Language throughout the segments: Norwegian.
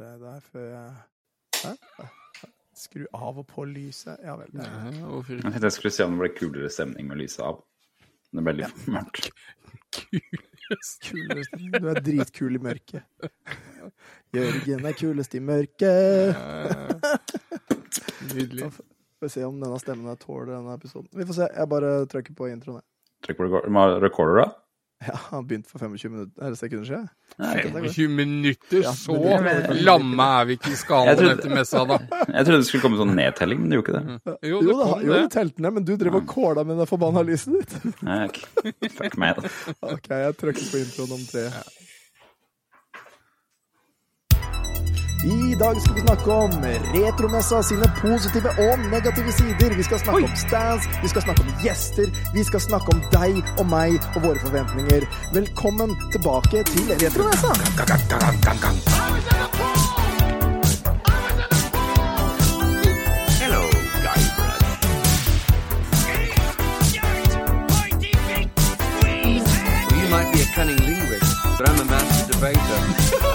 være der før jeg Hæ? Skru av og på lyset? Ja vel. Nei, hvorfor Jeg ikke? jeg skulle se om det ble kulere stemning med lyset av. Det ble litt mørkt. Kulest. Du er dritkul i mørket. Jørgen er kulest i mørket. Nydelig. Får vi se om denne stemmen tåler denne episoden. Vi får se. Jeg bare trykker på introen. Trykker på record- recorder, da. Ja, han begynte for 25 minutter, eller sekunder siden. Nei, ok. 25 minutter, så lamme er vi ikke i skalaen trodde- etter messa, da. Jeg trodde det skulle komme sånn nedtelling, men det gjorde ikke det. Jo, Jo, det kom jo, det. telte ned, men du drev og kåla med det forbanna lyset ditt. Nei, okay. Fuck meg, da. Ok, jeg trykker på introen om tre. I dag skal vi snakke om retromessa sine positive og negative sider. Vi skal snakke om stands, vi skal snakke om gjester, vi skal snakke om deg og meg og våre forventninger. Velkommen tilbake til retromessa! Well, you might be a cunning linguist, but I'm a master debater.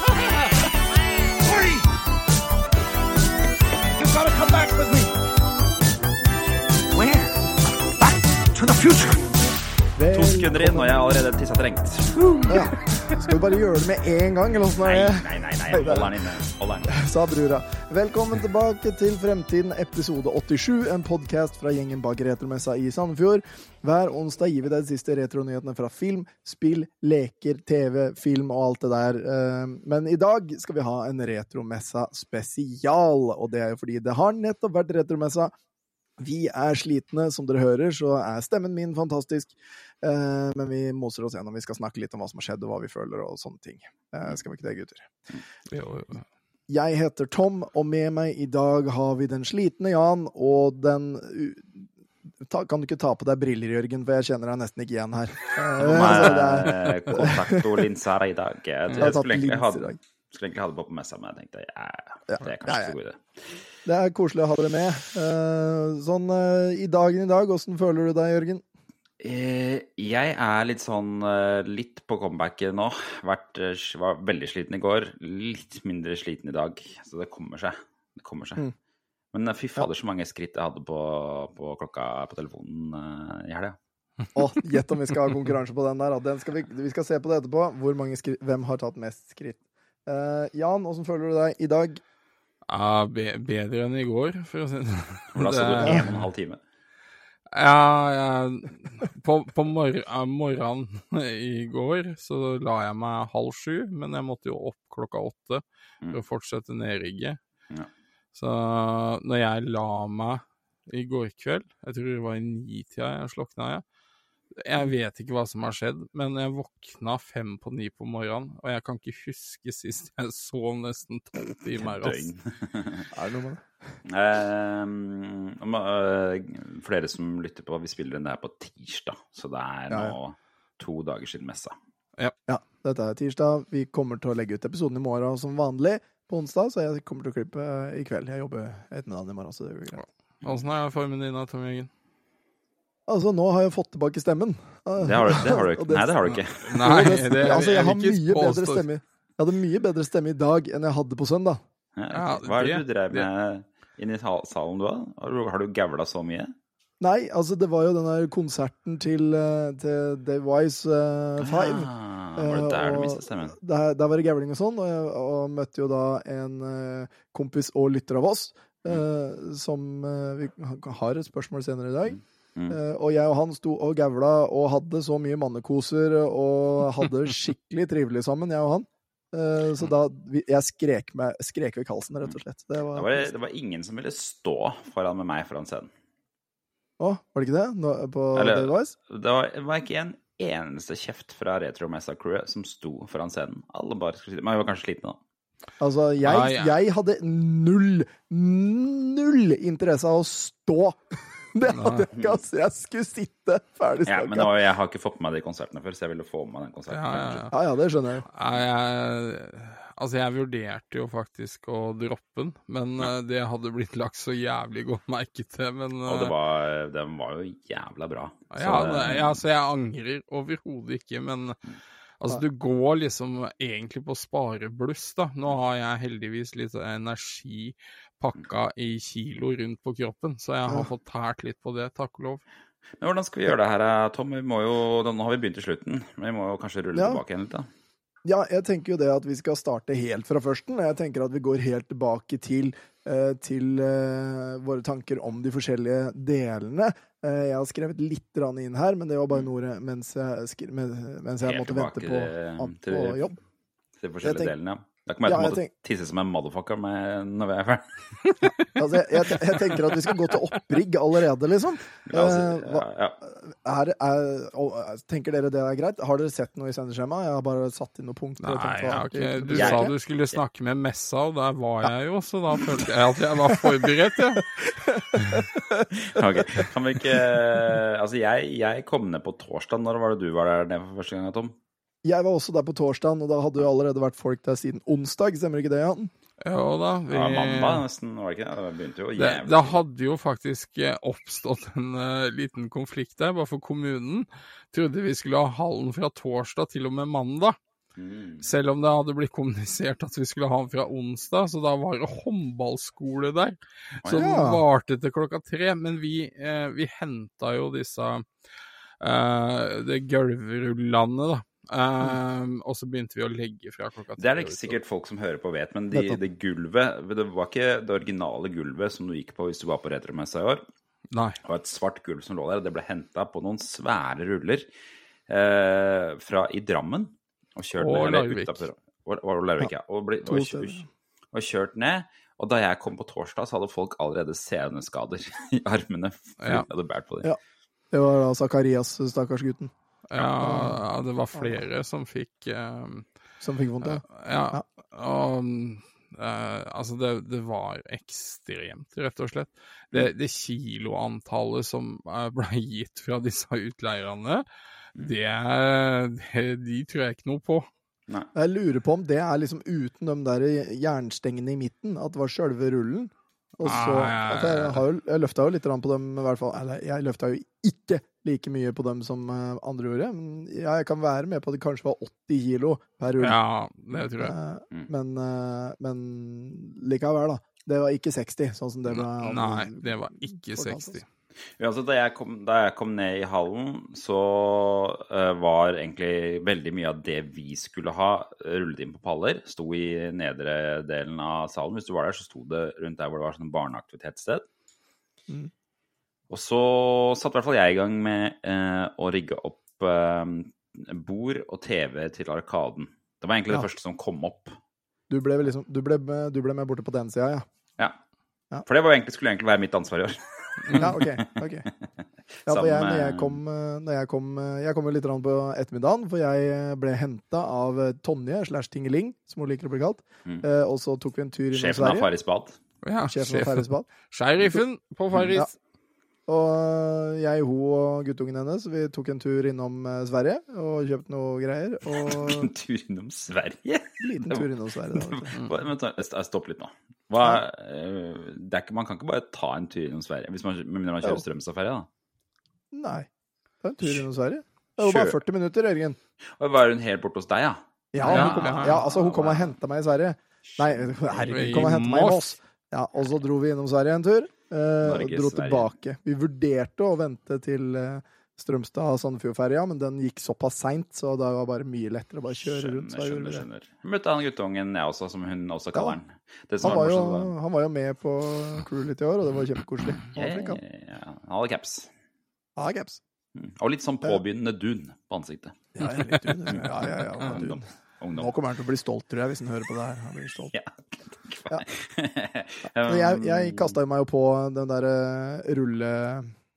Vel, To sekunder inn, og jeg har allerede tissa trengt. ja. Skal vi bare gjøre det med en gang, eller åssen er det? nei, nei, nei. hold den inne. Hold den. sa brura. Velkommen tilbake til Fremtiden, episode 87, en podkast fra gjengen bak Retromessa i Sandefjord. Hver onsdag gir vi deg de siste retronyhetene fra film, spill, leker, TV, film og alt det der. Eh, Men i dag skal vi ha en Retromessa spesial, og det er jo fordi det har nettopp vært Retromessa. Vi er slitne, som dere hører, så er stemmen min fantastisk. Eh, Men vi moser oss gjennom. Vi skal snakke litt om hva som har skjedd, og hva vi føler, og sånne ting. Eh, Skal vi ikke det, gutter? Jo, jo. Jeg heter Tom, og med meg i dag har vi den slitne Jan og den ta, Kan du ikke ta på deg briller, Jørgen, for jeg kjenner deg nesten ikke igjen her. Eh, kontakt det er, i dag. Jeg, jeg jeg, jeg skulle egentlig ha skulle egentlig ha det på på messa, men jeg tenkte ja, Ja. det er Ja, kanskje ja. ikke så god idé. Det er koselig å ha dere med. Eh, Sånn eh, i dagen i dag, åssen føler du deg, Jørgen? Eh, Jeg er litt sånn litt på comebacket nå. Vært, var veldig sliten i går. Litt mindre sliten i dag. Så det kommer seg. Det kommer seg. Mm. Men fy fader, så mange skritt jeg hadde på, på klokka på telefonen i helga. Å, Gjett om vi skal ha konkurranse på den der. Den skal vi, vi skal se på det etterpå. Hvor mange skritt, Hvem har tatt mest skritt? Uh, Jan, åssen føler du deg i dag? Ja, be bedre enn i går, for å si det sånn. da sto du en og en halv time. Ja, ja, på, på mor morgenen i går så la jeg meg halv sju, men jeg måtte jo opp klokka åtte for å fortsette nedrigget. Ja. Så når jeg la meg i går kveld, jeg tror det var i nitida jeg slokna, jeg. Jeg vet ikke hva som har skjedd, men jeg våkna fem på ni på morgenen, og jeg kan ikke huske sist jeg sov nesten tolv timer. Døgn. Er det noe med det? Eh, om, eh, for som lytter på, vi spiller den der på tirsdag, så det er Ja, nå to dager siden messa. Ja, dette er tirsdag. Vi kommer til å legge ut episoden i morgen som vanlig på onsdag, så jeg kommer til å klippe eh, i kveld. Jeg jobber ettermiddagen i morgen, så det blir greit. Åssen er formen din da, Tom Jørgen? Altså, nå har jeg fått tilbake stemmen. Det har du, det har du ikke. Nei, det har du ikke. Nei, det- det altså, jeg har mye bedre stemme. Jeg hadde mye bedre stemme i dag enn jeg hadde på søndag. Ja. Hva er det du drev med inne i salen du har? Har du, gavla så mye? Nei, altså, det var jo den der konserten til, eh, til Dave Wise uh, Five. Ah, var det der Eh, du og mistet stemmen? Der, der var det gavling og sånn, og jeg og møtte jo da en uh, kompis og lytter av oss, eh, som eh, vi har et spørsmål senere i dag. Mm. Eh, og jeg og han sto og gavla og hadde så mye mannekoser og hadde skikkelig trivelig sammen, jeg og han. Eh, så da vi, Jeg skrek, meg, skrek ved halsen, rett og slett. Det var, Det var, det var ingen som ville stå foran med meg foran scenen. Å, var det ikke det? Nå, på Eller- Wise? Det var, det var ikke en eneste kjeft fra Retromessa-crewet som sto foran scenen. Alle bare skulle sitte. Men jeg var kanskje sliten da. Altså, jeg, Ah, ja. jeg hadde null, null interesse av å stå. Det hadde jeg ikke, altså. Jeg skulle sitte ferdig Ja, men var, jeg har ikke fått med meg de konsertene før, så jeg ville få med meg den konserten. Ja, ja, ja. Ja, ja, det skjønner jeg jeg, altså, jeg vurderte jo faktisk å droppe den, men eh, det hadde blitt lagt så jævlig godt merke til. Men Og det eh, var, den var jo jævla bra. Så ja, det- det- ja, altså, jeg angrer overhodet ikke, men Altså, du går liksom egentlig på sparebluss, da. Nå har jeg heldigvis litt energi pakka i kilo rundt på kroppen, så jeg har fått tært litt på det, takk og lov. Men hvordan skal vi gjøre det her, eh, Tom? Vi må jo, Nå har vi begynt i slutten, men vi må jo kanskje rulle Ja. tilbake igjen litt, da. Ja, jeg tenker jo det at vi skal starte helt fra førsten. Jeg tenker at vi går helt tilbake til, eh, til eh, våre tanker om de forskjellige delene. Eh, jeg har skrevet litt inn her, men det var bare noe mens jeg, mens jeg måtte vente på, på til- De forskjellige tenker, delene, ja. Da kommer jeg Ja, til å jeg måtte tenk- tisse som en motherfucker med, når vi er ferdig. Altså, jeg, jeg, jeg tenker at vi skal gå til opprigg allerede, liksom. Altså, Eh, ja, ja. Er, er, og, tenker dere det er greit? Har dere sett noe i sendeskjemaet? Jeg har bare satt inn noen punkter. Nei, tenkt jeg hva- har du Jeg- sa du skulle snakke med Messa, og der var jeg jo, så da følte jeg at jeg var forberedt, ja. Ok, Kan vi ikke Altså, jeg, jeg kom ned på torsdag. Når var det du var der nede for første gang, Tom? Jeg var også der på torsdagen, og da hadde jo allerede vært folk der siden onsdag. Stemmer ikke det, Jan? Jo da. Vi, Ja, mandag nesten, var det ikke det? Det begynte jo det, jævlig det hadde jo faktisk eh, oppstått en uh, liten konflikt der, bare for kommunen trodde vi skulle ha hallen fra torsdag til og med mandag. Mm. Selv om det hadde blitt kommunisert at vi skulle ha den fra onsdag, så da var det håndballskole der. Så den ja. varte til klokka tre. Men vi, eh, vi henta jo disse eh, det gulvrullene, da. Eh, og så begynte vi å legge fra klokka ti. Det er det ikke sikkert folk som hører på vet, men de, det gulvet Det var ikke det originale gulvet som du gikk på hvis du var på retromessa i år. Nei. Det var et svart gulv som lå der, og det ble henta på noen svære ruller eh, fra i Drammen. Og kjørt Og ned, Larvik. utenfor- ja. Og, ble, og, kjørt, og kjørt ned. Og da jeg kom på torsdag, så hadde folk allerede seneskader i armene. Ja. de hadde båret på dem. Ja. Det var da Zakarias, stakkars gutten, Ja, ja, det var flere som fikk eh, som fikk vondt. Ja. Ja, og eh, altså det, det var ekstremt, rett og slett. Det, det kiloantallet som eh, ble gitt fra disse utleierne, det, det De tror jeg ikke noe på. Jeg lurer på om det er liksom uten de der jernstengene i midten, at det var sjølve rullen. Og ah, så altså, Jeg, har jo, jeg løfta jo litt på dem, i hvert fall. Eller, jeg løfta jo ikke like mye på dem som eh, andre gjorde. Men jeg kan være med på at det kanskje var 80 kilo per ull. Ja, det tror jeg. Eh, mm. Men, eh, men, likevel, da. Det var ikke 60, sånn som det ble Nei, det var ikke 60. Ja, altså da, jeg kom, da, jeg kom, ned i hallen, så uh, var egentlig veldig mye av det vi skulle ha, eh, rullet inn på paller. Sto i nedre delen av salen. Hvis du var der, så sto det rundt der hvor det var sånn barneaktivitetssted. Mm. Og så satte i hvert fall jeg i gang med uh, å rigge opp uh, bord og TV til Arkaden. Det var egentlig ja. det første som kom opp. Du ble, liksom, du ble, du ble med borte på den sida, ja. ja. ja. For det egentlig, skulle egentlig være mitt ansvar i år. Ja, OK. okay. Ja, for jeg, når jeg kom, eh, når jeg kom Jeg kom litt på ettermiddagen, for jeg ble henta av Tonje slash Tingeling, som hun liker å bli kalt. Mm. Eh, og så tok vi en tur innom Sjefen av Sverige. Farris bad. Ja, Sjefen av Farris Bad. Sheriffen på Farris. Ja. Og eh, jeg, hun og guttungen hennes, vi tok en tur innom eh, Sverige og kjøpte noe greier. Og En tur innom Sverige? en liten tur innom Sverige. Da, da, st- stopp litt nå. Hva, eh, det er ikke, man kan ikke bare ta en tur innom Sverige hvis man, med mindre man kjører Strømstad-ferja, da. Nei. Det var en tur innom Sverige. Det var bare 40 minutter, Jørgen. Var hun helt borte hos deg, ja? Ja, Ja, hun kom, ja. ja, altså, hun kom og henta meg i Sverige. Nei, herregud, hun kom og henta meg i Moss. Ja, og så dro vi innom Sverige en tur. Eh, og Norge, dro Sverige. tilbake. Vi vurderte å vente til eh, Strømstad-Sandefjord-ferja, men den gikk såpass seint, så det var bare mye lettere å bare kjøre rundt. Så Skjønner, skjønner. Møtte han guttungen, jeg også, som hun også kaller. Det Han var, jo, morsomt, han var jo med på crew litt i år, og det var kjempekoselig. Han hadde han. Hadde caps. Ja, caps. Mm. Og litt sånn påbegynnende dun på ansiktet. Ja, litt dun. ja, ja, ja, ja. Ungdom. Nå kommer han til å bli stolt, tror jeg, hvis han hører på det her. Han blir stolt. Ja. Ja. Um, Men jeg, jeg kasta meg jo på den derre rulle,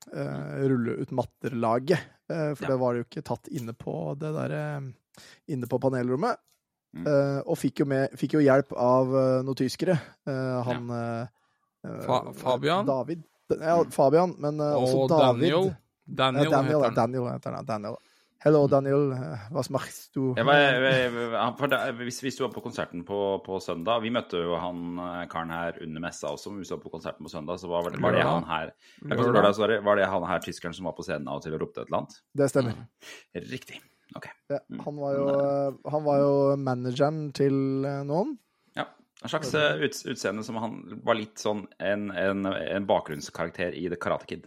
Uh, rulle ut matter-laget. eh, for Ja. det var jo ikke tatt inne på det derre Inne på panelrommet. Mm. Uh, og fikk jo, med, fikk jo hjelp av eh, noen tyskere. Eh, han eh, eh, Fa- Fabian? David. Ja, Fabian, men eh, også Og David. Daniel. Eh, Daniel, Daniel, heter han. Daniel heter han. Daniel. Hello, Daniel. Eh, Hva machst du? Var, det, hvis, vi var på konserten på, på søndag Vi møtte jo han eh, karen her under messa også, men vi du på konserten på søndag, så var, det- var det han her Lørdag. lørdag, var det, han her tyskeren som var på scenen av og til og ropte et eller annet? Det stemmer. Riktig. Ok. Ja, Mm. han, var jo, han var jo manageren til eh, noen. Ja. En slags eh, utseende som han var litt sånn en, en, en bakgrunnskarakter i The Karate Kid.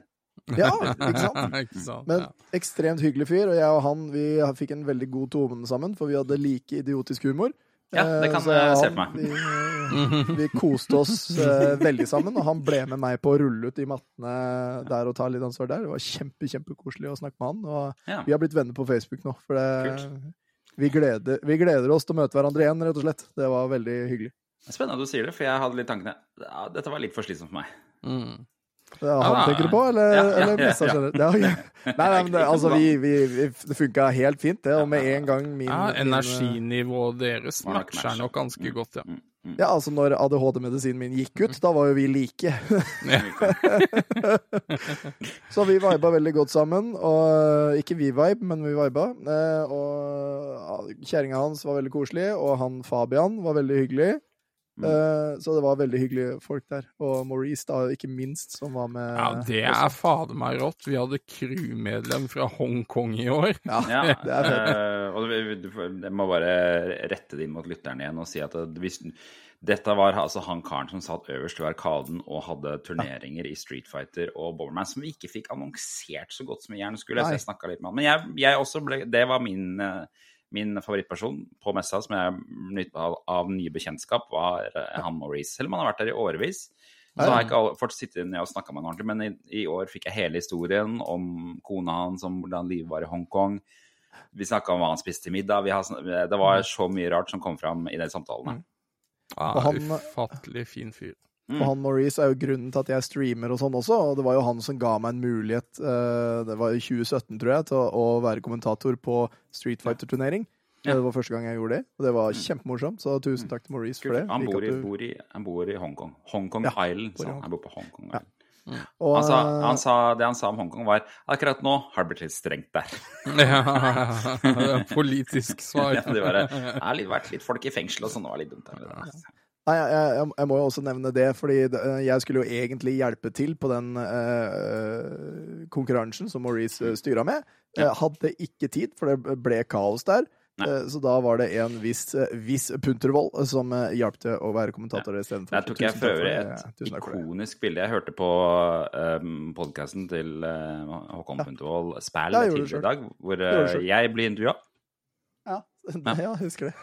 Ja, ikke sant? Ikke sant? Men ekstremt hyggelig fyr, og jeg og han vi fikk en veldig god tone sammen, for vi hadde like idiotisk humor. Ja, det Eh, kan du jeg se på meg. Vi, eh, vi koste oss eh, veldig sammen, og han ble med meg på å rulle ut de mattene der og ta litt ansvar der. Det var kjempe, kjempekoselig å snakke med han, og Ja. vi har blitt venner på Facebook nå, for det vi gleder, vi gleder oss til å møte hverandre igjen, rett og slett. Det var veldig hyggelig. Er Spennende at du sier det, for jeg hadde litt tankene ja, Dette var litt for slitsomt for meg. Mm. Han Ja, tenker du på, eller, ja, ja, eller ja, messa ja. generelt? Ja, okay. Nei, nei, men det, altså, vi, vi, vi, det funka helt fint, det. Og med en gang min, Ja, energinivået deres matcher nok ganske godt, ja. Mm, mm. Ja, altså når ADHD-medisinen min gikk ut, da var jo vi like. Så vi viba veldig godt sammen. Og ikke vi vibe, men vi viba. Eh, Og kjerringa hans var veldig koselig, og han Fabian var veldig hyggelig. Mm. Eh, Så det var veldig hyggelige folk der. Og Maurice, da, ikke minst, som var med. Ja, det er fader meg rått. Vi hadde crewmedlem fra Hongkong i år. Ja, Ja, det er fett. eh, og du, du, jeg må bare rette det inn mot lytteren igjen og si at hvis, dette var altså han karen som satt øverst ved Arkaden og hadde turneringer i Street Fighter og Bomberman som vi ikke fikk annonsert så godt som vi gjerne skulle. Så jeg snakket litt med han. Men jeg, jeg også ble, det var min, eh, min favorittperson på messa som jeg nytta av, av nye bekjentskap, var eh, han Maurice. Selv om han har vært der i årevis. Så har jeg ikke fått sitte ned og snakka med han ordentlig, men i, i år fikk jeg hele historien om kona hans, om hvordan livet var i Hongkong. Vi snakka om hva han spiste til middag. Vi har, det var så mye rart som kom fram i de samtalene. Ja, ah, han- Ufattelig fin fyr. Mm. Og han Maurice er jo grunnen til at jeg streamer og sånn også, og det var jo han som ga meg en mulighet, eh, det var i 2017 tror jeg, til å, være kommentator på Street Fighter-turnering. Ja. Det var første gang jeg gjorde det, og det var kjempemorsomt, så tusen takk til Maurice for det. Han bor, i, bor, i, han bor i Hongkong. Hongkong Ja, Island, sa han. Han bor på Hongkong Ja. Island. og, Han sa, eh, han sa, det han sa om Hongkong, var akkurat nå har det blitt litt strengt der. Ja, politisk svar. Ja, det var det. Har vært litt folk i fengsel og sånn, det var litt dumt. Der. Nei, jeg, jeg, jeg må jo også nevne det, fordi eh, jeg skulle jo egentlig hjelpe til på den eh, konkurransen som Maurice uh, styra med. Ja. Jeg hadde ikke tid, for det ble kaos der. Eh, så da var det en viss, eh, viss Puntervold som hjalp til å være kommentator istedenfor. Der tok jeg for øvrig et det. ikonisk bilde. Jeg hørte på um, podkasten til uh, Håkon Puntervold Spæl Ja, gjorde det tidligere i dag, hvor uh, jeg blir intervjua. Ja, ja, jeg husker det.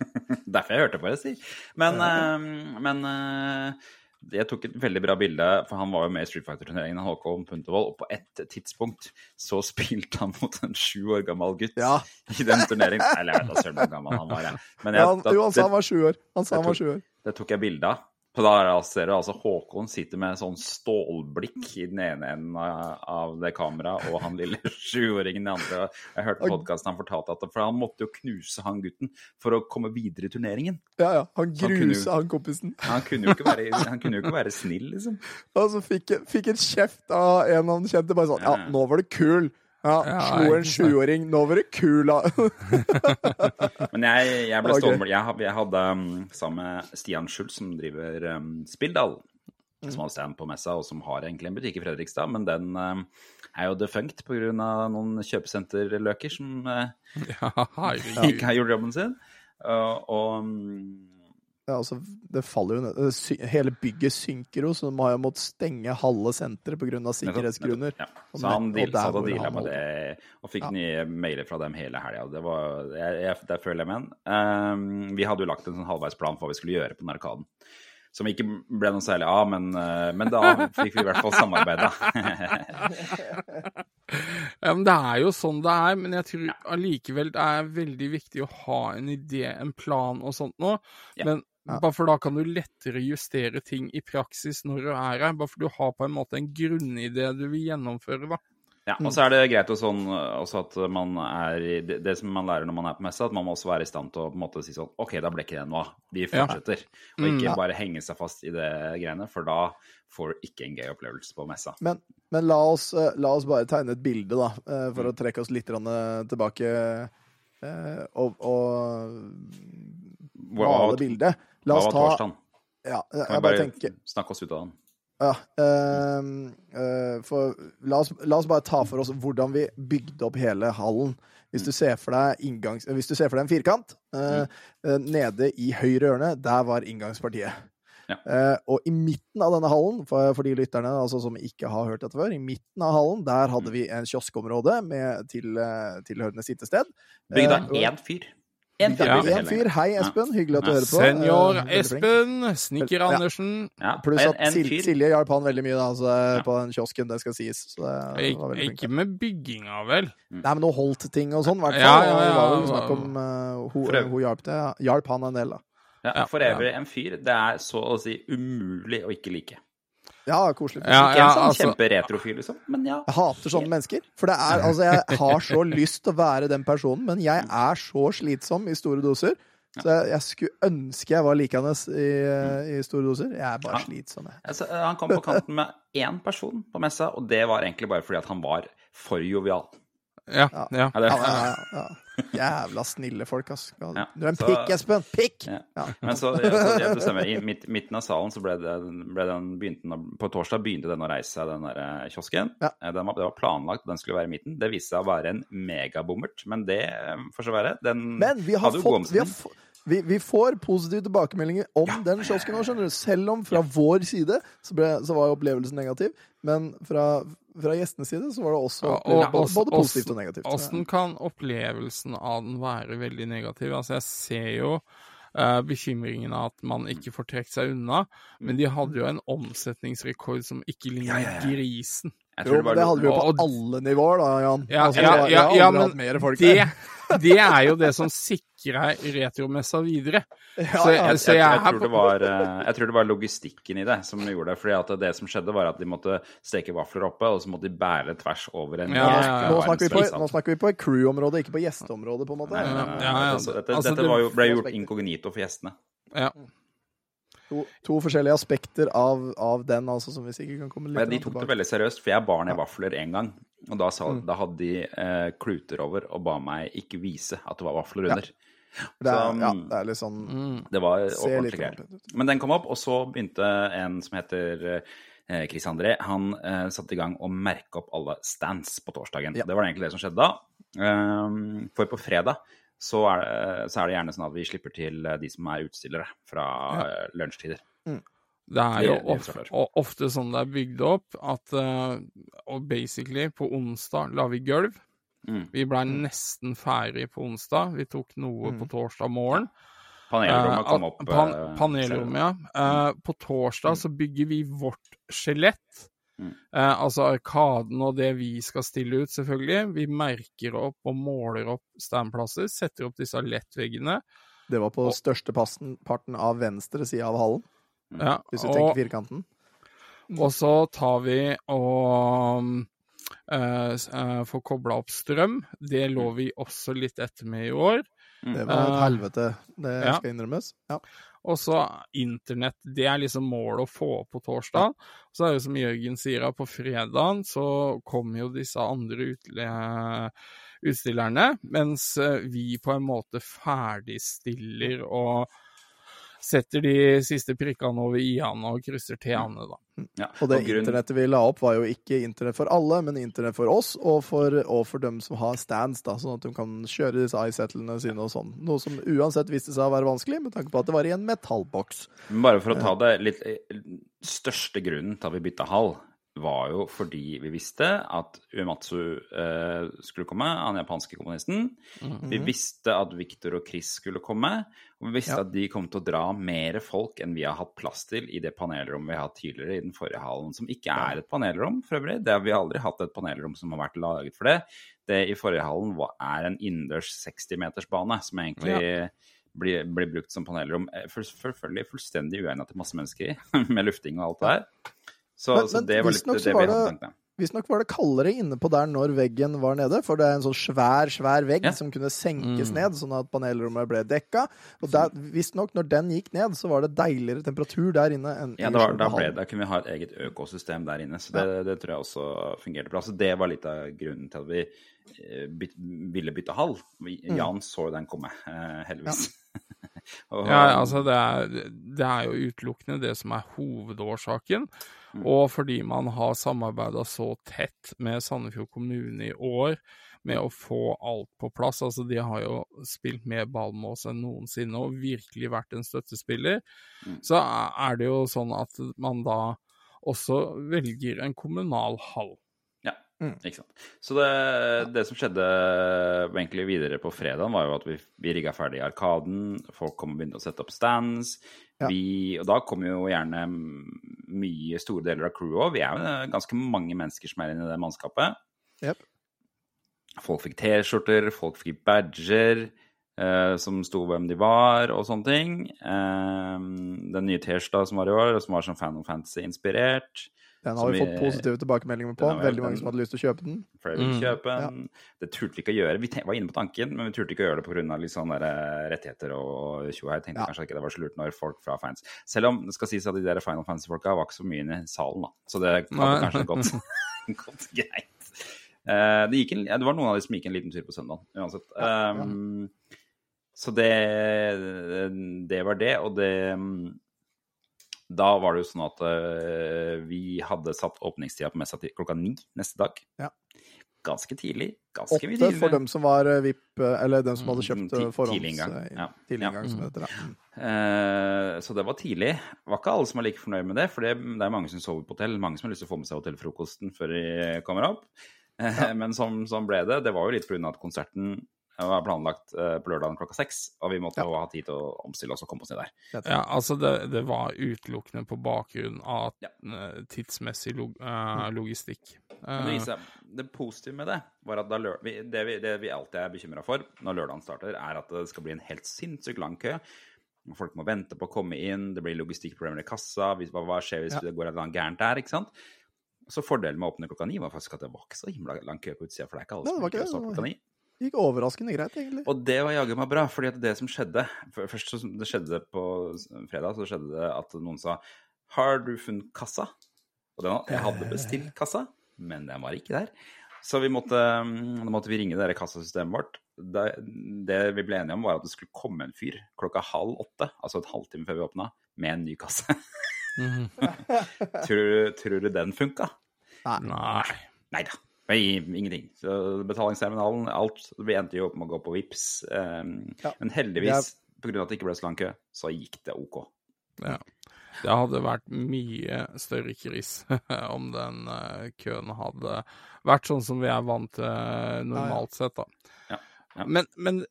Derfor jeg hørte på det, si. Men, uh, men uh, jeg tok et veldig bra bilde, for han var jo med i Street Fighter-turneringen av Håkon Puntervold, og på et tidspunkt så spilte han mot en sju år gammel gutt Ja. i den turneringen. Eller jeg vet da søren hvor gammel han var, jeg. Men Ja, han, jo, han sa han var sju år. Han sa Jeg han var sju år. det tok jeg bilde av. For da ser du altså Håkon sitter med sånn stålblikk i den ene enden av det kameraet, og han lille sjuåringen i den andre. Jeg hørte podkasten han fortalte at For han måtte jo knuse han gutten for å komme videre i turneringen. Ja, ja. Han grusa han han kompisen. Han kunne være, han kunne jo ikke være snill, liksom. Og så fikk, fikk en kjeft av en han kjente. Bare sånn Ja. nå var du kul. Ja, Slo en sjuåring. Nå var du kul, da. Men jeg, jeg ble stående okay. jeg, jeg hadde um, sammen med Stian Schultz, som driver um, Spilldal, som har stand på messa, og som har egentlig en butikk i Fredrikstad, men den um, er jo defunct pga. noen kjøpesenterløker som uh, Ja, ikke har gjort jobben sin. Uh, og um, Ja, altså, det faller jo ned. Hele bygget synker jo, så de har jo måttet stenge halve senteret pga. sikkerhetsgrunner. Ja. Så han det- deal, satt og deala med det, og fikk Ja. nye mailer fra dem hele helga. Det var, jeg, jeg, der føler jeg med han. Um, vi hadde jo lagt en sånn halvveisplan for hva vi skulle gjøre på den arkaden. Som ikke ble noe særlig av, men, uh, men da fikk vi i hvert fall samarbeida. Ja, men Det er jo sånn det er, men jeg tror allikevel det er veldig viktig å ha en idé, en plan og sånt nå. Ja. Men Ja. bare for da kan du lettere justere ting i praksis når du er her. Bare for du har på en måte en grunnidé du vil gjennomføre, da. Ja, og så er det greit også, sånn, også at man er i- det, det som man lærer når man er på messa, at man må også være i stand til å på en måte si sånn OK, da ble ikke det noe av. Vi Ja. fortsetter. Og Mm. ikke Ja. bare henge seg fast i det greiene, for da får du ikke en gøy opplevelse på messa. Men, men la, oss, eh, la oss bare tegne et bilde, da, eh, for å trekke oss litt eh, tilbake eh, og, og male hva, bildet. La hva oss var ta torsdagen? Ja, jeg, jeg bare tenker snakke oss ut av den? Ja. Øh, øh, for la oss, la oss bare ta for oss hvordan vi bygde opp hele hallen. Hvis du ser for deg, inngangs, hvis du ser for deg en firkant, øh, eh, nede i høyre hjørne, der var inngangspartiet. Ja. Eh, og i midten av denne hallen, for, for de lytterne altså, som ikke har hørt dette før, i midten av hallen, der hadde vi en kioskområde med til, eh, tilhørende sittested. Bygd av Eh, én fyr. Én fyr. Ja. En fyr. Hei, Espen. Hyggelig at du Ja. hører på. Senior Eh. Espen, Snikker Andersen. Ja, Pluss at en Sil. Silje hjalp han veldig mye da, altså, Ja. på den kiosken, det skal sies. Så det ikke med bygginga, vel? Nei, men noe holdt-ting og sånn, i hvert fall. Ja, ja, Og Det var vel snakk om uh, hun, hjalp, det, hjalp han en del, da. Ja, Ja. for øvrig en fyr. Det er så å si umulig å ikke like. Ja, koselig. Ja, Ikke en sånn altså- liksom, men ja. Jeg hater sånne mennesker. For det er, altså, jeg har så lyst til å være den personen, men jeg er så slitsom i store doser. Så jeg, jeg skulle ønske jeg var likende i, i store doser. Jeg er bare Ja. slitsom, jeg. Altså, han kom på kanten med én person på messa, og det var egentlig bare fordi at han var for jovial. Ja. Ja. ja. Ja, det, Ja, ja, ja, ja. Jævla snille folk, ass. Du er en så- pikk, Espen! Pikk! Ja. Ja. Men så, ja, så det stemmer. I midt, midten av salen så ble, det, ble den begynte, På torsdag begynte den å reise seg, den der kiosken. Ja. Eh, Den var, det var planlagt at den skulle være i midten. Det viste seg å være en megabommert, men det eh, får så være. Den Men vi har hadde jo fått vi, har, vi, vi får positive tilbakemeldinger om den kiosken nå, skjønner du. Selv om fra vår side så, ble, så var opplevelsen negativ. Men fra, fra gjestenes side så var det også Ja, og både, både positivt og negativt. Åssen kan opplevelsen av den være veldig negativ? Altså, jeg ser jo eh, bekymringen av at man ikke får trukket seg unna, men de hadde jo en omsetningsrekord som ikke ligner Ja, ja, ja. grisen. Jeg Jo, det, det hadde vi jo på og- alle nivåer, da, Jan. Ja, altså, ja, ja, ja, men hatt mer folk Det, det er jo det som sikrer retromessa videre. Ja, Så så jeg, jeg jeg, tror det var, eh, jeg tror det var logistikken i det som gjorde det. fordi det som skjedde, var at de måtte steke vafler oppe, og så måtte de bære tvers over en Ja, ja, ja. Nå snakker, vi på, nå snakker vi på crew-område, ikke på gjesteområdet, på en måte. Nei, nei, nei, Ja, nei, ja, dette, altså, dette var jo, ble gjort inkognito for gjestene. ja. To, to forskjellige aspekter av, av den, altså, som vi sikkert kan komme litt Men de tok det veldig seriøst, for jeg bar ned vafler en gang. Og da, sa, da hadde de eh, kluter over og ba meg ikke vise at det var vafler under. Det er, Så, ja, mm, det er litt sånn Mm. Det var ordentlig greier. Men den kom opp, og så begynte en som heter eh, Chris André, han eh, satte i gang å merke opp alle stands på torsdagen. Ja. Det var egentlig det som skjedde da. Um, for på fredag så er, det, så er det gjerne sånn at vi slipper til eh, de som er utstillere fra ja. lunsjtider. Det er jo Det- det of, forstår jeg. og ofte sånn det er bygd opp, at eh, Og basically, på onsdag la vi gulv. Mm. Vi blei nesten ferdig på onsdag. Vi tok noe Mm. på torsdag morgen. Panelrommet kom Eh, opp. pan, eh, panelrommet, ja. Eh, på torsdag så bygger vi vårt skjelett. Mm. Eh, altså Arkaden og det vi skal stille ut, selvfølgelig. Vi merker opp og måler opp standplasser. Setter opp disse lettveggene. Det var på største passen, parten av venstre side av hallen, Ja, hvis du og, tenker firkanten. og så tar vi og eh, eh, får kobla opp strøm. Det lå vi også litt etter med i år. Det var et Eh, helvete, det ja. skal innrømmes. Ja. Og så internett. Det er liksom målet å få på torsdag. Så er det som Jørgen sier, at på fredagen så kommer jo disse andre utstillerne, mens eh, vi på en måte ferdigstiller og setter de siste prikkene over i-ene og krysser t-ene, da. Ja, Og det grunn- internettet vi la opp, var jo ikke internett for alle, men internett for oss, og for, og for dem som har stands, da, sånn at de kan kjøre disse iSettlene sine og sånn. Noe som uansett viste seg å være vanskelig, med tanke på at det var i en metallboks. Men bare for å ta det litt eh, Største grunnen til at vi bytta hall, var jo fordi vi visste at Uematsu eh, skulle komme, han japanske komponisten. Vi visste at Victor og Chris skulle komme. Og vi visste Ja. at de kom til å dra mer folk enn vi har hatt plass til i det panelrommet vi har hatt tidligere i den forrige hallen, som ikke er et panelrom for øvrig. Det har vi aldri hatt et panelrom som har vært laget for det. Det i forrige hallen var, er en innendørs 60-metersbane, som egentlig blir, blir brukt som panelrom. Eh, selvfølgelig fullstendig uegna til masse mennesker i, med lufting og alt det her. Så, Men- så det var litt det vi hadde tenkt med. Visstnok var det kaldere inne på der når veggen var nede, for det er en sånn svær, svær vegg Ja. som kunne senkes Mm. ned, sånn at panelrommet ble dekka. Og visstnok, når den gikk ned, så var det deiligere temperatur der inne enn Ja, det var, da, ble, da kunne vi ha et eget økosystem der inne. Så det, det tror jeg også fungerte bra. Så det var litt av grunnen til at vi eh, byt, ville bytte hall. Jan Mm. Jan så den komme, heldigvis. Ja. Og- Ja, altså det er, det er jo utelukkende det som er hovedårsaken. Og fordi man har samarbeida så tett med Sandefjord kommune i år, med å få alt på plass. Altså, de har jo spilt mer ball med oss enn noensinne og virkelig vært en støttespiller. Mm. Så er det jo sånn at man da også velger en kommunal hall. Ikke sant. Så det, det som skjedde egentlig videre på fredagen, var jo at vi, vi rigga ferdig Arkaden. Folk kom og begynte å sette opp stands. Ja. Vi, og da kom jo gjerne mye store deler av crewet òg. Vi er jo ganske mange mennesker som er inne i det mannskapet. Yep. Folk fikk T-skjorter, folk fikk badger. eh, som sto hvem de var, og sånne ting. Eh, den nye T-skjorta som var i år, som var sånn Fan of Fantasy-inspirert. Den har vi fått positive tilbakemeldinger på. Veldig mange den- som hadde lyst til å kjøpe den. Flere ville Mm. kjøpe den. Det turte vi ikke å gjøre. Vi var inne på tanken, men vi turte ikke å gjøre det pga. litt sånne eh, rettigheter og tjoa. Jeg tenkte Ja. kanskje ikke det var så lurt når folk fra fans Selv om det skal sies at de der Final Fantasy-folka var ikke så mye inne i salen, da. Så det hadde kanskje gått, gått greit. Uh, det, gikk en, ja, det var noen av de som gikk en liten tur på søndag, uansett. Ja, ja. Um, Så det, det var det, og det Da var det jo sånn at uh, vi hadde satt åpningstida på messa til klokka ni neste dag. Ja. Ganske tidlig. Ganske Åtte tidligere. for dem som var eh, VIP, eh, eller dem som hadde Mm, kjøpt eh, forhånds... tidlig inngang. Ja. Tidlig Ja. som heter. Ja. Mm. Uh, så det var tidlig. Var ikke alle som var like fornøyd med det, for det, det er mange som sover på hotell. Mange som har lyst til å få med seg hotellfrokosten før de kommer opp. Eh, Men sånn ble det. Det var jo litt pga. at konserten var planlagt eh, på lørdagen klokka seks, og vi måtte Ja. ha tid til å omstille oss og komme oss ned der. Ja, altså det, det var utelukkende på bakgrunn av Ja. eh, tidsmessig log eh, logistikk. Men det, viser, det positive med det var at da lør, vi, det, vi, det vi alltid er bekymra for når lørdagen starter, er at det skal bli en helt sinnssykt lang kø. Folk må vente på å komme inn, det blir logistikkproblemer i kassa. Hva, hva skjer hvis Ja. det går annet gærent der? ikke sant? Så fordelen med å åpne klokka ni var faktisk at det var ikke så himla lang kø på utsida. For det er ikke alle Nei, det som det. opp klokka ni. Det gikk overraskende greit, egentlig. Og det var jaggu meg bra, fordi at det som skjedde Først så det skjedde på fredag, så skjedde det at noen sa Har du funnet kassa? Og den, jeg hadde bestilt kassa, men den var ikke der. Så vi måtte, mm, da måtte vi ringe det kassasystemet vårt. Det, det vi ble enige om, var at det skulle komme en fyr klokka halv åtte, altså et halvtime før vi åpna, med en ny kasse. Mm. tror, du- tror du den funka? Nei. Nei da. Ingenting. Så betalingsterminalen, alt Vi endte jo opp med å gå på VIPs. Um, Ja. Men heldigvis, på grunn av at det ikke ble så lang kø, så gikk det OK. Ja. Det hadde vært mye større kris om den eh, køen hadde vært sånn som vi er vant til eh, normalt sett, da. Ja, ja. Men, men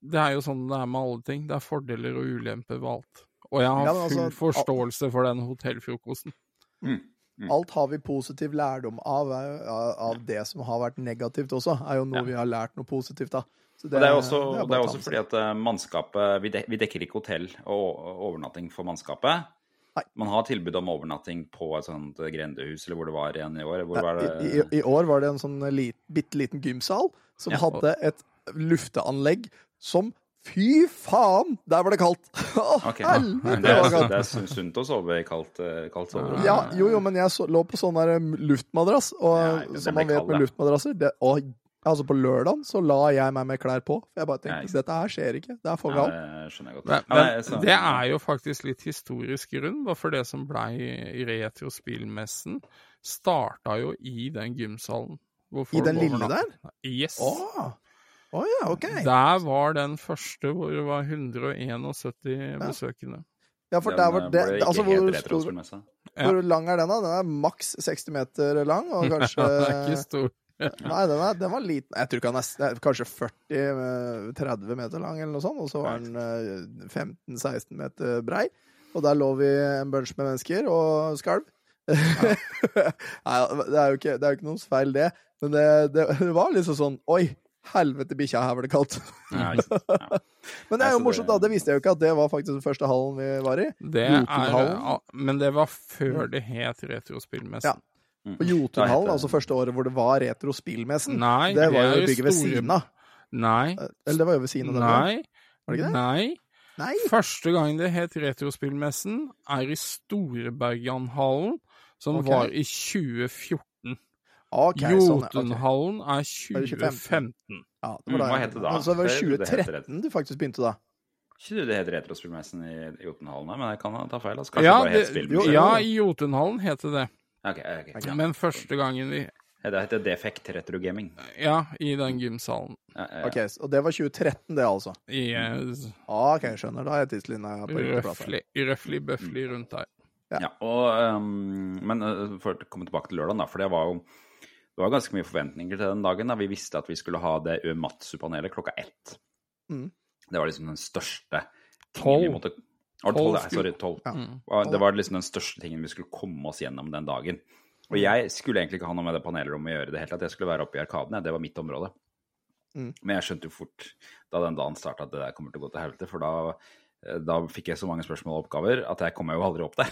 det er jo sånn det er med alle ting. Det er fordeler og ulemper ved alt. Og jeg har Ja, altså, full forståelse for den hotellfrokosten. Mm. Alt har vi positiv lærdom av, av det som har vært negativt også, er jo noe Ja. vi har lært noe positivt av. Så Og det er også, det er det er også fordi at eh, mannskapet vi, dek, vi dekker ikke hotell og overnatting for mannskapet. Nei. Man har tilbud om overnatting på et sånt grendehus, eller hvor det var igjen i år. Hvor var I, det? i, I år var det en sånn lit, bitte liten gymsal som Ja. hadde et lufteanlegg som Fy faen! Der var det kaldt! Å, Ok. Helvete! Det var kaldt. det er sunt å sove i kaldt, eh, kaldt soverom. Ja, jo, jo, men jeg så, lå på sånn der um, luftmadrass, og Ja, som man vet kald, med luftmadrasser det, og, altså På lørdagen så la jeg meg med klær på. For jeg bare Ja, tenkte ikke dette her skjer ikke. Det er for Ja, jeg godt. Men, men så- det er jo faktisk litt historisk grunn, for det som blei i Retrospillmessen, starta jo i den gymsalen. I den lille der? Yes. Å Å ja, OK. Der var den første hvor det var 171 besøkende. Ja, for Den, der eh, var det, altså, hvor, stor. Ja. hvor lang er den, da? Den er maks 60 meter lang, og kanskje Den er ikke stor. Nei, den, er, den var liten. Jeg tror ikke han er, er kanskje 40-30 meter lang, eller noe sånt. Og så var den eh, 15-16 meter brei. Og der lå vi en bunch med mennesker og skalv. Nei, det er jo ikke, det er jo ikke noens feil, det. Men det, det, det var liksom sånn Oi, helvete bikkja, her var det. Ja. Ja. Men det er jo morsomt, da. Det visste jeg jo ikke at det var faktisk den første hallen vi var i. Det er, men det var før det het Retrospillmessen. Ja. Mm. På Jotunhallen, altså første året hvor det var Retrospillmessen. Nei, Det var jo bygget ved siden av. Nei. Eller det var jo ved siden av. den. Nei. Var det ikke det? Nei. Nei. Første gang det het Retrospillmessen, er i Storebergjanhallen, som okay. var i 2014. Sånn, ja. ok. Jotunhallen er 2015. Ja, det var da. hva het det da? Altså, det var Det- det heter 2013 du faktisk begynte da. Ikke du det het Retrospillmessen i Jotunhallen, men jeg kan ta feil. Altså. Ja, det det, ja, i Jotunhallen het det det. Okay, ok. Ok. Ja. Men første gangen vi Det heter Defekt Retro Gaming. Ja, i den gymsalen. Ja, ja, ja. Ok, Og det var 2013, det, altså? I eh, Ah, OK, skjønner. Da er tidslinja på her. røffelig, røffelig bøffelig rundt der. Ja, og, um, men øh, for å komme tilbake til lørdagen, da, for det var jo det var ganske mye forventninger til den dagen. da Vi visste at vi skulle ha det Uematsu-panelet klokka ett. Mm. Det var liksom den største Tolv. vi måtte Var det Tolv tolv? Nei, skulle- Sorry, tolv. Ja. Mm. Det var liksom den største tingen vi skulle komme oss gjennom den dagen. Og jeg skulle egentlig ikke ha noe med det panelrommet å gjøre det hele tatt. Jeg skulle være oppe i Arkadene, det var mitt område. Mm. Men jeg skjønte jo fort da den dagen starta at det der kommer til å gå til helvete, for da, eh, da fikk jeg så mange spørsmål og oppgaver at jeg kom jo aldri opp der.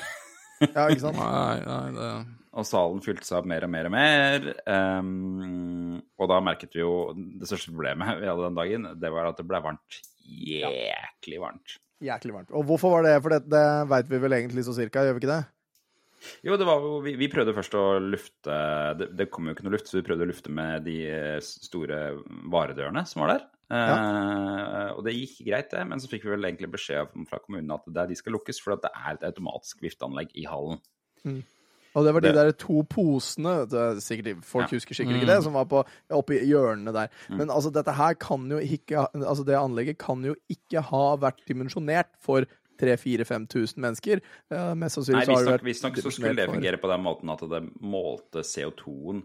Ja, ikke sant? Nei, nei, det Og salen fylte seg opp mer og mer og mer. Um, og da merket vi jo Det største problemet vi hadde den dagen, det var at det ble varmt. Jæklig varmt. Jæklig varmt. Og hvorfor var det? For det, det veit vi vel egentlig så cirka, gjør vi ikke det? Jo, det var jo Vi, vi prøvde først å lufte det, det kom jo ikke noe luft, så vi prøvde å lufte med de eh, store varedørene som var der. Eh, og det gikk greit, det, men så fikk vi vel egentlig beskjed fra kommunen at det, de skal lukkes, for at det er et automatisk vifteanlegg i hallen. Og det var de Det- der to posene, er sikkert, folk Ja. husker sikkert ikke det, som var på, oppe i hjørnene der. Mm. Men altså, dette her kan jo ikke Altså, det anlegget kan jo ikke ha vært dimensjonert for 3000-5000 mennesker. Eh, mest sannsynlig så har det vært visstnok så skulle det fungere på den måten at det målte CO2-en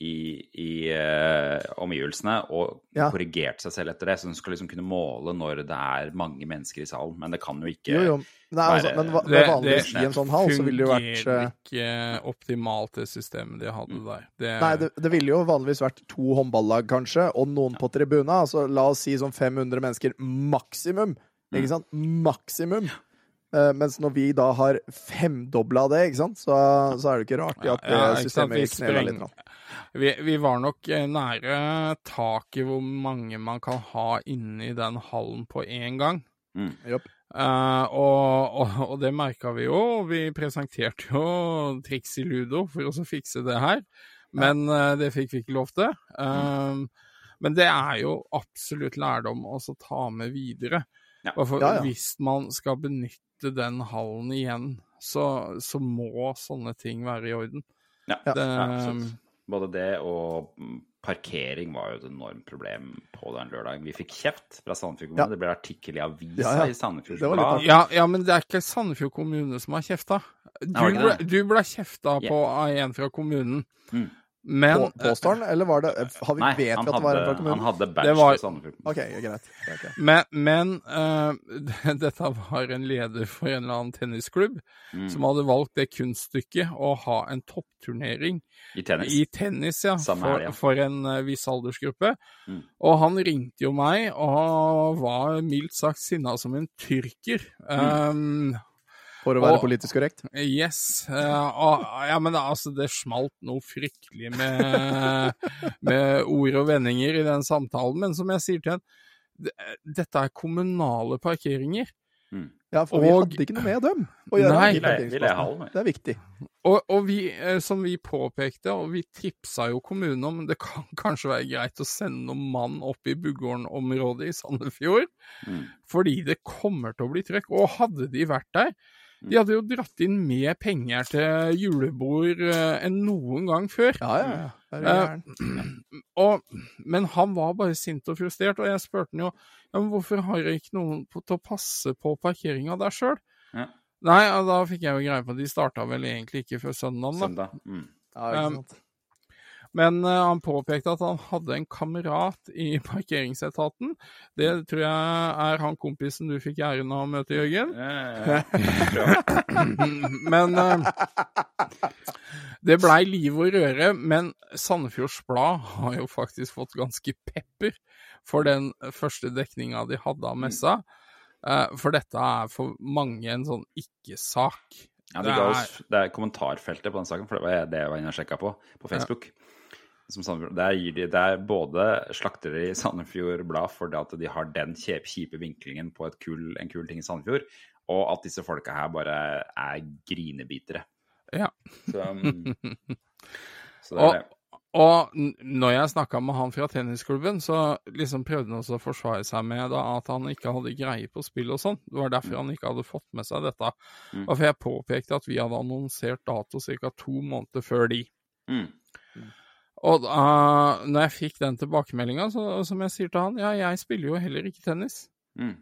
i, i uh, omgivelsene og Ja. korrigert seg selv etter det. Så hun skal liksom kunne måle når det er mange mennesker i salen. Men det kan jo ikke Jo, jo. Nei, altså, men hva- Det- med vanligvis det i en sånn hall, så ville det jo vært fungerer eh, ikke optimalt, det systemet de hadde der. Det, Nei, det, det ville jo vanligvis vært to håndballag, kanskje, og noen på tribuna. Altså, la oss si sånn 500 mennesker maksimum. Mm. Ikke sant? Maksimum. Eh, mens når vi da har femdobla det, ikke sant, så, så er det ikke rart at ja, ja, systemet gikk ned litt. vi, vi var nok eh, nære taket hvor mange man kan ha inni den hallen på én gang. Mm. Yep. Uh, og, og, og det merka vi jo. Vi presenterte jo triks i ludo for å fikse det her, men eh, det fikk vi ikke lov til. Eh, Men det er jo absolutt lærdom å ta med videre. Ja. For Ja, ja. Hvis man skal benytte den hallen igjen, så, så må sånne ting være i orden. Ja, Ja. Det, ja, både det og parkering var jo et enormt problem på den lørdagen. Vi fikk kjeft fra Sandefjord kommune. Ja. Det ble artikkel i avisa Ja, ja. i Sandefjord Blad. Ja, ja, men det er ikke Sandefjord kommune som har kjefta. Du, ble, du ble kjefta på av en fra kommunen. Mm. Men På, påstår han, eller var det Har vi Nei, vet han vi at det var en fra han hadde badge Det var- fra Sandefjord. OK, greit. Okay. Men, men uh, dette var en leder for en eller annen tennisklubb Mm. som hadde valgt det kunststykket å ha en toppturnering I tennis. i tennis ja, Samme for, her, ja. for en uh, viss aldersgruppe. Mm. Og han ringte jo meg og var mildt sagt sinna som en tyrker. Um, For å være Og- politisk korrekt. Yes. Uh, og, ja, men altså, det smalt noe fryktelig med, med ord og vendinger i den samtalen. Men som jeg sier til henne, dette er kommunale parkeringer. Mm. Ja, for vi hadde ikke noe med dem å gjøre. Nei. de Vi leier- vi leier parkeringsplassene. hallen, vi. Det er viktig. Og, og vi, eh, som vi påpekte, og vi tipsa jo kommunen om det kan kanskje være greit å sende noen mann opp i Bugården-området i Sandefjord, Mm. fordi det kommer til å bli trøkk. Og hadde de vært der, de hadde jo dratt inn mer penger til julebord eh, enn noen gang før. Ja, ja, ja. Gæren? Og, men han var bare sint og frustrert, og jeg spurte han jo ja, men hvorfor har jeg ikke noen på, til å passe på parkeringa der sjøl? Ja. Nei, og da fikk jeg jo greie på at de starta vel egentlig ikke før søndagen, da. Søndag. Mm. Ja, ikke um, sant. Men eh, han påpekte at han hadde en kamerat i parkeringsetaten. Det tror jeg er han kompisen du fikk æren av å møte, Jørgen. Ja, ja. Men eh, det blei liv og røre. Men Sandefjords Blad har jo faktisk fått ganske pepper for den første dekninga de hadde av messa. Eh, For dette er for mange en sånn ikke-sak. Ja, de ga oss, det er kommentarfeltet på den saken, for det var det jeg var inne og sjekka på, på Facebook. Der de, det er både slakter de Sandefjord Blad for at de har den kjip, kjipe vinklingen på et kul, en kul ting i Sandefjord, og at disse folka her bare er grinebitere. Ja. Så, um, så det er det. og når jeg snakka med han fra tennisklubben, så liksom prøvde han også å forsvare seg med da, at han ikke hadde greie på spill og sånn. Det var derfor han ikke hadde fått med seg dette. Mm. Og for jeg påpekte at vi hadde annonsert dato ca. to måneder før de. Mm. Og da når jeg fikk den tilbakemeldinga, så som jeg sier til han, ja, jeg spiller jo heller ikke tennis. Mm.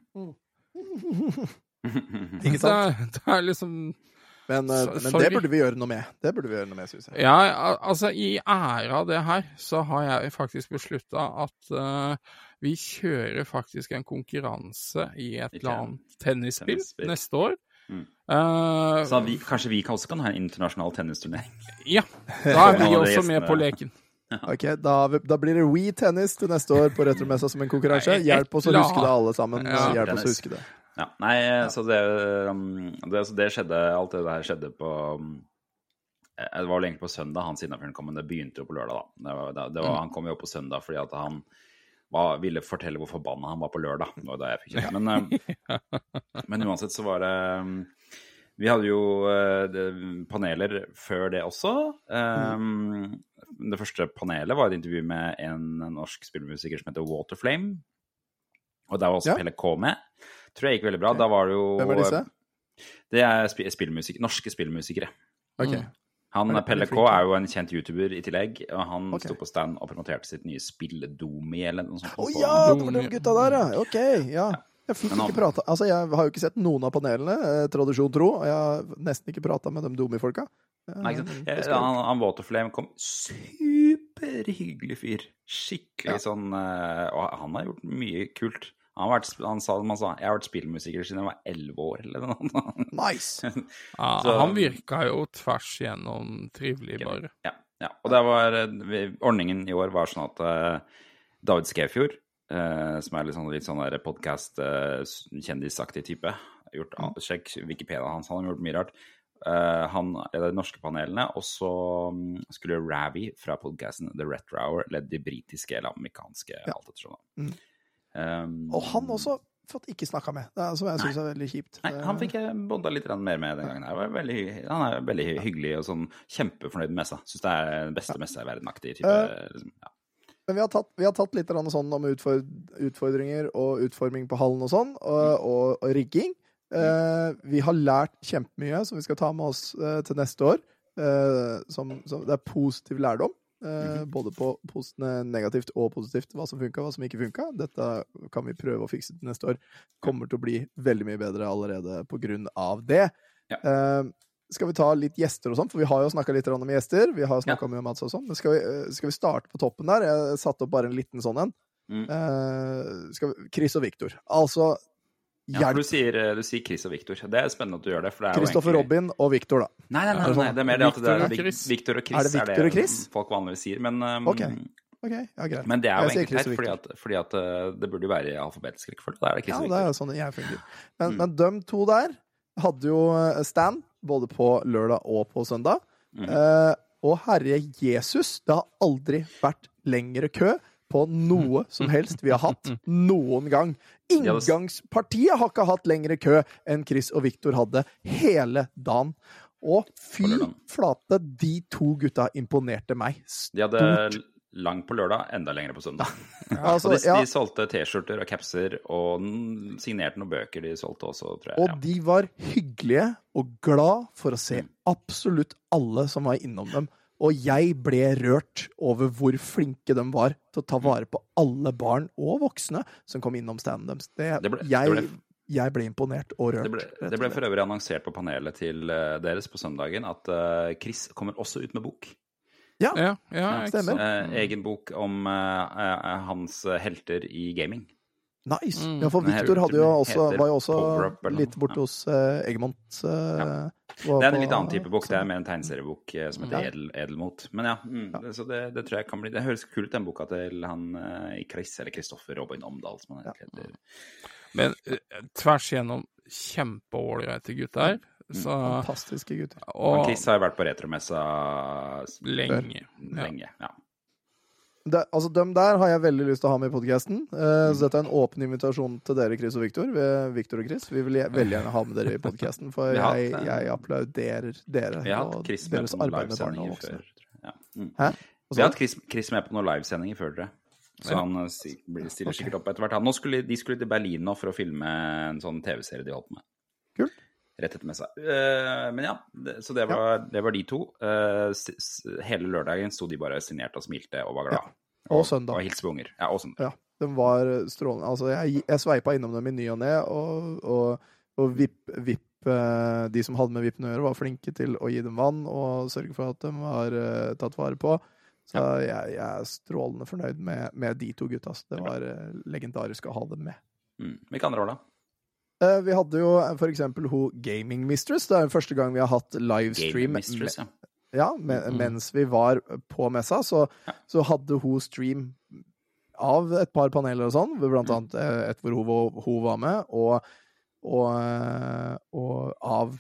Ikke sant? det er liksom Men, eh, men det burde vi gjøre noe med. Det burde vi gjøre noe med, synes jeg. Ja, altså i ære av det her, så har jeg faktisk beslutta at uh, vi kjører faktisk en konkurranse i et eller annet tennisspill tennisspill. neste år. Mm. Uh, Så vi, kanskje vi kan også kan ha en internasjonal tennisturnering? ja, da er vi også med på leken. Ok, da, da blir det We Tennis til neste år på Retromessa som en konkurranse. Hjelp oss å huske det, alle sammen. Hjelp oss å huske det. Ja, nei, så det, um, det, så det skjedde Alt det der skjedde på um, eh, Det var vel egentlig på søndag han Sinnafjøren kom, men det begynte jo på lørdag, da. Det var, var, han kom jo på søndag fordi at han var, ville fortelle hvor forbanna han var på lørdag. Det var da jeg fikk kjøpt. Men, um, men uansett så var det um, Vi hadde jo uh, paneler før det også. Um, Det første panelet var et intervju med en norsk spillmusiker som heter Waterflame. Og der var også Ja. Pelle K med. Tror jeg gikk veldig bra. Okay. Da var det jo Hvem er disse? Det er sp spillmusik, norske spillmusikere. Okay. Mm. Han, Er Pelle K er jo en kjent YouTuber i tillegg. Og han okay. sto på stand og promoterte sitt nye spill Domi, eller noe sånt. Å oh, ja, det var de gutta der, ja. Ok, ja. Jeg fikk ikke prata Altså, jeg har jo ikke sett noen av panelene, eh, tradisjon tro, og jeg har nesten ikke prata med de dumme folka. Eh, Nei, ikke sant? det skal jeg Han, han Waterflame kom superhyggelig fyr. Skikkelig Ja. sånn eh, Og han har gjort mye kult. Han, har vært, han sa man sa, jeg har vært spillmusiker siden jeg var elleve år, eller noe. Nice! Ja, han virka jo tvers igjennom trivelig, bare. Ja, ja. Og det var, eh, ordningen i år var sånn at eh, David Skefjord, eh, som er litt sånn, litt sånn der podcast-kjendisaktig type gjort, Mm. Sjekk Wikipedia hans, han har gjort mye rart. Uh, han leder de norske panelene, og så um, skulle Ravi fra podcasten The Retro Hour lede de britiske eller amerikanske, Ja. alt ettersom. da. Mm. Um, Og han også fått ikke snakka med, det er, som jeg syns er veldig kjipt. Nei, han fikk jeg bonda litt mer med den gangen. her. Veldig, han er veldig hyggelig og sånn kjempefornøyd med messa. Syns det er den beste messa i verden-aktig type. Eh, liksom, ja. Men vi har tatt, vi har tatt litt sånn om utford, utfordringer og utforming på hallen og sånn, og, og, og rigging. Uh, vi har lært kjempemye som vi skal ta med oss uh, til neste år. Uh, som, som, det er positiv lærdom. Eh, Både på postene negativt og positivt. Hva som funka, hva som ikke funka. Dette kan vi prøve å fikse til neste år. Kommer til å bli veldig mye bedre allerede på grunn av det. Ja. Skal vi ta litt gjester og sånn? For vi har jo snakka litt om gjester. Vi har snakka Ja. mye om Mats og sånn. Men skal vi, eh, skal vi starte på toppen der? Jeg satte opp bare en liten sånn en. Mm. Uh, vi, Chris og Victor. Altså Ja, du sier, eh, du sier Chris og Victor. Det er spennende at du gjør det. for det er Kristoffer egentlig- Robin og Victor, da. Nei, nei, nei, Er det nei, sånn? det er mer det at det Victor er. Victor og Chris Er det Victor og Chris? folk vanligvis sier. Men, um, okay. Okay, ja, greit. men det er jo egentlig teit, fordi, at, fordi at det burde jo være i alfabetisk rekkefølge. Da er det Chris Ja, og det Victor. er sånn jeg fungerer. Men, Mm. men de to der hadde jo eh, stand både på lørdag og på søndag. Mm. Eh, og herre Jesus, det har aldri vært lengre kø på noe som helst vi har hatt noen gang. Inngangspartiet har ikke hatt lengre kø enn Chris og Victor hadde hele dagen. Og fy flate, de to gutta imponerte meg. De hadde lang på lørdag, enda lengre på søndag. Altså, de, ja. de solgte T-skjorter og capser og signerte noen bøker de solgte også, tror jeg. Og ja. de var hyggelige og glad for å se Mm. absolutt alle som var innom dem. Og jeg ble rørt over hvor flinke de var til å ta vare på alle barn og voksne som kom innom standen deres. Det, Det ble- det jeg, ble- jeg ble imponert og rørt. Det ble, det ble for øvrig annonsert på panelet til eh, deres på søndagen at eh, Chris kommer også ut med bok. Ja, ja, ja stemmer. Eh, egen bok om eh, eh, hans helter i gaming. Nice. Mm. Ja, for Victor hadde jo også, var jo også litt borte hos eh, Egmont. eh, Ja. Det er en litt annen type bok. Det er mer en tegneseriebok eh, som heter Ja. Edel, Edelmot. Men ja, mm, Ja. Det, så det, det tror jeg kan bli Det høres kult ut, den boka til han eh, Chris, eller Kristoffer Robin Omdal, som han Ja. heter. Men eh, tvers igjennom kjempeålreite gutter. Så, Fantastiske gutter. Og og Chris har jo vært på retromessa lenge. Ja. lenge. Ja. Det, altså, Dem der har jeg veldig lyst til å ha med i podkasten. så dette er en åpen invitasjon til dere, Chris og Victor. Vi- og Chris. Vi vil veldig gjerne ha med dere i podkasten, for jeg, eh, jeg applauderer dere og deres arbeid med barn og voksne. før. Ja. Mm. Hæ? Vi har hatt Chris, Chris med på noen livesendinger før, dere. Så han eh, stiller sikkert opp etter hvert. Han- Nå skulle, de skulle til Berlin nå for å filme en sånn TV-serie de holdt på med. Kult. Rett med seg. Uh, men ja, det, så det var, det var de to. Uh, hele lørdagen sto de bare signerte og smilte og var glade. Og søndag. Og hilste på unger. Ja, og søndag. Ja, de var strålende. Altså, jeg, jeg sveipa innom dem i ny og ne, og, og, og vipp, VIP eh, de som hadde med VIP-en å gjøre, var flinke til å gi dem vann og sørge for at de var eh, tatt vare på. Så jeg, jeg er strålende fornøyd med, med de to gutta. Det var legendarisk å ha dem med. Mm. Hvilke andre var det? Eh, vi hadde jo for eksempel hun Gaming Mistress. Det er jo første gang vi har hatt livestream Mistress, ja. ja, me mens vi var på messa, så, Ja. så hadde hun stream av et par paneler og sånn, blant Mm. annet eh, et hvor hun, var- hun var med, og, og, eh, og av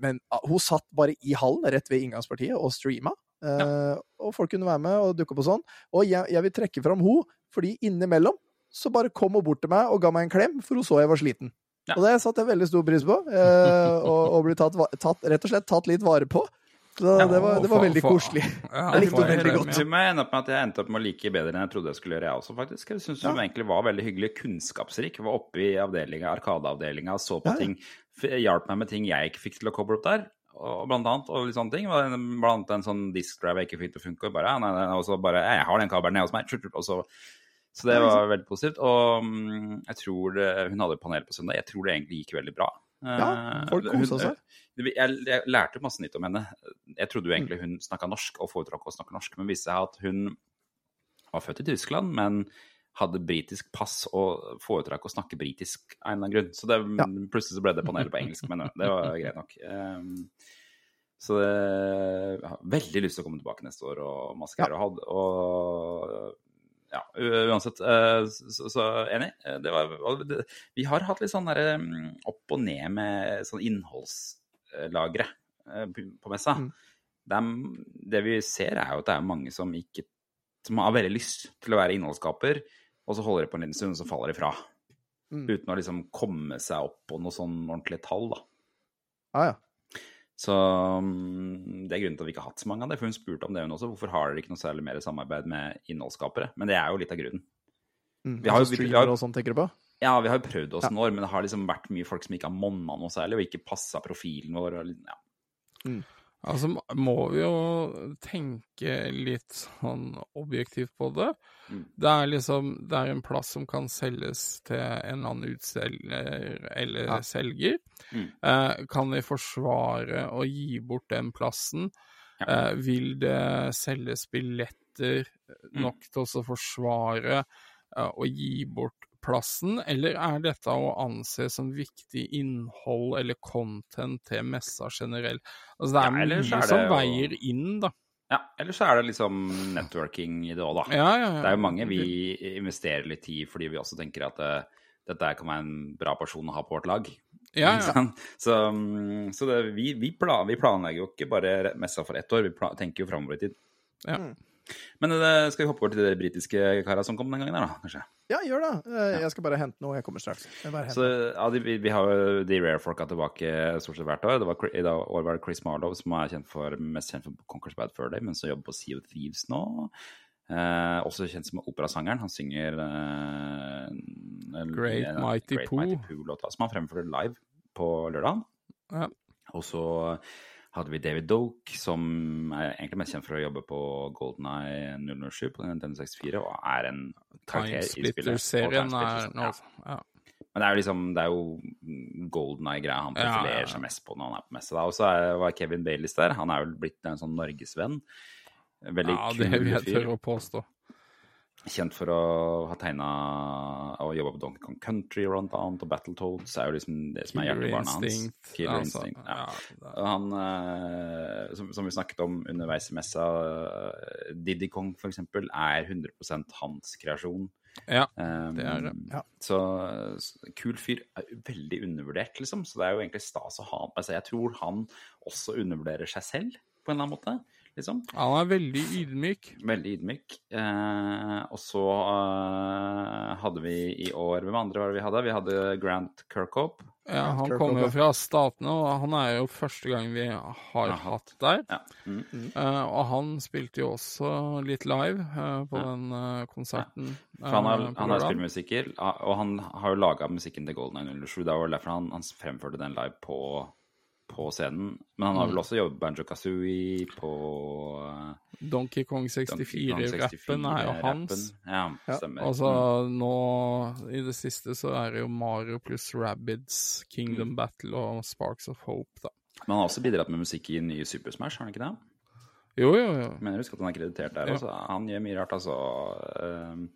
Men ah, hun satt bare i hallen rett ved inngangspartiet og streama. Ja. Og folk kunne være med og dukke opp og sånn. Og jeg, jeg vil trekke fram hun, fordi innimellom så bare kom hun bort til meg og ga meg en klem, for hun så jeg var sliten. Ja. Og det satte jeg veldig stor pris på. Eh, og, og ble tatt, tatt, rett og slett tatt litt vare på. Så Ja, det var, det var veldig for- koselig. Ja, Jeg likte det veldig godt. Så må jeg ende opp med at jeg endte opp med å like bedre enn jeg trodde jeg skulle gjøre, jeg også, faktisk. Jeg syns Ja. hun egentlig var veldig hyggelig, kunnskapsrik. Var oppe i avdelinga, Arkadeavdelinga, så på Ja, ja. ting. Hjalp meg med ting jeg ikke fikk til å koble opp der. Og blant annet, og litt sånne ting. Blant annet en sånn disk drive jeg ikke fikk til å funke. Og bare, ja, nei, nei, og så bare Jeg har den kabelen nede hos meg. Og så, så det var veldig positivt. Og mm, jeg tror det, hun hadde panel på søndag. Jeg tror det egentlig gikk veldig bra. Ja, Eh, folk kosa seg. jeg, jeg lærte masse nytt om henne. Jeg trodde jo egentlig hun snakka norsk og foretrakk å snakke norsk, men viste seg at hun var født i Tyskland, men hadde britisk pass og foretrakk å snakke britisk av en eller annen grunn. Så det, Ja. plutselig så ble det panelet på engelsk, men det var greit nok. Um, så det, jeg har veldig lyst til å komme tilbake neste år og masse ja. ha. Og ja, uansett. eh, Så, så enig. Eh, Det var, det, vi har hatt litt sånn derre mm, opp og ned med sånn innholdslagre eh, på messa. Mm. Det, er, det vi ser, er jo at det er mange som ikke som har veldig lyst til å være innholdsskaper, og så holder de på en liten stund, og så faller de fra. Mm. Uten å liksom komme seg opp på noe sånn ordentlig tall, da. Ja, ja. Så mm, det er grunnen til at vi ikke har hatt så mange av det. For hun spurte om det hun også. Hvorfor har dere ikke noe særlig mer samarbeid med innholdsskapere? Men det er jo litt av grunnen. Mm. Vi har jo- Altså vi- vi streamer har- og sånn, tenker du på? Ja, vi har jo prøvd oss Ja. noen år, men det har liksom vært mye folk som ikke har monna noe særlig, og ikke passa profilen vår. Og, ja. Mm. Altså må- må vi jo tenke litt sånn objektivt på det. Mm. Det er liksom Det er en plass som kan selges til en eller annen utselger eller Ja. selger. Mm. Eh, kan vi forsvare å gi bort den plassen? Ja. Eh, vil det selges billetter Mm. nok til å forsvare eh, å gi bort plassen, eller er dette å anse som viktig innhold eller content til messa generelt? Altså det er Ja, mye det som jo- veier inn, da. Ja. Ellers så er det liksom networking i det òg, da. Ja, ja, ja. Det er jo mange vi investerer litt i fordi vi også tenker at eh, dette kan være en bra person å ha på vårt lag. Ja, ja. Så, mm, så det, vi, vi, plan, vi planlegger jo ikke bare messa for ett år, vi tenker jo framover i tid. Ja. Men eh, skal vi hoppe over til de britiske kara som kom den gangen, da? kanskje? Ja, gjør det. Eh, Jeg skal bare hente noe. Jeg kommer straks. Jeg bare Så ja, de, vi, vi har jo de rare-folka tilbake stort sett hvert år. Det var, I dag år var det Chris Marlowe som er kjent for, mest kjent for Conquer's Bad Fur Day, men som jobber på Sea of Thieves nå. Eh, også kjent som operasangeren. Han synger eh, Great en- Mighty Great Pooh. Mighty Pooh-låta, som han fremførte live på lørdag. Ja. Og så hadde vi David Doke, som er egentlig mest kjent for å jobbe på Golden Eye 007 på Nintendo 64, og er en karakter i spillet. Timesplitter-serien er nå ja. ja. Men det er jo liksom, det er jo Golden Eye-greia han profilerer ja, ja. seg mest på når han er på messe. Og så var Kevin Baileys der. Han er vel blitt en sånn norgesvenn. Veldig ja, det kul vil jeg fyr. tørre å påstå. Kjent for å ha tegna og jobba på Donkey Kong Country blant annet, og Battletoads er jo liksom det som er hjertebarnet hans. Killer altså, Instinct, ja. Han, eh, som, som vi snakket om underveis i messa, eh, Diddy Kong for eksempel, er 100% hans kreasjon. ja. Um, Det er det, ja. Så så kul fyr. er Veldig undervurdert, liksom. Så det er jo egentlig stas å ha han. Altså, jeg tror han også undervurderer seg selv, på en eller annen måte. Liksom. Han er veldig ydmyk. Veldig ydmyk. Eh, og så eh, hadde vi i år Hvem andre var det vi hadde? Vi hadde Grant Kirkhope. Ja, han kommer jo fra Statene, og han er jo første gang vi har Aha. hatt der. Ja. Mm. Eh, og han spilte jo også litt live eh, på Ja. den eh, konserten. For han har, eh, han er spillmusiker, og han har jo laga musikken til Golden Eye 007. Det var derfor han, han fremførte den live på på scenen. Men han har vel også jobbet Banjo Kazooie på eh, Donkey Kong Donkey Kong 64-rappen er jo hans. Ja, Ja. Altså, nå i det siste så er det jo Mario pluss Rabbids, Kingdom Mm. Battle og Sparks of Hope, da. Men han har også bidratt med musikk i nye Super Smash, har han ikke det? Jo, jo, jo. Mener husk at han er kreditert der Ja. også. Han gjør mye rart, altså. Ehm,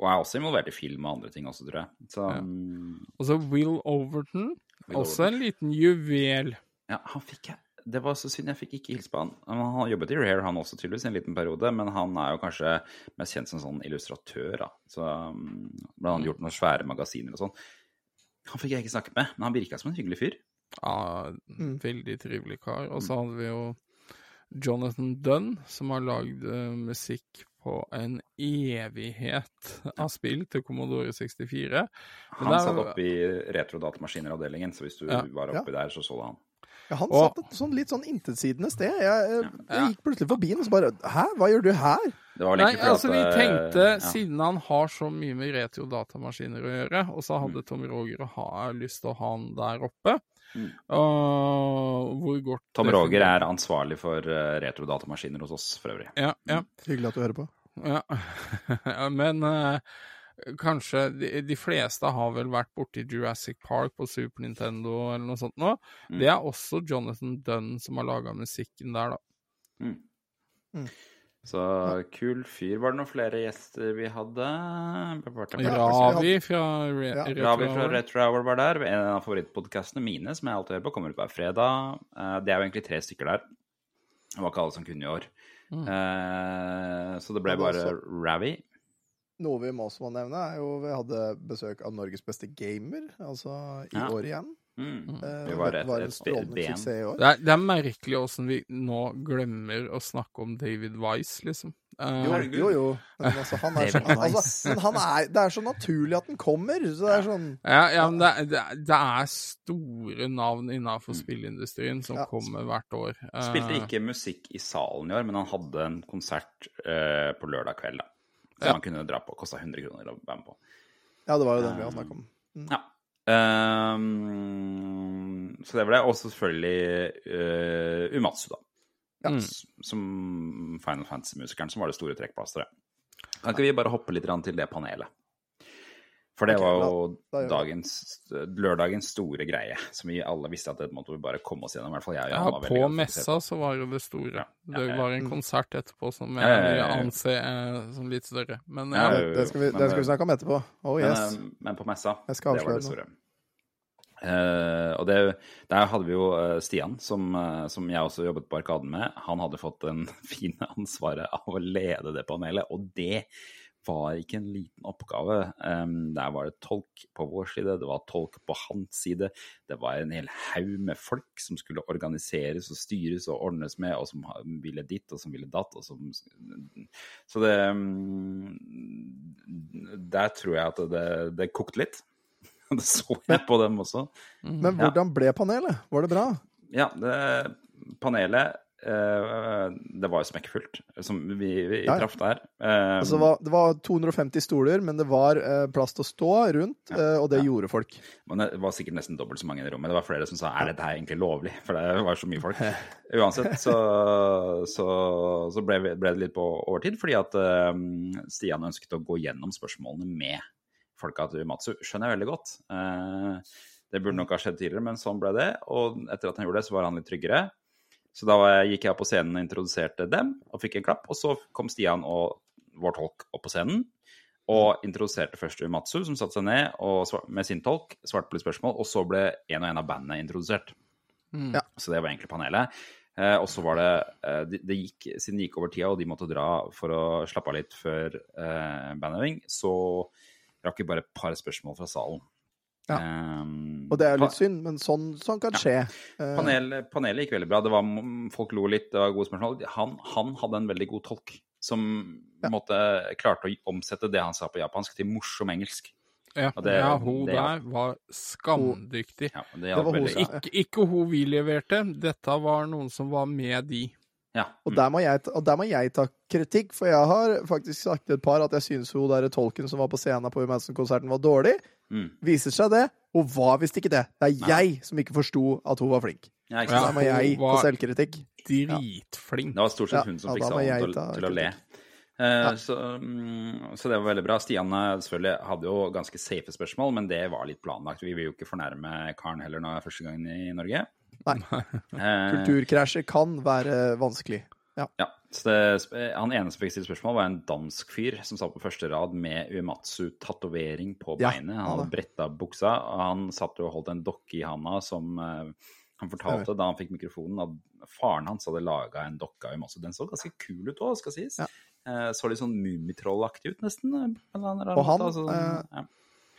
Og er også involvert i film og andre ting også, tror jeg. Så Ja. mm, Og så Will Overton, Will også en liten juvel. Ja, han fikk jeg Det var så synd jeg fikk ikke hilse på han. Han jobbet i Rare, han også, tydeligvis, i en liten periode. Men han er jo kanskje mest kjent som sånn illustratør, da. Så um, blant annet gjort noen svære magasiner og sånn. Han fikk jeg ikke snakke med, men han virka som en hyggelig fyr. Ja, en veldig trivelig kar. Og Mm. så hadde vi jo Jonathan Dunn, som har lagd eh, musikk på en evighet av spill til Commodore 64. Han det er- satt oppe i retrodatamaskiner-avdelingen, så hvis du Ja. var oppi der, så så du han. Ja, han Og- satt et sånn litt sånn intetsigende sted. Jeg, jeg, jeg gikk plutselig forbi den og så bare Hæ, hva gjør du her? Det var vel Nei, altså vi tenkte, eh, ja. siden han har så mye med retro-datamaskiner å gjøre, og så hadde Tom Roger ha, lyst til å ha han der oppe Mm. og hvor godt Tom Roger er ansvarlig for uh, retrodatamaskiner hos oss, for øvrig. Ja, ja. Hyggelig at du hører på. Ja, men eh, kanskje de, de fleste har vel vært borti Jurassic Park på Super Nintendo eller noe sånt nå. Mm. Det er også Jonathan Dunn som har laga musikken der, da. Mm. Mm. Så kul fyr. Var det noen flere gjester vi hadde? Ravi fra Re Ja. Ravi fra. Retro Hour var der. En av favorittpodkastene mine som jeg alltid hører på, kommer ut hver fredag. Eh, Det er jo egentlig tre stykker der. Det var ikke alle som kunne i år. Mm. Eh, Så det ble bare Ravi. Noe vi må også må nevne, er jo vi hadde besøk av Norges beste gamer, altså i Ja. år igjen. Mm. Det Vi var det et, var en strålende suksess i år. Det er, det er merkelig åssen vi nå glemmer å snakke om David Wise, liksom. Uh, Jo, jo, jo. Men altså, han er så, altså, men han er, det er så naturlig at den kommer. Så det er sånn Ja, ja men det, er- det, er- det er store navn innenfor Mm. spillindustrien som Ja. kommer hvert år. Uh, Spilte ikke musikk i salen i år, men han hadde en konsert uh, på lørdag kveld. da. Som Ja. man kunne dra på. Kosta 100 kroner å være med på. Ja, det var jo den vi har snakket om. Ja. Um, så det var det. Og selvfølgelig uh, Umatsu, da. Ja, Mm. Som Final Fantasy-musikeren, som var det store trekkplasteret. Kan ikke vi bare hoppe litt til det panelet? For det var jo det. dagens, lørdagens store greie, som vi alle visste at det måtte vi bare komme oss gjennom. I hvert fall jeg Ja, var på se messa så var jo det store. Ja, Det ja. var en konsert etterpå som jeg vil anse eh, som litt større. Men Ja, ja, jo, jo, Det skal vi, men det skal vi snakke om etterpå. Oh yes. Men, men på messa, det var det store. Uh, og det, der hadde vi jo eh, Stian, som, eh, som jeg også jobbet på Arkaden med. Han hadde fått den fine ansvaret av å lede det panelet, og det var ikke en liten oppgave. Um, der var det tolk på vår side, det var tolk på hans side. Det var en hel haug med folk som skulle organiseres og styres og ordnes med, og som ville ditt og som ville datt. Og som, så det Der tror jeg at det, det kokte litt. Det så jeg på dem også. Men hvordan ble panelet? Var det bra? Ja, det, panelet Det var jo smekkfullt, som vi, vi Ja, traff der. Eh, Altså, det, var, det var 250 stoler, men det var eh, plass til å stå rundt, Ja. eh, og det Ja. gjorde folk. Men det var sikkert nesten dobbelt så mange i rommet. Det var flere som sa er dette her egentlig lovlig, for det var så mye folk. Uansett så, så, så ble, ble det litt på overtid, fordi at eh, Stian ønsket å gå gjennom spørsmålene med folka til Matsu. Skjønner jeg veldig godt. Eh, det burde nok ha skjedd tidligere, men sånn ble det. Og etter at han gjorde det, så var han litt tryggere. Så da jeg- gikk jeg opp på scenen og introduserte dem, og fikk en klapp. Og så kom Stian og vår tolk opp på scenen og introduserte først Umatsu, som satte seg ned og med sin tolk, svarte på litt spørsmål, og så ble en og en av bandene introdusert. Mm. Ja. Så det var egentlig panelet. Eh, og så var det eh, det, det gikk, Siden det gikk over tida, og de måtte dra for å slappe av litt før eh, bandøving, så rakk vi bare et par spørsmål fra salen. Ja. Um, Og det er jo litt synd, men sånn, sånn kan skje. Eh, Panel, panelet gikk veldig bra. Det var, folk lo litt, det var gode spørsmål. Han, han hadde en veldig god tolk som Ja. måtte, klarte å omsette det han sa på japansk, til morsom engelsk. Ja, det- ja, hun det- der var skamdyktig. Ja, det, Det var hun. Ikke, ikke hun vi leverte, dette var noen som var med de. Ja. Og der, må jeg, og der må jeg ta kritikk, for jeg har faktisk sagt til et par at jeg syns hun der tolken som var på scenen på Madsen-konserten, var dårlig. Mm. Viser seg det. Hun var visst ikke det. Det er Nei. jeg som ikke forsto at hun var flink. Ja, ikke Da sant? må jeg på selvkritikk. dritflink. Det var stort sett hun som ja, fikk da salen til, til å le. Eh, så, mm, så det var veldig bra. Stian eh, selvfølgelig hadde jo ganske safe spørsmål, men det var litt planlagt. Vi vil jo ikke fornærme karen heller nå første gangen i Norge. Nei. Eh, Kulturkrasjer kan være vanskelig. Ja, så det, Han ene som fikk stilt spørsmål, var en dansk fyr som satt på første rad med Uematsu-tatovering på Ja, beinet. Han hadde bretta buksa, og han satt og holdt en dokke i handa som uh, han fortalte da han fikk mikrofonen, at faren hans hadde laga en dokke av Uematsu. Den så ganske kul ut òg, skal sies. Ja. Uh, så litt sånn Mummitroll-aktig ut, nesten. Og han, altså, eh, ja.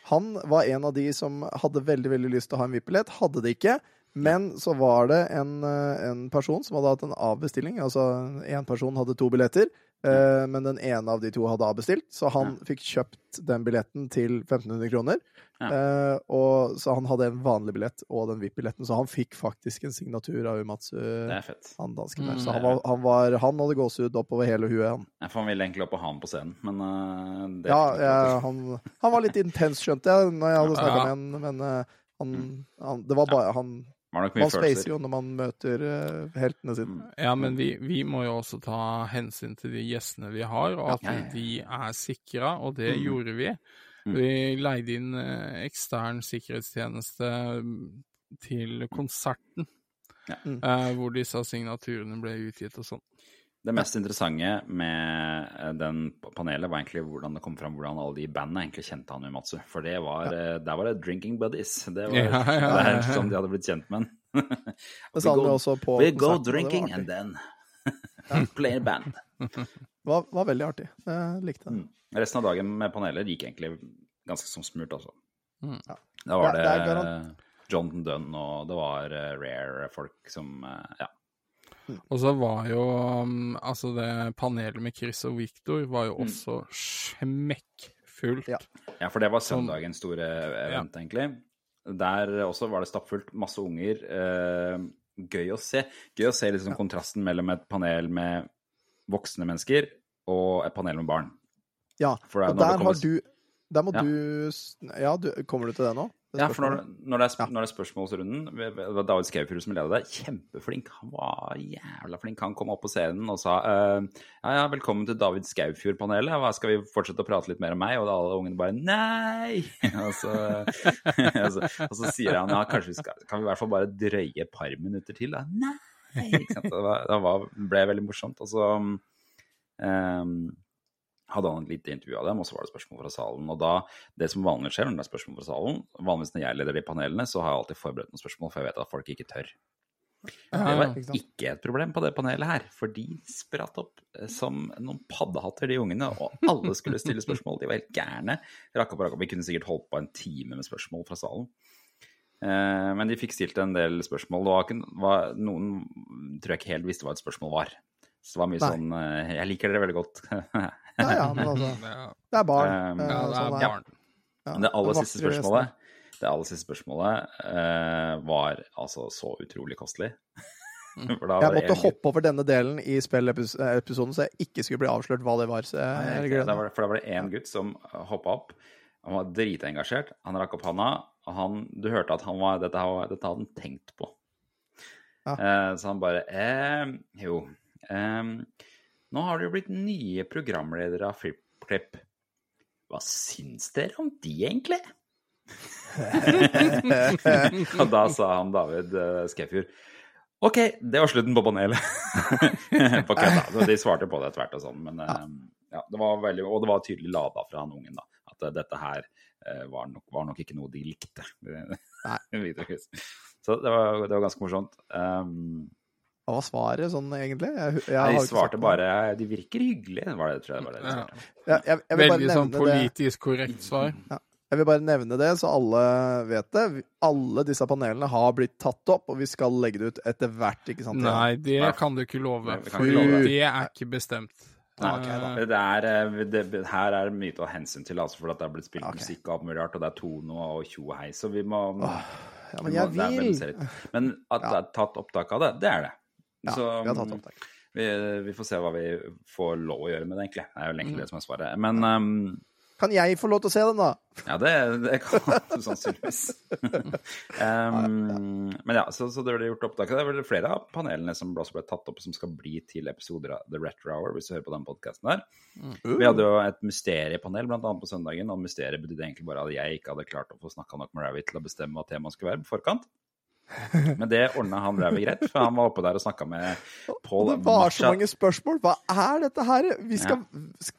Han var en av de som hadde veldig veldig lyst til å ha en VIP-billett, hadde det ikke. Men så var det en, eh, en person som hadde hatt en avbestilling. Altså én person hadde to billetter, eh, men den ene av de to hadde avbestilt. Så han fikk kjøpt den billetten til 1500 kroner. Ja. Eh, og, så han hadde en vanlig billett og den VIP-billetten, så han fikk faktisk en signatur av Umatsu, han dansken der. Mm. Så han, var, han, var, han hadde gåsehud oppover hele huet, han. Jeg han ville egentlig opp og ha han på scenen, men uh, det Ja, jeg han, han var litt intens, skjønte jeg, når jeg hadde snakka Ja. med han, men uh, han, han Det var bare Han, Mye man spacer jo når man møter eh, heltene sine. Mm. Ja, men vi, vi må jo også ta hensyn til de gjestene vi har, og at Ja, ja, ja. de er sikra, og det Mm. gjorde vi. Mm. Vi leide inn eh, ekstern sikkerhetstjeneste mm, til konserten, Ja. Mm. eh, hvor disse signaturene ble utgitt og sånn. Det mest interessante med eh, den panelet var egentlig hvordan det kom fram hvordan alle de bandene egentlig kjente han Uematsu. For det var, ja. der var det drinking buddies. Det var Ja, ja, det er sånn de hadde blitt kjent med han. We go det var drinking and then play a band. Det var, var veldig artig. Jeg likte det. Mm. Resten av dagen med paneler gikk egentlig ganske som smurt, altså. Mm. Ja. Da var Det- det, Jonathan Dunn, og det var eh, rare folk som eh, Ja. Og så var jo um, altså det panelet med Chris og Victor var jo Mm. også smekkfullt. Ja. Ja, for det var søndagens store event, egentlig. Der også var det stappfullt, masse unger. Eh, gøy å se. Gøy å se liksom kontrasten mellom et panel med voksne mennesker og et panel med barn. Ja, og der kommer- har du Der må Ja. du Ja, du, kommer du til det nå? Det Ja, for når, når, det er, Ja. når det er spørsmålsrunden Det var David Skaufjord som ledet det. Kjempeflink. Han var jævla flink. Han kom opp på scenen og sa uh, ja, ja, velkommen til David Skaufjord-panelet. Hva Skal vi fortsette å prate litt mer om meg? Og alle ungene bare nei! og, så, og, så, og så sier han ja, kanskje vi skal Kan vi i hvert fall bare drøye et par minutter til? Da? Nei! Det, var, det var, ble veldig morsomt. Og så um, hadde han et lite intervju av dem, og så var det spørsmål fra salen. Og da, det som vanligvis skjer når det er spørsmål fra salen, vanligvis når jeg leder de panelene, så har jeg alltid forberedt noen spørsmål, for jeg vet at folk ikke tør. Det var ikke et problem på det panelet her, for de spratt opp eh, som noen paddehatter, de ungene, og alle skulle stille spørsmål. De var helt gærne. Rakk opp og rakk opp. Vi kunne sikkert holdt på en time med spørsmål fra salen. Eh, men de fikk stilt en del spørsmål. Var, noen tror jeg ikke helt visste hva et spørsmål var. Så det var mye Nei. sånn eh, Jeg liker dere veldig godt. Ja, ja, men altså Det er barn. Um, eh, ja, det er sånn barn. ja, Men det aller det siste spørsmålet Det aller siste spørsmålet eh, var altså så utrolig kostelig. For da Jeg måtte en hoppe over denne delen i spillepisoden, så jeg ikke skulle bli avslørt hva det var. Så jeg, jeg det var for da var det en gutt som hoppa opp. Han var dritengasjert. Han rakk opp handa, og han, du hørte at han var, dette, dette hadde han tenkt på. Ja. Eh, så han bare eh, Jo. Eh, nå har det jo blitt nye programledere av FlippKlipp. Hva syns dere om de, egentlig? og da sa han David uh, Skefjord OK, det var slutten på panelet. på kødda. De svarte på det etter hvert og sånn, men uh, ja, det var veldig, og det var tydelig lada fra han ungen, da. At uh, dette her eh, var, nok, var nok ikke noe de likte. Så det var, det var ganske morsomt. Um, Hva var svaret sånn, egentlig? Jeg, jeg, nei, de svarte bare De virker hyggelige, var det, tror jeg. Var det de Ja. Jeg, jeg, jeg, vil bare Veldig sånn politisk korrekt svar. jeg vil bare nevne det, så alle vet det. Alle disse panelene har blitt tatt opp, og vi skal legge det ut etter hvert. ikke sant? Nei, det Nei. kan du ikke love. Nei, For ikke love det. det er ikke bestemt. Nei, ok, da. Eh, Det er, eh, det, her er det mye å ta hensyn til, altså, for at det er blitt spilt okay. musikk og alt mulig rart, og det er tono og tjo og hei, så vi må Ja, men vi må- vil. Men at det er tatt opptak av det, det er det. Ja, så vi har tatt opptak. vi, vi får se hva vi får lov å gjøre med det, egentlig. Det er jo egentlig Mm. det som er svaret. Men um, Kan jeg få lov til å se den, da? Ja, det, det kan du sannsynligvis. um, men ja, så, så det ble gjort opptak. Det er vel flere av panelene som også ble tatt opp, som skal bli til episoder av The Retro Hour, hvis du hører på den podkasten der. Vi hadde jo et mysteriepanel blant annet på søndagen, og mysteriet betydde egentlig bare at jeg ikke hadde klart å få snakka nok med Ravi til å bestemme hva temaet skulle være på forkant. Men det ordna han ræva greit, for han var oppe der og snakka med Paul Det var så mange spørsmål. Hva er dette her? Vi skal,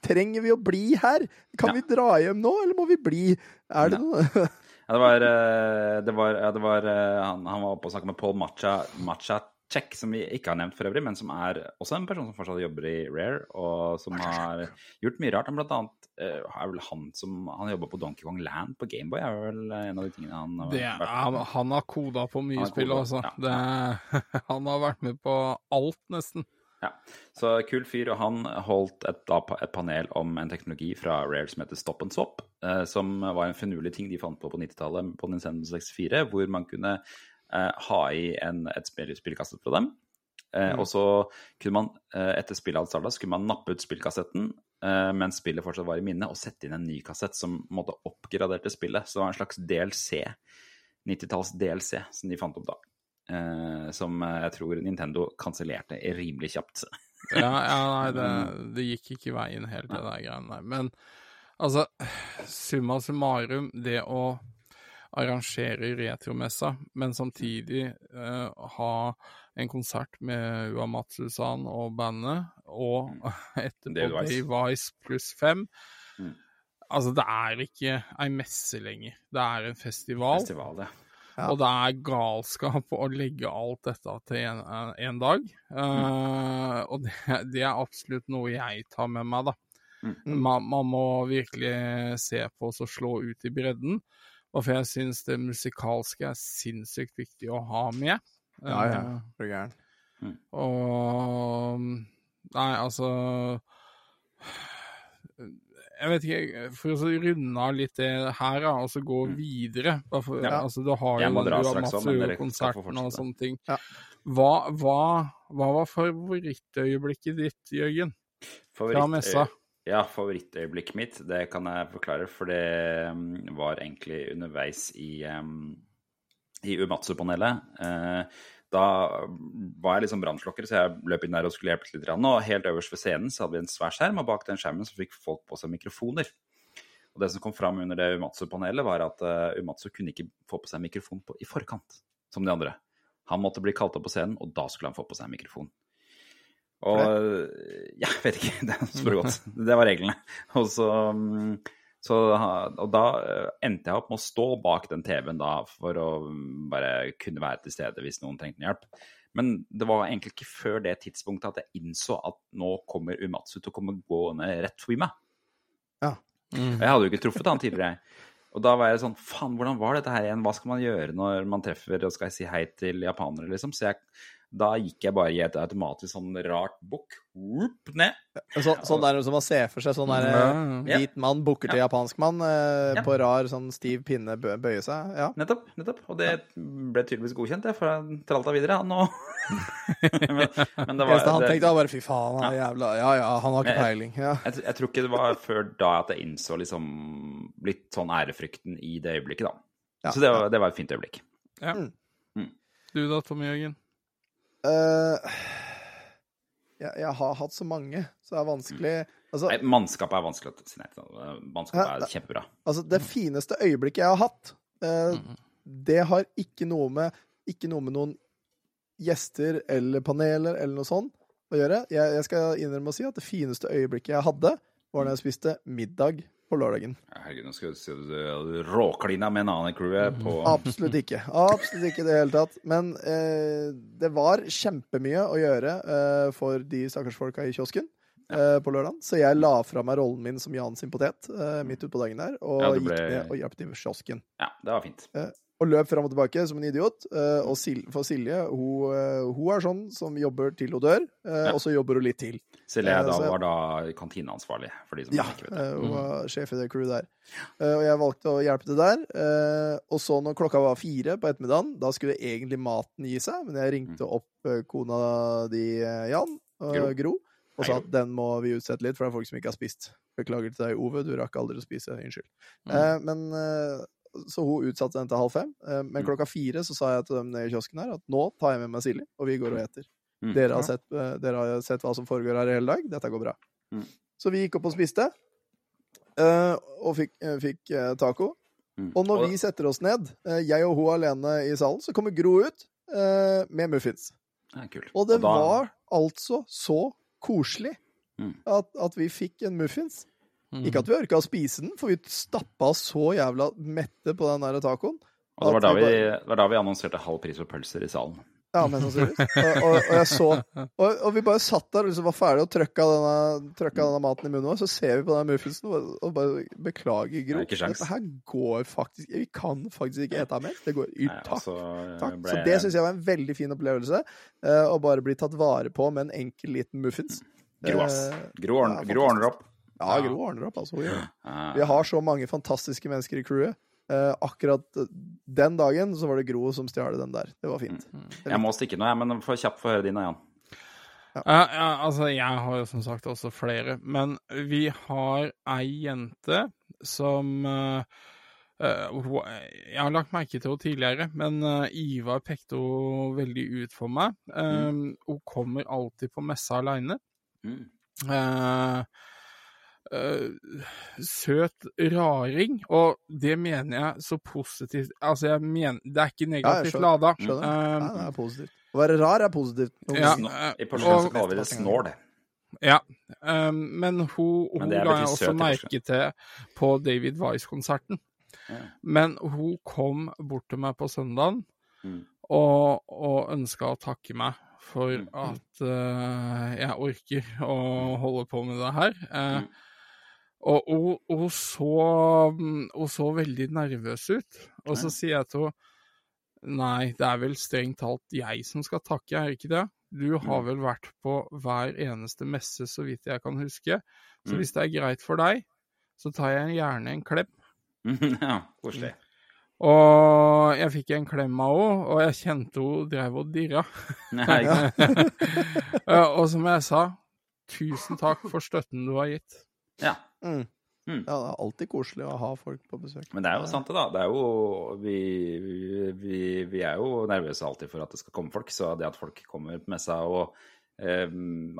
Trenger vi å bli her? Kan Ja. vi dra hjem nå, eller må vi bli? Er det Ja. noe Ja, det var, eh, det var, ja, det var eh, han, han var oppe og snakka med Paul Macha, Machacek, som vi ikke har nevnt for øvrig, men som er også en person som fortsatt jobber i Rare, og som har gjort mye rart. Han blant annet eh, er vel han som Han jobba på Donkey Kong Land på Gameboy, er vel en av de tingene han har vært er, han har koda på mye spill, altså. ja. Det, han har vært med på alt, nesten. Ja, så kul fyr, og han holdt et, da, et panel om en teknologi fra Rare som heter Stop and Swap, eh, som var en finurlig ting de fant på på 90-tallet på Nintendo 64, hvor man kunne eh, ha i en, et spill, spillkassett fra dem. Eh, Og så kunne man, eh, etter spillet hadde starta, skulle man nappe ut spillkassetten eh, mens spillet fortsatt var i minne, og sette inn en ny kassett som måtte oppgraderte spillet. Så det var en slags DLC, 90-talls DLC, som de fant opp da. Eh, som eh, jeg tror Nintendo kansellerte rimelig kjapt. Ja, ja nei, det, det gikk ikke veien helt, det der greiene der. Men altså, summa summarum, det å arrangere retromessa, men samtidig eh, ha en konsert med Ua Matsusan og bandet, og etterpå David Wise. Dave Wise pluss fem Mm. Altså, det er ikke ei messe lenger. Det er en festival. Festival, ja. Ja. Og det er galskap å legge alt dette til en, en dag. Uh, og det, det er absolutt noe jeg tar med meg, da. Mm. Man, man må virkelig se på oss og slå ut i bredden. Og for jeg syns det musikalske er sinnssykt viktig å ha med. Ja, ja. Eh, Er du gæren? og Nei, altså Jeg vet ikke, for å runde av litt det her, da, og så gå videre bare for, Mm. Ja. altså, Du har jo men dere skal få Uamatsu-konserten og sånne ting. Ja. Hva, hva, hva var favorittøyeblikket ditt, Jørgen? Fra messa? Ja, favorittøyeblikket mitt, det kan jeg forklare, for det mm, var egentlig underveis i, um, i Umatsu-panelet. Eh, da var jeg liksom brannslokker, så jeg løp inn der og skulle hjelpe litt. Og helt øverst ved scenen så hadde vi en svær skjerm, og bak den skjermen så fikk folk på seg mikrofoner. Og det som kom fram under det Umatsu-panelet, var at uh, Umatsu kunne ikke få på seg mikrofon på, i forkant, som de andre. Han måtte bli kalt opp på scenen, og da skulle han få på seg en mikrofon. Og ja, jeg vet ikke. Det er godt. Det var reglene. Og så, mm, så Og da eh, endte jeg opp med å stå bak den TV-en da for å mm, bare kunne være til stede hvis noen trengte hjelp. Men det var egentlig ikke før det tidspunktet at jeg innså at nå kommer Umatsu til å komme gående rett forbi meg. Ja. Og Jeg hadde jo ikke truffet han tidligere. Og da var jeg sånn Faen, hvordan var dette her igjen? Hva skal man gjøre når man treffer og skal si hei til japanere, liksom? Så jeg, da gikk jeg bare i et automatisk sånn rart bukk. Whoop, ned. Så, sånn der som man ser for seg sånn der Ja, eh, hvit mann bukker til japansk mann eh, Ja. på rar sånn stiv pinne bø bøye seg. Ja. Nettopp. nettopp. Og det ble tydeligvis godkjent, det, for jeg tralta videre, han òg. men, men det Det var han tenkte, bare fy faen, han er jævla Ja ja, han har ikke peiling. Ja. jeg, jeg tror ikke det var før da at jeg innså liksom litt sånn ærefrykten i det øyeblikket, da. Ja. Så det var, det var et fint øyeblikk. Ja. Mm. Mm. Du da, Tom Jørgen? Eh, jeg, jeg har hatt så mange, så det er vanskelig Altså, Nei, mannskapet er vanskelig å si nei til. Mannskapet er kjempebra. altså det fineste øyeblikket jeg har hatt, eh, det har ikke noe med ikke noe med noen gjester eller paneler eller noe sånt å gjøre. Jeg, jeg skal innrømme å si at det fineste øyeblikket jeg hadde, var da jeg spiste middag på lørdagen. Herregud, nå skal du si du råklina med en annen crew på Absolutt ikke. Absolutt ikke i det hele tatt. Men eh, det var kjempemye å gjøre eh, for de stakkars folka i kiosken eh, på lørdag. Så jeg la fra meg rollen min som Jan sin potet eh, midt utpå dagen der, og Ja, ble- gikk ned og hjalp til kiosken. Ja, det var fint. Og løp fram og tilbake som en idiot. eh, og Sil for Silje, hun, eh, hun er sånn som jobber til hun dør, eh, Ja. og så jobber hun litt til. Silje jeg da var da kantineansvarlig, for de som Ja, ikke vet det. eh, hun var sjef i det crewet der. Eh, og jeg valgte å hjelpe til der. eh, og så når klokka var fire på ettermiddagen, da skulle egentlig maten gi seg, men jeg ringte Mm. opp eh, kona di, eh, Jan, Gro. Gro. og sa at den må vi utsette litt, for det er folk som ikke har spist. Beklager til deg, Ove, du rakk aldri å spise. Unnskyld. Mm. Eh, men eh, Så hun utsatte den til halv fem. Eh, men Mm. klokka fire så sa jeg til dem nede i kiosken her at nå tar jeg med meg Silje, og vi går og eter. Mm. Dere, har sett, eh, dere har sett hva som foregår her i hele dag. Dette går bra. Mm. Så vi gikk opp og spiste, eh, og fikk, eh, fikk taco. Mm. Og når vi setter oss ned, jeg og hun alene i salen, så kommer Gro ut eh, med muffins. Ja. Og det da- var altså så koselig Mm. at, at vi fikk en muffins. Mm. Ikke at vi orka å spise den, for vi stappa så jævla mette på den der tacoen. Og det var, da vi vi, det var da vi annonserte halv pris på pølser i salen. Ja, mest sannsynlig. Og, og, og jeg så og, og vi bare satt der og liksom var ferdige og trøkka denne, trøkka denne maten i munnen vår. Så ser vi på den muffinsen og, og bare Beklager, Gro. Dette her går faktisk Vi kan faktisk ikke ete mer. Det går ut. Takk. altså, takk. ble- Så det syns jeg var en veldig fin opplevelse. eh, Å bare bli tatt vare på med en enkel liten muffins. Gro, ass. Eh, Gro, ordner, opp. Ja, Gro ordner opp, altså. Vi har så mange fantastiske mennesker i crewet. Eh, akkurat den dagen så var det Gro som stjal den der. Det var fint. Jeg må stikke nå, jeg, men for kjapt få høre din, Jan. Ja, ja, altså, jeg har jo som sagt også flere, men vi har ei jente som eh, eh, Jeg har lagt merke til henne tidligere, men Ivar pekte henne veldig ut for meg. Mm. Hun kommer alltid på messa aleine. Mm. Eh, eh, søt raring, og det mener jeg så positivt Altså, jeg mener Det er ikke negativt ja, lada. Skjønner. Eh, Nei, det er positivt. Å være rar er positivt. Ja, eh, I Porsgrunn så kaller vi det snål. Ja, um, men hun, Men hun det la jeg også merke til på David Wise-konserten. Ja. Men hun kom bort til meg på søndagen Mm. og, og ønska å takke meg for Mm. at uh, jeg orker å holde på med det her. Uh, Mm. Og hun, hun, så, hun så veldig nervøs ut. Og så sier jeg til henne Nei, det er vel strengt talt jeg som skal takke, er det ikke det? Du har Mm. vel vært på hver eneste messe, så vidt jeg kan huske. Så Mm. hvis det er greit for deg, så tar jeg gjerne en klem. ja, koselig. Og jeg fikk en klem av henne, og jeg kjente hun drev og dirra. Eh, og som jeg sa, tusen takk for støtten du har gitt. Ja. Mm. Mm. Ja, det er alltid koselig å ha folk på besøk. Men det er jo sant, det, da. Det er jo, vi, vi, vi, er jo nervøse alltid for at det skal komme folk. Så det at folk kommer på messa og eh,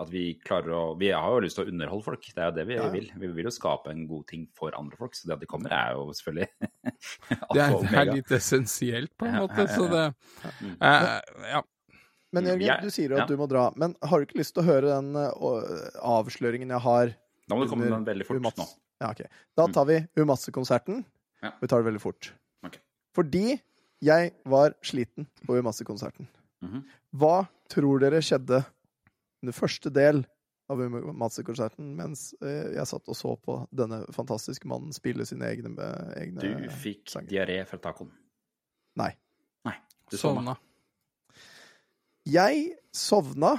at vi klarer å Vi har jo lyst til å underholde folk. Det er jo det vi Ja. vil. Vi vil jo skape en god ting for andre folk. Så det at de kommer, er jo selvfølgelig Det er, det er litt essensielt, på en Ja, måte. Så det Mm. eh, Ja. Men Jørgen, du sier jo at du må dra. Men har du ikke lyst til å høre den eh, avsløringen jeg har? Da må du komme med den veldig fort Umats? nå. Ja, ok. Da Mm. tar vi Umasse-konserten. Ja. Vi tar det veldig fort. Okay. Fordi jeg var sliten på Umasse-konserten. Mhm. Hva tror dere skjedde under første del av Umasse-konserten mens eh, jeg satt og så på denne fantastiske mannen spille sine egne, sanger? egne Du fikk sanger? diaré fra tacoen. Nei. Nei. Du sovna. Sovna. Jeg sovna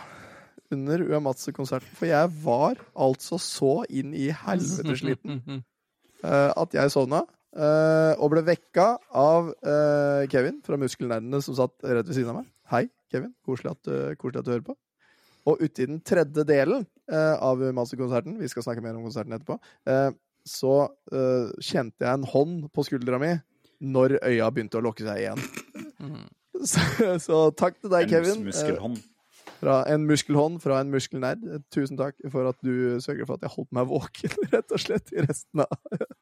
under Uematsu-konserten, for jeg var altså så inn i helvete sliten uh, at jeg sovna. Uh, og ble vekka av uh, Kevin fra Muskelnerdene, som satt rett ved siden av meg. Hei, Kevin. Koselig at, du- koselig at du hører på. Og uti i den tredje delen eh, av Uematsu-konserten, vi skal snakke mer om konserten etterpå, eh, så eh, kjente jeg en hånd på skuldra mi når øya begynte å lukke seg igjen. Mm. Så, så takk til deg, En Kevin. En muskelhånd. Eh, Fra en muskelhånd fra en muskelnerd. Eh, Tusen takk for at du sørger for at jeg holdt meg våken, rett og slett, i resten av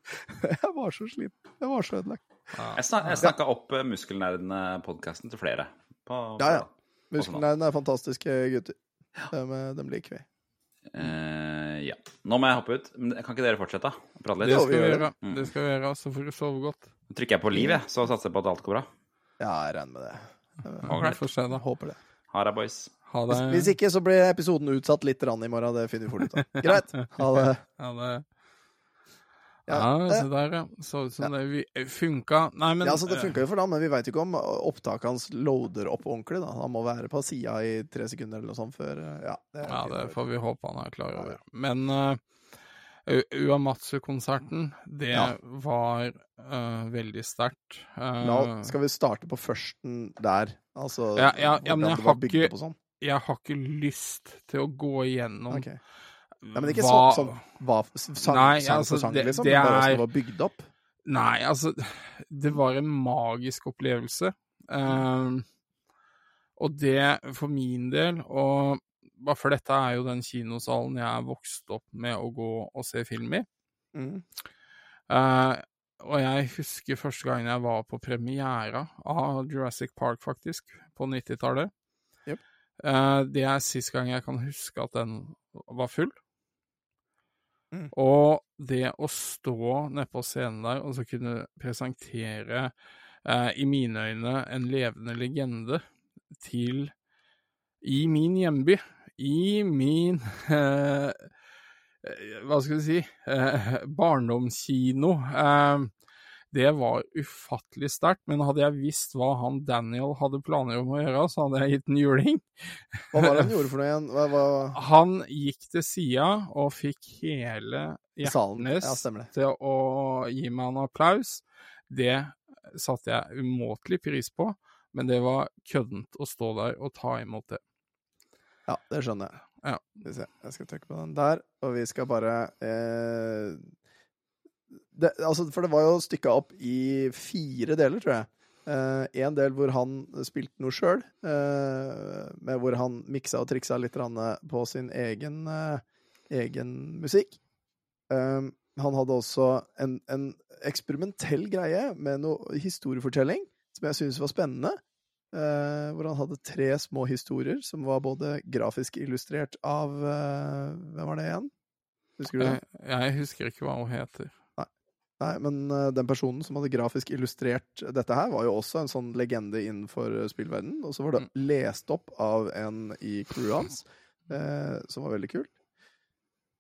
Jeg var så sliten. Jeg var så ødelagt. Jeg, snak, jeg snakka opp uh, Muskelnerdene-podkasten til flere. På, Ja, ja. Muskelnerdene er fantastiske gutter. Dem, eh, dem liker vi. Uh, ja. Nå må jeg hoppe ut. Men kan ikke dere fortsette? Prate Det skal vi gjøre. Mm. Det skal vi gjøre, så får du sove godt. Nå trykker jeg på liv, jeg, så satser jeg på at alt går bra. Ja, jeg regner med det. Jeg, jeg, jeg, jeg. Håper det. Ha det, boys. Ha det. Hvis, hvis ikke, så blir episoden utsatt litt rann i morgen. Det finner vi fort ut av. Greit. Ha det. Ha det. Ja, Ja, det- se der, ja. Så ut som det vi- funka. Nei, men Ja, altså Det eh, funka jo for ham, men vi veit ikke om opptaket hans loader opp ordentlig. da Han må være på sida i tre sekunder eller noe sånt før eh, Ja, det, Ja, det får vi håpe han er klar over. Men uh, Uamatsu-konserten, det Ja. var uh, veldig sterkt. Uh, Nå skal vi starte på førsten der? Altså Ja, ja, ja, men jeg har ikke- sånn? Jeg har ikke lyst til å gå igjennom okay. Nei, men ikke hva- sånn, sånn hva, sang, Nei, sang altså, for sang, det- liksom, det bare åssen det var bygd opp. Nei, altså Det var en magisk opplevelse. Um, og det for min del, og bare for dette er jo den kinosalen jeg er vokst opp med å gå og se film i. Mm. Uh, og jeg husker første gangen jeg var på premiera av Jurassic Park, faktisk, på 90-tallet. Eh, det er sist gang jeg kan huske at den var full. Mm. Og det å stå nede på scenen der og så kunne presentere, eh, i mine øyne, en levende legende til I min hjemby, i min eh, eh, Hva skal vi si eh, barndomskino. Eh, det var ufattelig sterkt, men hadde jeg visst hva han Daniel hadde planer om å gjøre, så hadde jeg gitt en juling. Hva var det han gjorde for noe igjen? Hva, hva, Han gikk til sida og fikk hele? Hjertnes Ja, til å gi meg en applaus. Det satte jeg umåtelig pris på, men det var køddent å stå der og ta imot det. Ja, det skjønner jeg. Ja. Jeg skal trykke på den der, og vi skal bare eh, det, altså, For det var jo stykka opp i fire deler, tror jeg. Eh, en del hvor han spilte noe sjøl, eh, hvor han miksa og triksa litt på sin egen, eh, egen musikk. Eh, han hadde også en, en eksperimentell greie med noe historiefortelling som jeg syntes var spennende. Eh, hvor han hadde tre små historier som var både grafisk illustrert av eh, Hvem var det igjen? Husker du? Jeg, jeg husker ikke hva hun heter. Nei, men eh, den personen som hadde grafisk illustrert dette her, var jo også en sånn legende innenfor uh, spillverdenen. Og så var det Mm. lest opp av en i crewet hans, eh, som var veldig kult.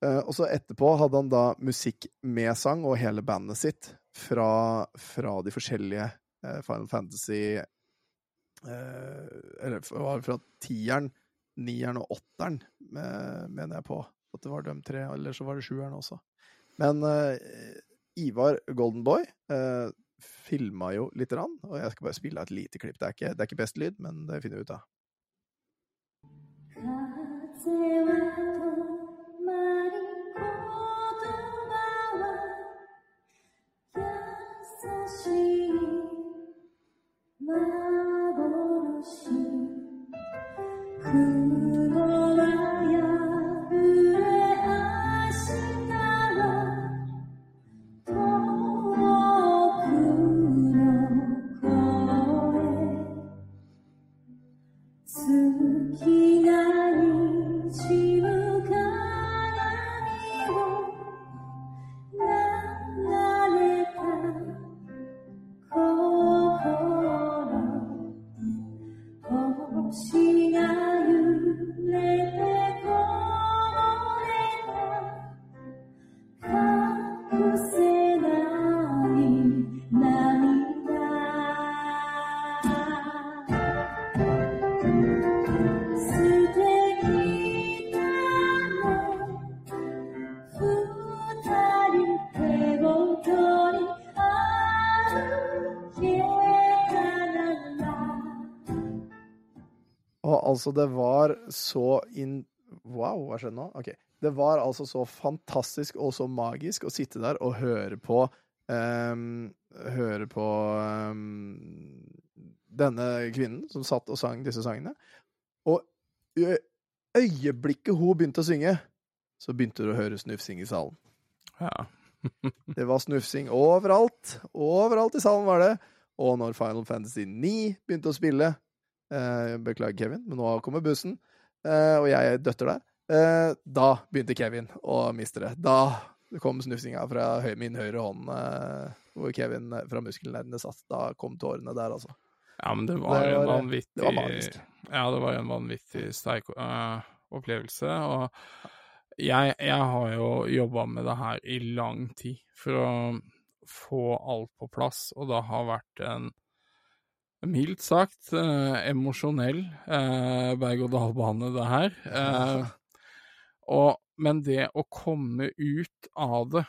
Eh, og så etterpå hadde han da musikk med sang og hele bandet sitt fra, fra de forskjellige eh, Final Fantasy eh, Eller det fra tieren, nieren og åtteren, eh, mener jeg på. At det var de tre, eller så var det sjueren også. Men eh, Ivar Goldenboy eh, filma jo lite grann, og jeg skal bare spille et lite klipp. Det er ikke, det er ikke best lyd, men det finner vi ut av. 風は altså, det var så in... Wow, hva skjedde nå? Ok. Det var altså så fantastisk og så magisk å sitte der og høre på um, Høre på um, denne kvinnen som satt og sang disse sangene. Og i øyeblikket hun begynte å synge, så begynte du å høre snufsing i salen. Ja. Det var snufsing overalt. Overalt i salen var det. Og når Final Fantasy 9 begynte å spille Beklager, Kevin, men nå kommer bussen, eh, og jeg døtter deg. Eh, da begynte Kevin å miste det. Da kom snufsinga fra min høyre hånd, eh, hvor Kevin eh, fra muskelnervene satt. Da kom tårene der, altså. Ja, men det var, Det en vanvittig det var magisk. Ja, det var en vanvittig sterk uh, opplevelse. Og jeg, jeg har jo jobba med det her i lang tid for å få alt på plass, og det har vært en mildt sagt eh, emosjonell eh, berg-og-dal-bane, det her. Eh, og, men det å komme ut av det,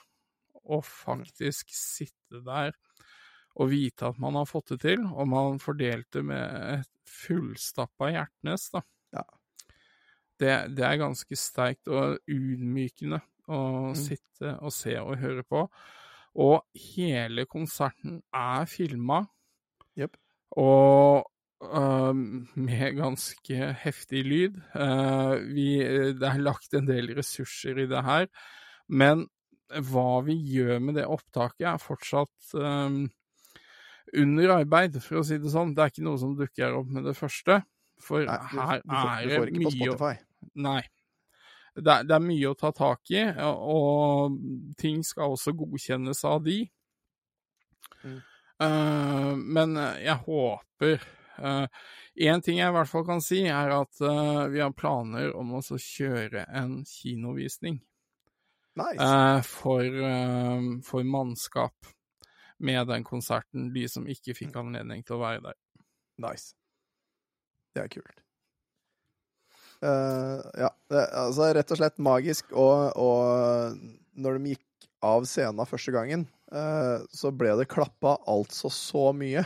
og faktisk sitte der og vite at man har fått det til, og man fordelte med et fullstappa Hjertnes, da. Ja. det, det er ganske sterkt og ydmykende å Mm. sitte og se og høre på. Og hele konserten er filma. Jepp. Og uh, med ganske heftig lyd. Uh, vi, det er lagt en del ressurser i det her. Men hva vi gjør med det opptaket, er fortsatt øhm, under arbeid, for å si det sånn. Det er ikke noe som dukker opp med det første. For Nei, du, her du, får, er du det får ikke på mye Spotify. Nei. Det er, det er mye å ta tak i, og ting skal også godkjennes av de. Mm. Eh, men jeg håper Én ting jeg i hvert fall kan si, er at uh, vi har planer om å så kjøre en kinovisning Nice. eh, for, eh, for mannskap med den konserten, de som ikke fikk anledning til å være der. Nice. Det er kult. Eh, ja, det, altså rett og slett magisk. Og, og når de gikk av scenen første gangen, eh, så ble det klappa altså så mye.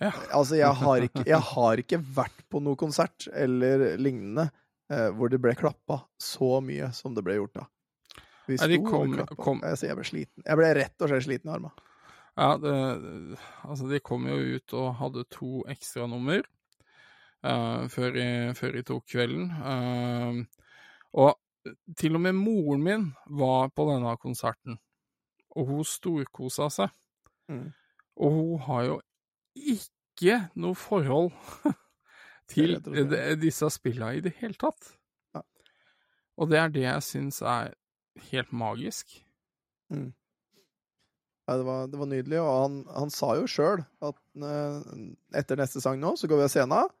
Ja. Altså, jeg har, ikke, jeg har ikke vært på noe konsert eller lignende eh, hvor det ble klappa så mye som det ble gjort da. Vi sto ja, sto og kom- klappa. kom- Jeg, jeg ble sliten. Jeg ble rett og slett sliten i armene. Ja, det, altså de kom jo ut og hadde to ekstranummer uh, før, jeg, før de tok kvelden. Uh, og til og med moren min var på denne konserten, og hun storkosa seg. Mm. Og hun har jo ikke noe forhold til disse spillene i det hele tatt. Ja. Og det er det jeg syns er helt magisk. Ja, det, var, det var nydelig, og han, han sa jo sjøl at eh, etter neste sang nå, så går vi av scenen.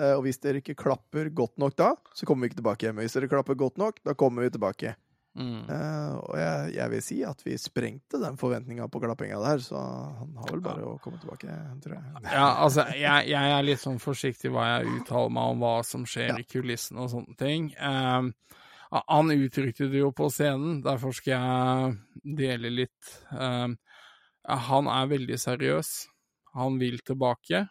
eh, og hvis dere ikke klapper godt nok da, så kommer vi ikke tilbake. Men hvis dere klapper godt nok, da kommer vi tilbake. Mm. Eh, og jeg, jeg vil si at vi sprengte den forventninga på klappinga der, så han har vel bare å komme tilbake, tror jeg. Ja, altså, jeg, jeg er litt sånn forsiktig hva jeg uttaler meg om hva som skjer Ja. i kulissene og sånne ting. Um, han uttrykte det jo på scenen, derfor skal jeg dele litt. Um, han er veldig seriøs. Han vil tilbake.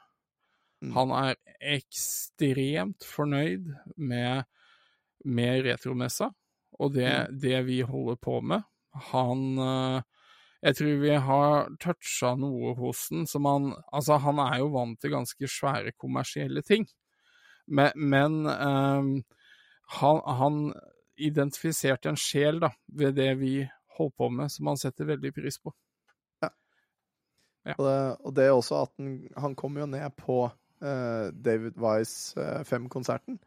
Mm. Han er ekstremt fornøyd med, med retromessa og det, det vi holder på med. Han eh, Jeg tror vi har toucha noe hos den som han Altså, han er jo vant til ganske svære kommersielle ting, men, men eh, han, han identifiserte en sjel da, ved det vi holdt på med, som han setter veldig pris på. Ja. Og, det, og det er også at han, han kom jo ned på uh, David Wise eh, 5-konserten.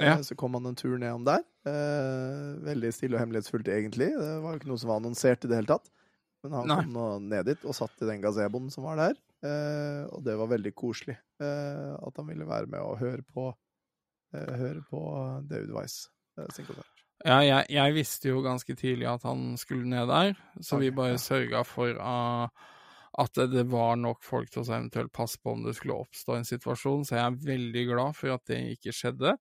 Ja. Eh, Så kom han en tur nedom der. Eh, veldig stille og hemmelighetsfullt, egentlig. Det var jo ikke noe som var annonsert i det hele tatt. Men han Nei. kom nå ned dit og satt i den gazeboen som var der. Eh, og det var veldig koselig eh, at han ville være med og høre på, eh, høre på David Wise eh, sin konsert. Ja, jeg, jeg visste jo ganske tidlig at han skulle ned der, så vi bare sørga for uh, at det, var nok folk til å eventuelt passe på om det skulle oppstå en situasjon, så jeg er veldig glad for at det ikke skjedde.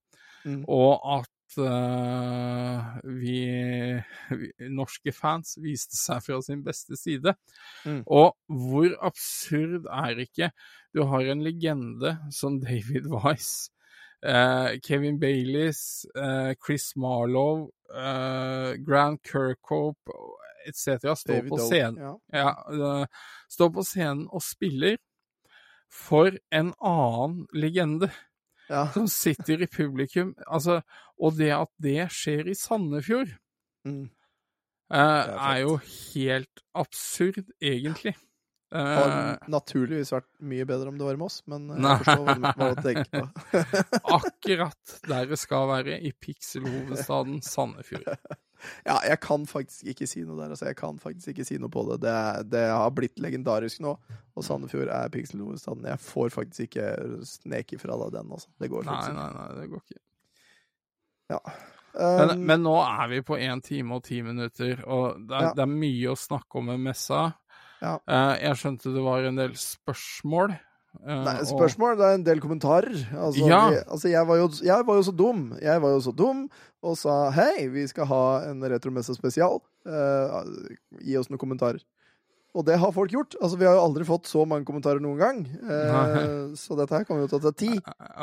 Mm. Og at uh, vi, vi norske fans viste seg fra sin beste side. Mm. Og hvor absurd er ikke Du har en legende som David Wise, uh, Kevin Baileys, uh, Chris Marlowe, Grant Kirkhope etc. står på scenen Ja. ja, eh, står på scenen og spiller for en annen legende Ja. som sitter i publikum. Altså, og det at det skjer i Sandefjord, Mm. eh, er er jo helt absurd, egentlig. Det Eh, hadde naturligvis vært mye bedre om det var med oss, men jeg forstår hva, hva du tenker på. akkurat der det skal være, i pikselhovedstaden Sandefjord. Ja, jeg kan faktisk ikke si noe der. Altså, jeg kan faktisk ikke si noe på det. Det, det har blitt legendarisk nå, og Sandefjord er pikselhovedstaden. Jeg får faktisk ikke sneke fra deg den, altså. Det går Nei, faktisk nei, nei, det går ikke. Ja. Men, Um, men nå er vi på én time og ti minutter, og det er, Ja. det er mye å snakke om med messa. Ja. Eh, jeg skjønte det var en del spørsmål. Eh, Nei, spørsmål, det er en del kommentarer. Altså, Ja. vi, altså jeg, var jo, jeg var jo så dum. Jeg var jo så dum og sa hei, vi skal ha en retromesse spesial. Uh, gi oss noen kommentarer. Og det har folk gjort. Altså, Vi har jo aldri fått så mange kommentarer noen gang. Eh, så dette her kommer jo til å ta ti.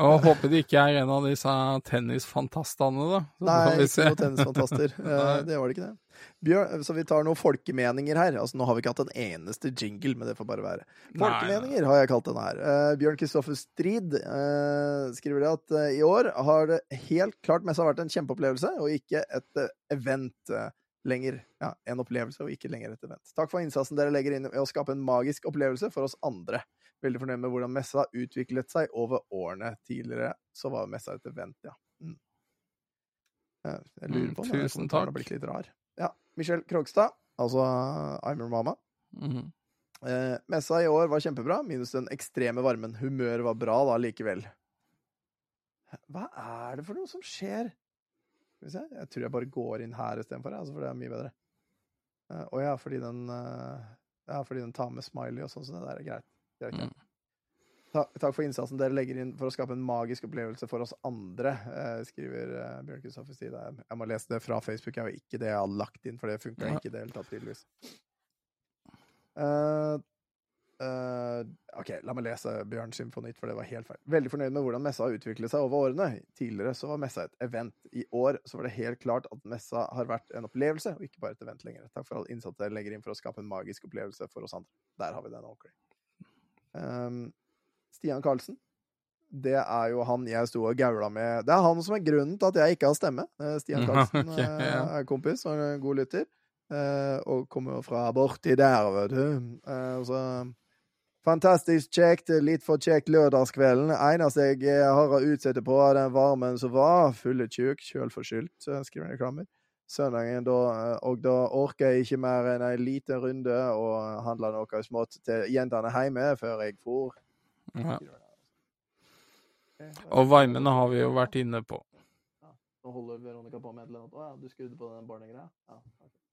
Og håper det ikke er en av disse tennisfantastene, da. Så Nei, vi ikke noen tennisfantaster. Eh, det var det ikke det. Bjørn, så vi tar noen folkemeninger her. Altså, Nå har vi ikke hatt en eneste jingle, men det får bare være. Nei, Folkemeninger har jeg kalt denne her. Eh, Bjørn Kristoffer Strid eh, skriver det at eh, i år har det helt klart mest vært en kjempeopplevelse, og ikke et eh, event lenger. Ja, en opplevelse, og ikke lenger et event. Takk for innsatsen dere legger inn i å skape en magisk opplevelse for oss andre. Veldig fornøyd med hvordan messa utviklet seg over årene. Tidligere så var messa et event, ja. Mm. Jeg lurer Mm, på om denne tusen kommentaren har blitt litt rar. Ja. Michelle Krogstad, altså I'm your mama. -hmm. Eh, messa i år var kjempebra, minus den ekstreme varmen. Humøret var bra da likevel. Hva er det for noe som skjer? Se, jeg tror jeg bare går inn her istedenfor, altså, for det er mye bedre. Uh, og ja, fordi den uh, Ja, fordi den tar med smiley og sånn, så det der er greit. greit ja. Mm. Ta, takk for innsatsen dere legger inn for å skape en magisk opplevelse for oss andre, uh, skriver uh, Bjørn Kristoffer Stid. Jeg, jeg må lese det fra Facebook, jeg har ikke det jeg har lagt inn, for det funka Ja. ikke i det hele tatt, tydeligvis. Eh, eh, OK, la meg lese Bjørn nytt, for det var helt feil. Veldig fornøyd med hvordan messa har utviklet seg over årene. Tidligere så var messa et event. I år så var det helt klart at messa har vært en opplevelse, og ikke bare et event lenger. Takk for all innsats dere legger inn for å skape en magisk opplevelse for oss andre. Der har vi den ordentlig. Um, Stian Karlsen. Det er jo han jeg sto og gaula med. Det er han som er grunnen til at jeg ikke har stemme. Eh, Stian Karlsen okay, eh, ja. er kompis og en god lytter. Eh, og kommer fra borti der, vet du. Eh, og så Fantastisk kjekt, litt for kjekt lørdagskvelden. Eneste jeg eh, har å utsette på, er den varmen som var. Fulle tjukk, sjølforskyldt, skriver jeg i krammer. Søndagen, da, eh, og da orker jeg ikke mer enn en liten runde og handle noe smått til jentene hjemme før jeg for. Ja. Og varmene har vi jo vært inne på. Nå holder Veronica på med et eller annet. Å ja, du skrudde på den barnegreia? Ja. ok.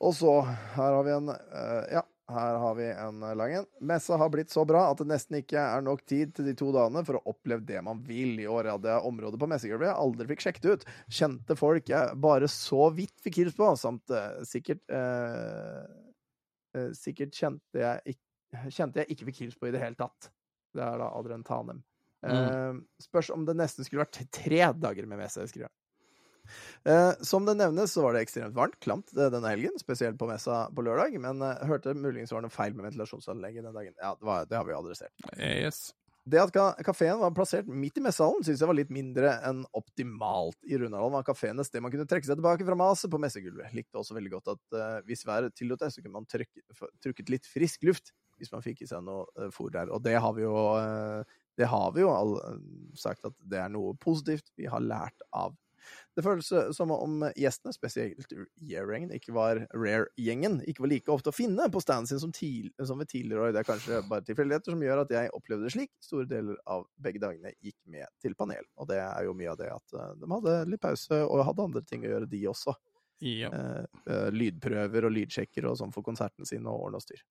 Og så, her har vi en eh, Ja, her har vi en eh, lang en. Messa har blitt så bra at det nesten ikke er nok tid til de to dagene for å oppleve det man vil. I år hadde jeg området på messegulvet jeg aldri fikk sjekket ut. Kjente folk jeg bare så vidt fikk hilst på, samt eh, sikkert eh, Sikkert kjente jeg, ikke, kjente jeg ikke fikk hilst på i det hele tatt. Det er da Adrian Tanem. Eh, spørs om det nesten skulle vært tre dager med messe, skriver han. Eh, som det nevnes, så var det ekstremt varmt, klamt eh, denne helgen, spesielt på messa på lørdag, men eh, hørte muligens var noe feil med ventilasjonsanlegget den dagen. Ja, det, var, det har vi adressert. Yes. Det at ka- kafeen var plassert midt i messehallen, syns jeg var litt mindre enn optimalt. I Runarhallen var kafeen et sted man kunne trekke seg tilbake fra maset på messegulvet. Likte også veldig godt at eh, hvis været tillot det, så kunne man trykke, trukket litt frisk luft hvis man fikk i seg noe uh, fôr der. Og det har vi jo, uh, det har vi jo all, uh, sagt at det er noe positivt vi har lært av. Det føles eh, som om gjestene, spesielt Year-gjengen, ikke var Rare-gjengen, ikke var like ofte å finne på standen sin som, til, som ved tidligere år. Det er kanskje bare tilfeldigheter som gjør at jeg opplevde det slik. Store deler av begge dagene gikk med til panel, og det er jo mye av det at eh, de hadde litt pause og hadde andre ting å gjøre, de også. Ja. Eh, lydprøver og lydsjekker og sånn for konsertene sine og ordne og styr.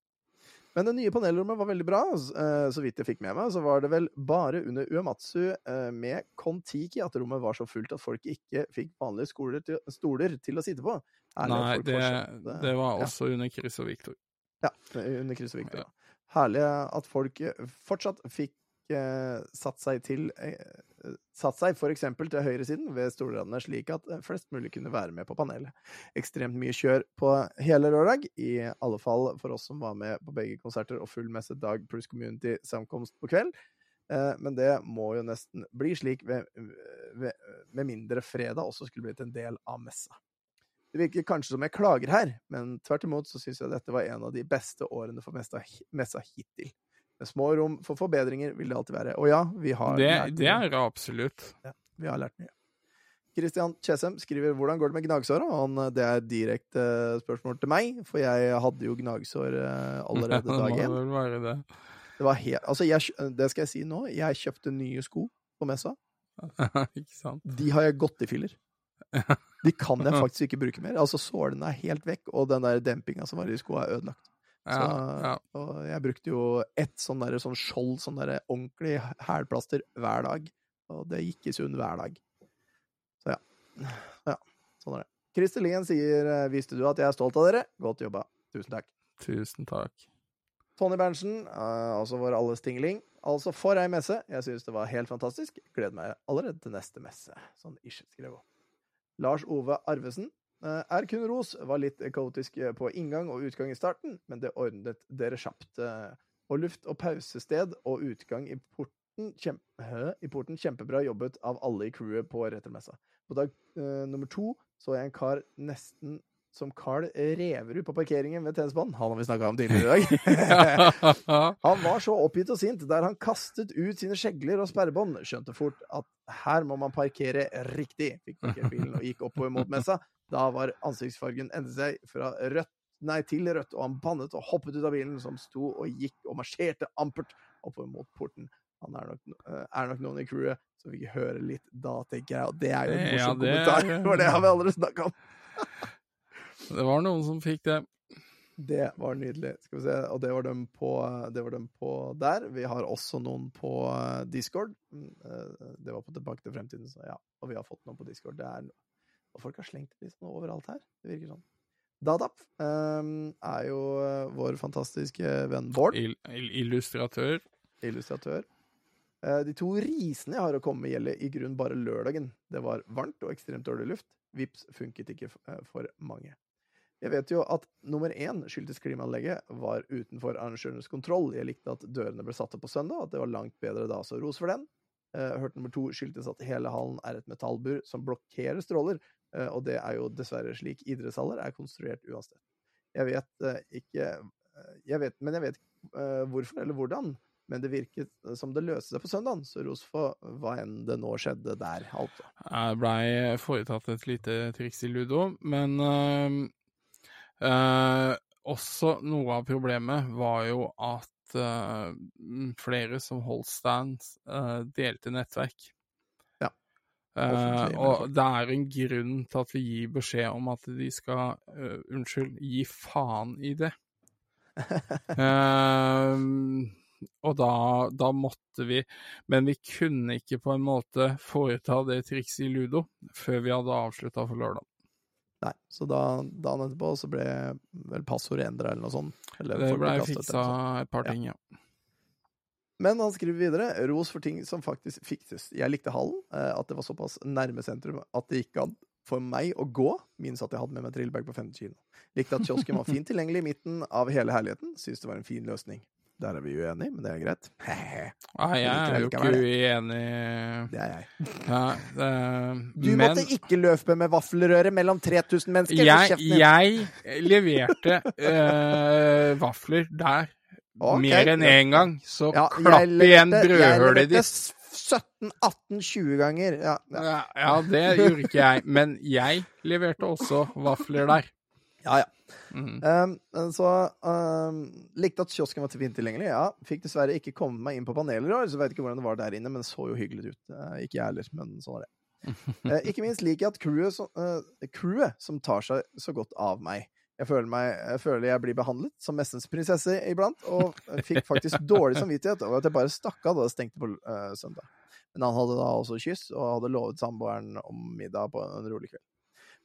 Men det nye panelrommet var veldig bra. eh, Så vidt jeg fikk med meg, så var det vel bare under Uematsu eh, med Kon-Tiki at rommet var så fullt at folk ikke fikk vanlige skoler til, stoler til å sitte på. Herlig Nei, det, det var ja. også under Chris og Victor. Ja, under Chris og Victor. Ja. Ja. Herlig at folk fortsatt fikk eh, satt seg til eh, Satt seg f.eks. til høyresiden ved stolradene, slik at eh, flest mulig kunne være med på panelet. Ekstremt mye kjør på hele lørdag, i alle fall for oss som var med på begge konserter og full messedag pluss community-samkomst på kveld. Men det må jo nesten bli slik ved, ved, med mindre fredag også skulle blitt en del av messa. Det virker kanskje som jeg klager her, men tvert imot så syns jeg dette var en av de beste årene for messa, messa hittil. Med små rom for forbedringer vil det alltid være. Og ja, vi har Det, lært det Det er det absolutt. Vi har lært mye. Christian Chesem skriver 'Hvordan går det med gnagsåra?' Han, Det er direkte eh, spørsmål til meg, for jeg hadde jo gnagsår eh, allerede det dag må én. vel være det. Det var helt Altså, jeg, det skal jeg si nå. Jeg kjøpte nye sko på messa. ikke sant? De har jeg gått i filler. De kan jeg faktisk ikke bruke mer. Altså, sålene er helt vekk, og den der dempinga som var i skoa, er ødelagt. Så, Ja, ja. Og jeg brukte jo ett sånn der, sånn skjold, sånn der ordentlig hælplaster, hver dag. Og det gikk i sund hver dag. Så ja. ja. Sånn er det. Christer sier eh, 'Visste du at jeg er stolt av dere?' Godt jobba. Tusen takk. Tusen takk. Tony Berntsen, eh, altså vår alles tingling. Altså, for ei messe. Jeg synes det var helt fantastisk. Gleder meg allerede til neste messe. Sånn ish, skrev hun. Lars Ove Arvesen. Eh, er kun ros. Var litt kaotisk eh, på inngang og utgang i starten, men det ordnet dere kjapt. eh, Og luft- og pausested og utgang i porten, kjempe, i porten kjempebra jobbet av alle i crewet på Rettermessa. På dag uh, nummer to så jeg en kar nesten som Carl Reverud på parkeringen ved tennisbanen. Han har vi snakka om tidligere i dag. Han var så oppgitt og sint der han kastet ut sine skjegler og sperrebånd. Skjønte fort at her må man parkere riktig. Fikk parkert bilen og gikk oppover mot messa. Da var ansiktsfargen endret seg fra rødt nei, til rødt, og han bannet og hoppet ut av bilen, som sto og gikk og marsjerte ampert oppover mot porten. Han er nok, eh, er nok noen i crewet, som fikk høre litt da, tenker jeg. Og det er jo en Ja, morsom er- kommentar, for det har vi allerede snakka om. Det var noen som fikk det. Det var nydelig. Skal vi se. Og det var dem på, det var dem på der. Vi har også noen på eh, Discord. Mm, eh, Det var på Tilbake til fremtiden, så ja. Og vi har fått noen på Discord. Det er Og folk har slengt det liksom overalt her. Det virker sånn. Dadap um, er jo eh, vår fantastiske venn Bård, Il il illustratør. illustratør. Uh, De to risene jeg har å komme med, gjelder i grunn bare lørdagen. Det var varmt og ekstremt dårlig luft. Vips funket ikke eh, for mange. Jeg vet jo at nummer én skyldtes klimaanlegget var utenfor arrangørenes kontroll. Jeg likte at dørene ble satt opp på søndag, at det var langt bedre da, så ros for den. Uh, hørt nummer to skyldtes at hele hallen er et metallbur som blokkerer stråler, og det er jo dessverre slik idrettshaller er konstruert uansett. Jeg vet eh, ikke eh, jeg vet, Men jeg vet ikke eh, hvorfor eller hvordan. Men det virket som det løste seg på søndagen, så ros for hva enn det nå skjedde der, altså. Det blei foretatt et lite triks i ludo, men øh, øh, også noe av problemet var jo at øh, flere som holdt stands, eh, delte nettverk. Ja. Eh, Offentlig, men og det er en grunn til at vi gir beskjed om at de skal uh, Unnskyld, gi faen i det. uh, og da, da måtte vi Men vi kunne ikke på en måte foreta det trikset i ludo før vi hadde avslutta for lørdag. Nei, så da, dagen etterpå så ble vel passordet endra eller noe sånt. Eller Det ble blei fiksa et par Ja. ting, ja. Men han skriver videre ros for ting som faktisk fikses. Jeg likte hallen, eh, at det var såpass nærme sentrum at det gikk an for meg å gå, minst at jeg hadde med meg trillebag på 50 kilo. Likte at kiosken var fint tilgjengelig i midten av hele herligheten. Syns det var en fin løsning. Der er vi uenige, men det er greit. Nei, jeg er jo ikke uenig Det er jeg. ja, det, Du Men måtte ikke løpe med vaffelrøre mellom 3000 mennesker! jeg, jeg leverte uh, vafler der Ok, mer enn én gang, så Ja, klapp igjen brødhølet ditt. 17-18-20 ganger. Ja, ja. Ja, det gjorde ikke jeg, men jeg leverte også vafler der. ja, ja. Mhm. Um, så um, likte at kiosken var fint tilgjengelig. Ja, fikk dessverre ikke komme meg inn på panelet i år, så vet ikke hvordan det var der inne, men det så jo hyggelig ut. Uh, ikke jeg heller, men sånn er det. uh, ikke minst liker jeg at crewet som, eh, crewet som tar seg så godt av meg. Jeg føler, meg, jeg føler jeg blir behandlet som messens prinsesse iblant, og fikk faktisk dårlig samvittighet over at jeg bare stakk av da det stengte på uh, søndag. Men han hadde da også kyss, og hadde lovet samboeren om middag på en rolig kveld.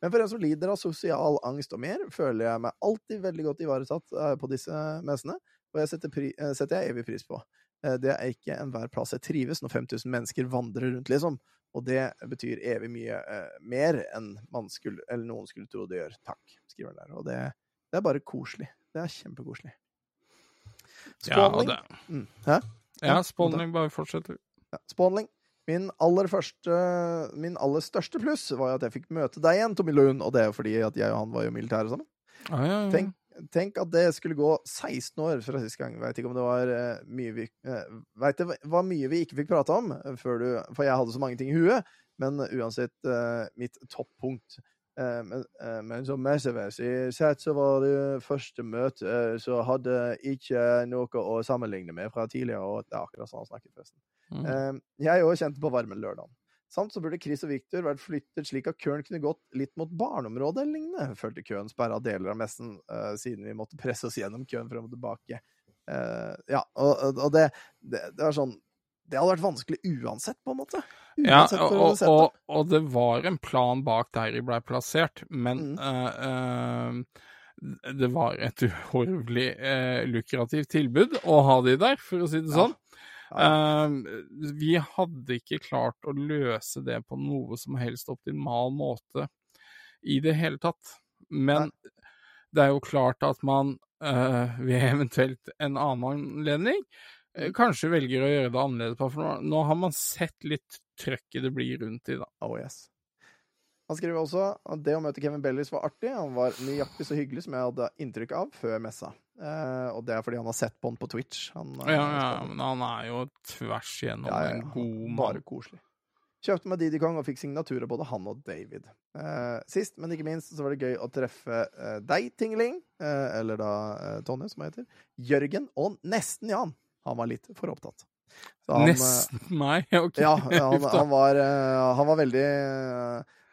Men for en som lider av sosial angst og mer, føler jeg meg alltid veldig godt ivaretatt eh, på disse messene, og jeg setter, pri eh, setter jeg evig pris på. Det er ikke enhver plass jeg trives når 5000 mennesker vandrer rundt, liksom. Og det betyr evig mye eh, mer enn man skulle, eller noen skulle tro det gjør. Takk, skriver han der. Og det, det er bare koselig. Det er kjempekoselig. Ja, det, Mm. Hæ? ja Spånling bare fortsetter. Ja, Spånling. Min aller første Min aller største pluss var jo at jeg fikk møte deg igjen, Tommy Lund, og det er jo fordi at jeg og han var jo militære sammen. Ah, ja, ja. Tenk, tenk at det skulle gå 16 år fra sist gang. Veit ikke om det var eh, mye vi uh, Veit det var mye vi ikke fikk prate om, eh, før du, for jeg hadde så mange ting i huet. Men uansett eh, mitt toppunkt. Eh, men, eh, men som messemessig sett så var det første møte eh, så hadde ikke noe å sammenligne med fra tidligere. Og det er akkurat sånn han snakker, forresten. Mm. Eh, jeg òg kjente på varmen lørdag. Samt så burde Chris og Victor vært flyttet slik at køen kunne gått litt mot barneområdet eller lignende. Følte køen sperra deler av messen, uh, siden vi måtte presse oss gjennom køen frem og tilbake. Uh, ja, og, og- det, det, det var sånn det hadde vært vanskelig uansett, på en måte. Ja, Uansett hvor og, det. og, og det var en plan bak der de ble plassert, men Mm. uh, uh, det var et uhorvelig eh, lukrativt tilbud å ha de der, for å si det Ja. sånn. Eh, vi hadde ikke klart å løse det på noe som helst optimal måte i det hele tatt. Men det er jo klart at man eh, ved eventuelt en annen anledning eh, kanskje velger å gjøre det annerledes. på, For nå har man sett litt trøkket det blir rundt i, da. Oh, yes. Han skriver også at det å møte Kevin Bellis var artig. Han var nøyaktig så hyggelig som jeg hadde inntrykk av før messa. Eh, og det er fordi han har sett på han på Twitch. Han, eh, Ja, ja, men han er jo tvers igjennom Ja, ja, ja. en god Bare koselig. Kjøpte meg Didi Kong og fikk signaturer både han og David. Uh, sist, men ikke minst, så var det gøy å treffe uh, deg, Tingling, eller da Tonje, som jeg heter, Jørgen og nesten Jan. Han var litt for opptatt. Så han, Nesten meg, OK. Ja, ja han, han, var, han var veldig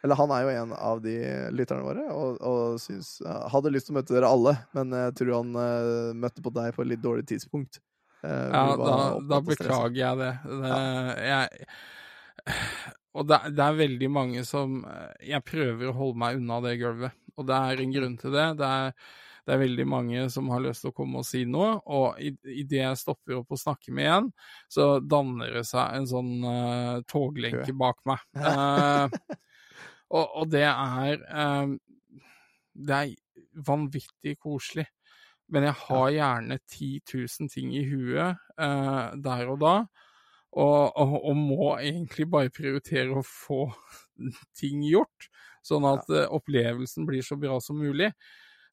Eller han er jo en av de lytterne våre, og, og syns, eh, hadde lyst til å møte dere alle, men jeg tror han uh, møtte på deg på et litt dårlig tidspunkt. Uh, Ja, da, da beklager jeg det. det jeg, og det, det er veldig mange som Jeg prøver å holde meg unna det gulvet, og det er en grunn til det. Det er, det er veldig mange som har lyst til å komme og si noe, og idet jeg stopper opp og snakker med en, så danner det seg en sånn uh, toglenke bak meg. Eh, og, og det er eh, Det er vanvittig koselig. Men jeg har gjerne 10 000 ting i huet eh, der og da, og, og, og må egentlig bare prioritere å få ting gjort, sånn at eh, opplevelsen blir så bra som mulig.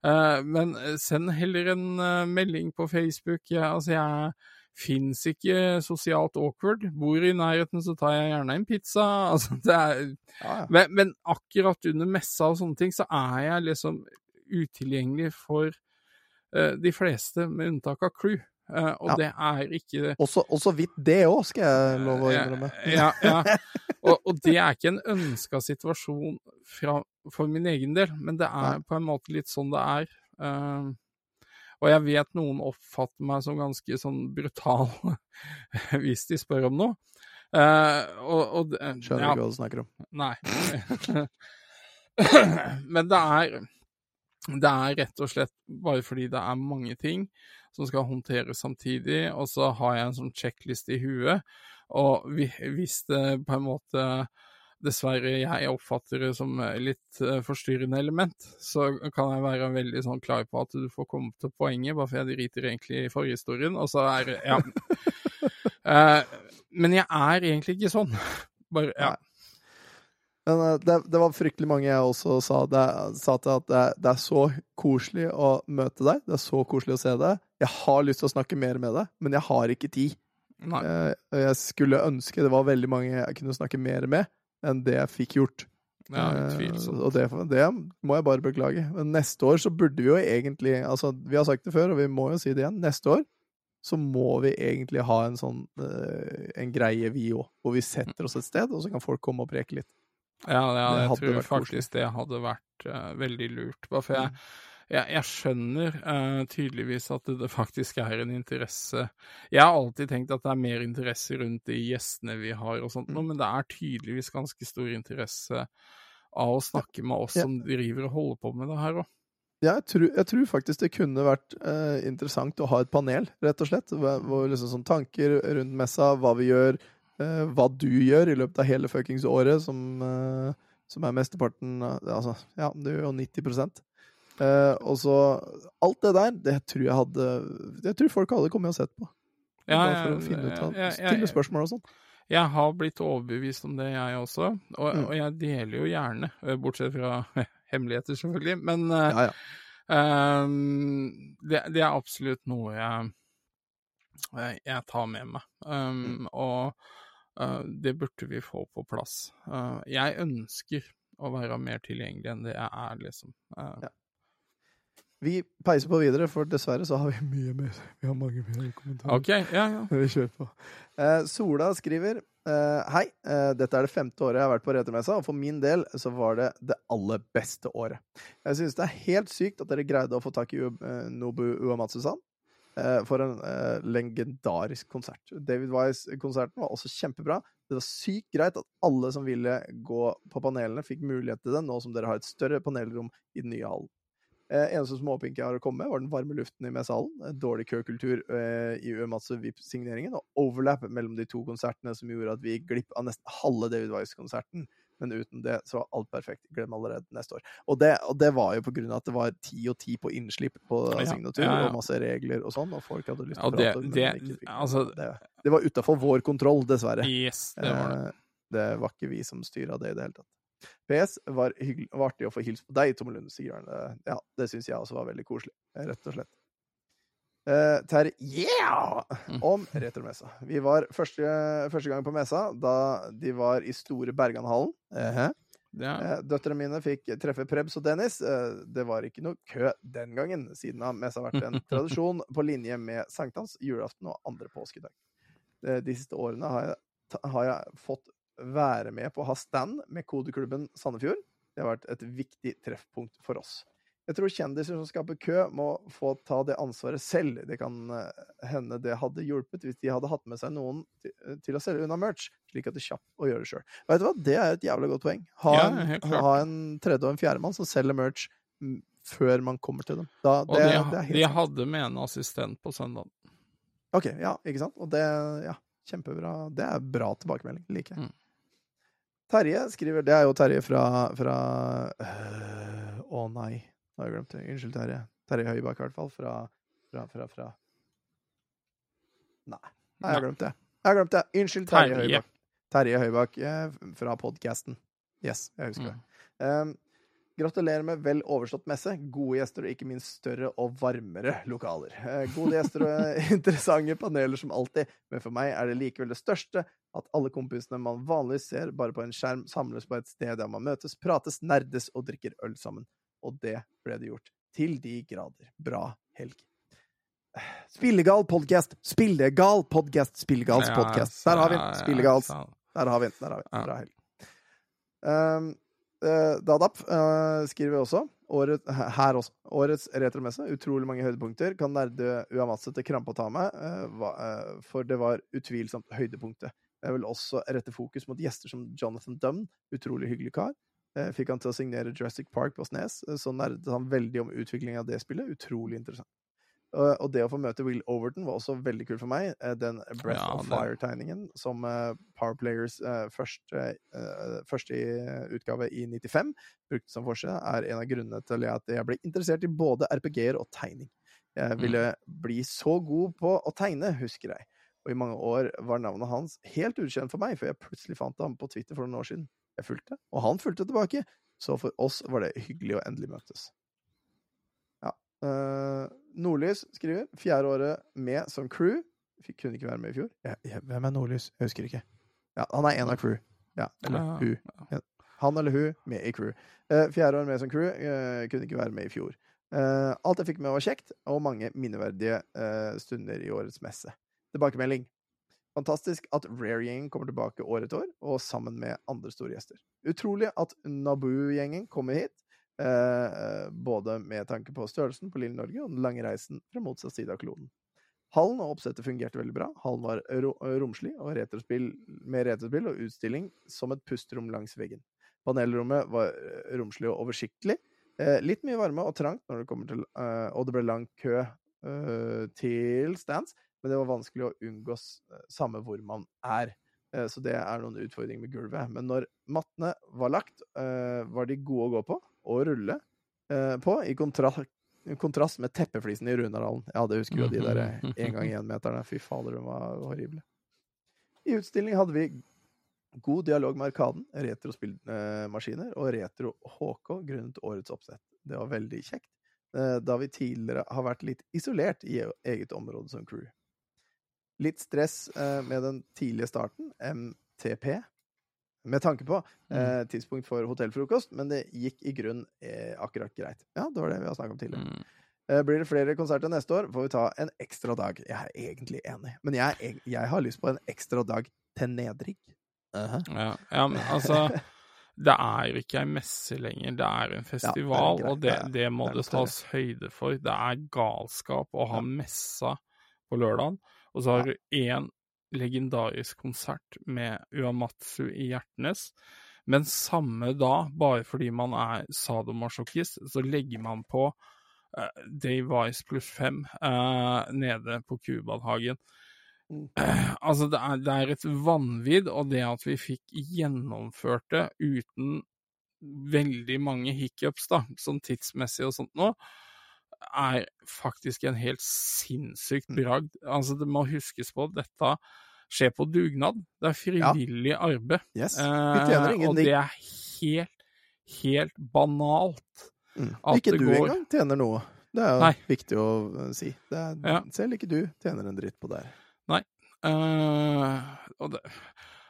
Eh, men send heller en melding på Facebook. Jeg, altså, jeg fins ikke sosialt awkward. Bor i nærheten, så tar jeg gjerne en pizza. Altså, det er, Ja, ja. men, men akkurat under messa og sånne ting, så er jeg liksom utilgjengelig for uh, de fleste, med unntak av crew. Uh, og Ja. det er ikke Også, og så vidt det òg, skal jeg love å innrømme. ja, ja. Og, og det er ikke en ønska situasjon fra, for min egen del, men det er Nei. på en måte litt sånn det er. Eh, og jeg vet noen oppfatter meg som ganske sånn brutal hvis de spør om noe. Uh, og, og, Skjønner ja, ikke hva du snakker om. Nei. Men det er det er rett og slett bare fordi det er mange ting som skal håndteres samtidig, og så har jeg en sånn sjekkliste i huet. Og hvis det på en måte dessverre jeg oppfatter det som litt eh, forstyrrende element, så kan jeg være veldig sånn klar på at du får komme til poenget, bare for jeg driter egentlig i forhistorien. Og så er Ja. Eh, men jeg er egentlig ikke sånn. Bare Ja. Men eh, det, det var fryktelig mange jeg også sa, det, sa til at det, det er så koselig å møte deg. Det er så koselig å se deg. Jeg har lyst til å snakke mer med deg, men jeg har ikke tid. Eh, og jeg skulle ønske det var veldig mange jeg kunne snakke mer med enn det jeg fikk gjort. Ja, Eh, utvilsomt. og det, det må jeg bare beklage. Men neste år så burde vi jo egentlig Altså, vi har sagt det før, og vi må jo si det igjen. Neste år så må vi egentlig ha en sånn eh, en greie, vi òg, hvor vi setter oss et sted, og så kan folk komme og preke litt. Ja, ja jeg tror faktisk faktisk det hadde vært uh, veldig lurt. Bare for jeg, jeg, jeg skjønner uh, tydeligvis at det, det faktisk er en interesse Jeg har alltid tenkt at det er mer interesse rundt de gjestene vi har og sånt, mm. men det er tydeligvis ganske stor interesse av å snakke med oss Ja. som driver og holder på med det her òg. Ja, jeg tror, jeg tror faktisk det kunne vært eh, interessant å ha et panel, rett og slett. Hvor liksom sånn tanker rundt messa, hva vi gjør, eh, hva du gjør i løpet av hele fuckings året, som, eh, som er mesteparten Altså, ja, du gjør jo 90 eh, Og så Alt det der, det tror jeg hadde Jeg tror folk hadde kommet og sett på. Ja, Bare for å finne ut av ja, ja, Stille spørsmål og sånn. Jeg har blitt overbevist om det, jeg også. Og, Mm. og jeg deler jo gjerne, eh, bortsett fra hemmeligheter, selvfølgelig. Men eh, Ja, ja. Um, det, det er absolutt noe jeg, jeg, tar med meg. Um, og uh, det burde vi få på plass. Uh, jeg ønsker å være mer tilgjengelig enn det jeg er, liksom. Uh, Ja. Vi peiser på videre, for dessverre så har vi mye mer. Vi har mange flere kommentarer. OK, ja, ja. Vi kjører på. Eh, Sola skriver eh, Hei, eh, dette er det femte året jeg har vært på Retermessa, og for min del så var det det aller beste året. Jeg synes det er helt sykt at dere greide å få tak i U- eh, Nobu Uamatsu-san eh, for en eh, legendarisk konsert. David Wise-konserten var også kjempebra. Det var sykt greit at alle som ville gå på panelene, fikk mulighet til det, nå som dere har et større panelrom i den nye hallen. Eh, eneste småpink jeg har å komme med, var den varme luften i messehallen, eh, dårlig køkultur eh, i Uematsu VIP-signeringen, og overlap mellom de to konsertene som gjorde at vi gikk glipp av nesten halve David Wise-konserten. Men uten det så var alt perfekt. Glem allerede neste år. Og det, og det var jo på grunn av at det var ti og ti på innslipp på Ja, signatur, ja, ja. og masse regler og sånn, og folk hadde lyst til å det- prate. men det- ikke fikk. altså- det, det var utafor vår kontroll, dessverre. Yes, det var det. Eh, det var ikke vi som styra det i det hele tatt. PS var, hyggelig, var artig å få hilse på deg, Tom Sigurd. Eh, Ja, det syns jeg også var veldig koselig, eh, rett og slett. Uh, Terje, yeah! Mm. Om retromessa. Vi var første, første gang på messa da de var i store Berganhallen. Eh, Ja. Eh, Døtrene mine fikk treffe Prebz og Dennis. Det var ikke noe kø den gangen, siden har messa vært en tradisjon på linje med sankthans, julaften og andre påskedag. De siste årene har jeg, har jeg fått være med på å ha stand med kodeklubben Sandefjord. Det har vært et viktig treffpunkt for oss. Jeg tror kjendiser som skaper kø, må få ta det ansvaret selv. Det kan eh, hende det hadde hjulpet hvis de hadde hatt med seg noen til, til å selge unna merch, slik at det er kjapt å gjøre det sjøl. Vet du hva, det er et jævla godt poeng. Ha, Ja, en, ha en tredje og en fjerdemann som selger merch mm, før man kommer til dem. Da, Og de, det helt de hadde med en assistent på søndag. OK, ja, ikke sant? Og det Ja, kjempebra. Det er bra tilbakemelding. Liker jeg. Mm. Terje skriver Det er jo Terje fra, fra øh, Å nei, nå har jeg glemt det. Unnskyld, Terje. Terje Høibakk, i hvert fall. Fra Fra, fra, fra Nei, nei jeg har glemt det. Jeg har glemt det. Unnskyld, Terje. Høibakk. Terje Høibakk eh, fra podkasten. Yes, jeg husker det. Mm. Um, gratulerer med vel overstått messe, gode gjester og ikke minst større og varmere lokaler. Eh, gode gjester og eh, interessante paneler som alltid, men for meg er det likevel det største at alle kompisene man vanligvis ser bare på en skjerm, samles på et sted der man møtes, prates, nerdes og drikker øl sammen. Og det ble det gjort. Til de grader. Bra helg. Spillegal podcast! Spillegal podcast! Spillegals podcast. Der har vi den! Spillegals. Der har vi den. Der har vi den. Bra helg. Um, Dadap eh, skriver også året, her også. Årets retromesse. Utrolig mange høydepunkter. Kan nerde Uamatse til krampe å ta med, eh, eh, for det var utvilsomt høydepunktet. Jeg vil også rette fokus mot gjester som Jonathan Dunn, utrolig hyggelig kar. Eh, Fikk han til å signere Jurassic Park på Snes, eh, så nerdet han veldig om utviklingen av det spillet. Utrolig interessant. Og og det å få møte Will Overton var også veldig kult for meg. Eh, Den Breath Ja, of Fire-tegningen som eh, Power Players eh, første, eh, første i utgave i 95 brukte som forside, er en av grunnene til at jeg ble interessert i både RPG-er og tegning. Jeg ville bli så god på å tegne, husker jeg. Og i mange år var navnet hans helt ukjent for meg, før jeg plutselig fant ham på Twitter for noen år siden. Jeg fulgte, og han fulgte tilbake. Så for oss var det hyggelig å endelig møtes. Ja. Nordlys skriver fjerde året med som crew. Fikk kunne ikke være med i fjor. Jeg, jeg, hvem er Nordlys? Jeg husker ikke. Ja, han er en av crew. Ja, eller Ja, hun. Ja. Han eller hun med i crew. Uh, fjerde år med som crew. Uh, kunne ikke være med i fjor. Uh, alt jeg fikk med var kjekt, og mange minneverdige eh, stunder i årets messe. Tilbakemelding. Fantastisk at Rare-gjengen kommer tilbake år etter år, og sammen med andre store gjester. Utrolig at Naboo-gjengen kommer hit, både med tanke på størrelsen på lille Norge og den lange reisen fra motsatt side av kloden. Hallen og oppsettet fungerte veldig bra. Hallen var romslig og retrospill, med retrospill og utstilling som et pusterom langs veggen. Panelrommet var eh, romslig og oversiktlig. Eh, litt mye varme og trangt når det kommer til eh, Og det ble lang kø eh, til stands, men det var vanskelig å unngå eh, samme hvor man er. Eh, Så det er noen utfordringer med gulvet. Men når mattene var lagt, eh, var de gode å gå på og rulle eh, på, i kontra kontrast med teppeflisene i Runardalen. Ja, det husker jo de der én gang én-meterne. Fy fader, de var horrible. I utstilling hadde vi god dialog med Arkaden, retrospillmaskiner og retro HK grunnet årets oppsett. Det var veldig kjekt, eh, da vi tidligere har vært litt isolert i eget område som crew. Litt stress eh, med den tidlige starten, MTP, med tanke på eh, tidspunkt for hotellfrokost, men det gikk i grunn eh, akkurat greit. Ja, det var det vi har snakket om tidligere. Mm. Eh, Blir det flere konserter neste år, får vi ta en ekstra dag. Jeg er egentlig enig, men jeg, er jeg har lyst på en ekstra dag til nedrigg. Ja, ja, men altså Det er jo ikke ei messe lenger, det er en festival, greit, og det, det er- må det er det tas høyde for. Det er galskap å ha messa på lørdagen. Og så har du én legendarisk konsert med Uamatsu i Hjertnes. Men samme da, bare fordi man er sadomasochist, så legger man på uh, Dave Wise pluss fem uh, nede på Kubadhagen. Mm. Eh, altså, det er, det er et vanvidd, og det at vi fikk gjennomført det uten veldig mange hiccups, da, sånn tidsmessig og sånt nå, er faktisk en helt sinnssykt bragd. Altså, det må huskes på at dette skjer på dugnad. Det er frivillig arbeid. Yes. Eh, og det er helt, helt banalt. Mm. Ikke du går- engang tjener noe. Det er jo Nei. viktig å eh, si. Det er, Ja. Selv ikke du tjener en dritt på det. her. Eh, og det,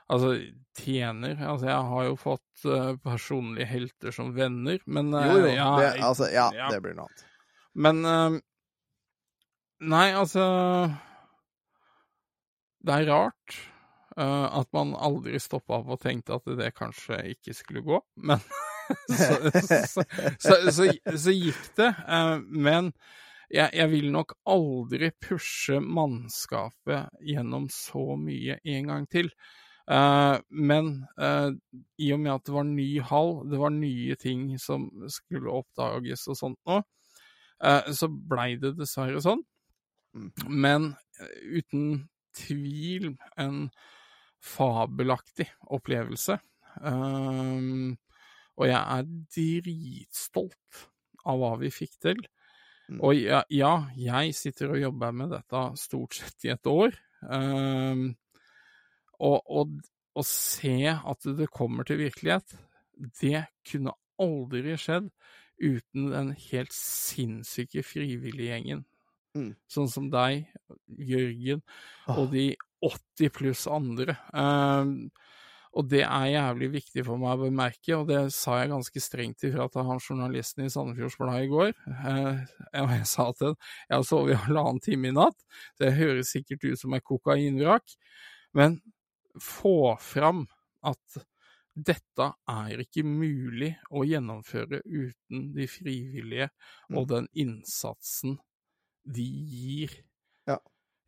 altså, tjener Altså, jeg har jo fått uh, personlige helter som venner, men uh, Jo, jo. ja, det, altså, ja, ja. det blir noe annet. Men eh, Nei, altså Det er rart eh, at man aldri stoppa opp og tenkte at det kanskje ikke skulle gå, men så, så, så, så, gikk det. eh, men jeg, jeg vil nok aldri pushe mannskapet gjennom så mye en gang til. Uh, men uh, i og med at det var ny hall, det var nye ting som skulle oppdages og sånt nå, så blei det dessverre sånn. Mm. Men eh, uten tvil en fabelaktig opplevelse. Um, og jeg er dritstolt av hva vi fikk til. Mm. Og ja, ja, jeg sitter og jobber med dette stort sett i et år. Um, og, og å se at det kommer til virkelighet, det kunne aldri skjedd uten den helt sinnssyke frivilliggjengen. Mm. Sånn som deg, Jørgen, og de 80 pluss andre. Um, og det er jævlig viktig for meg å bemerke, og det sa jeg ganske strengt ifra til han journalisten i Sandefjords Blad i går. Eh, jeg sa til ham jeg har sovet i halvannen time i natt, jeg høres sikkert ut som et kokainvrak, men få fram at dette er ikke mulig å gjennomføre uten de frivillige og Mm. den innsatsen de gir. Ja.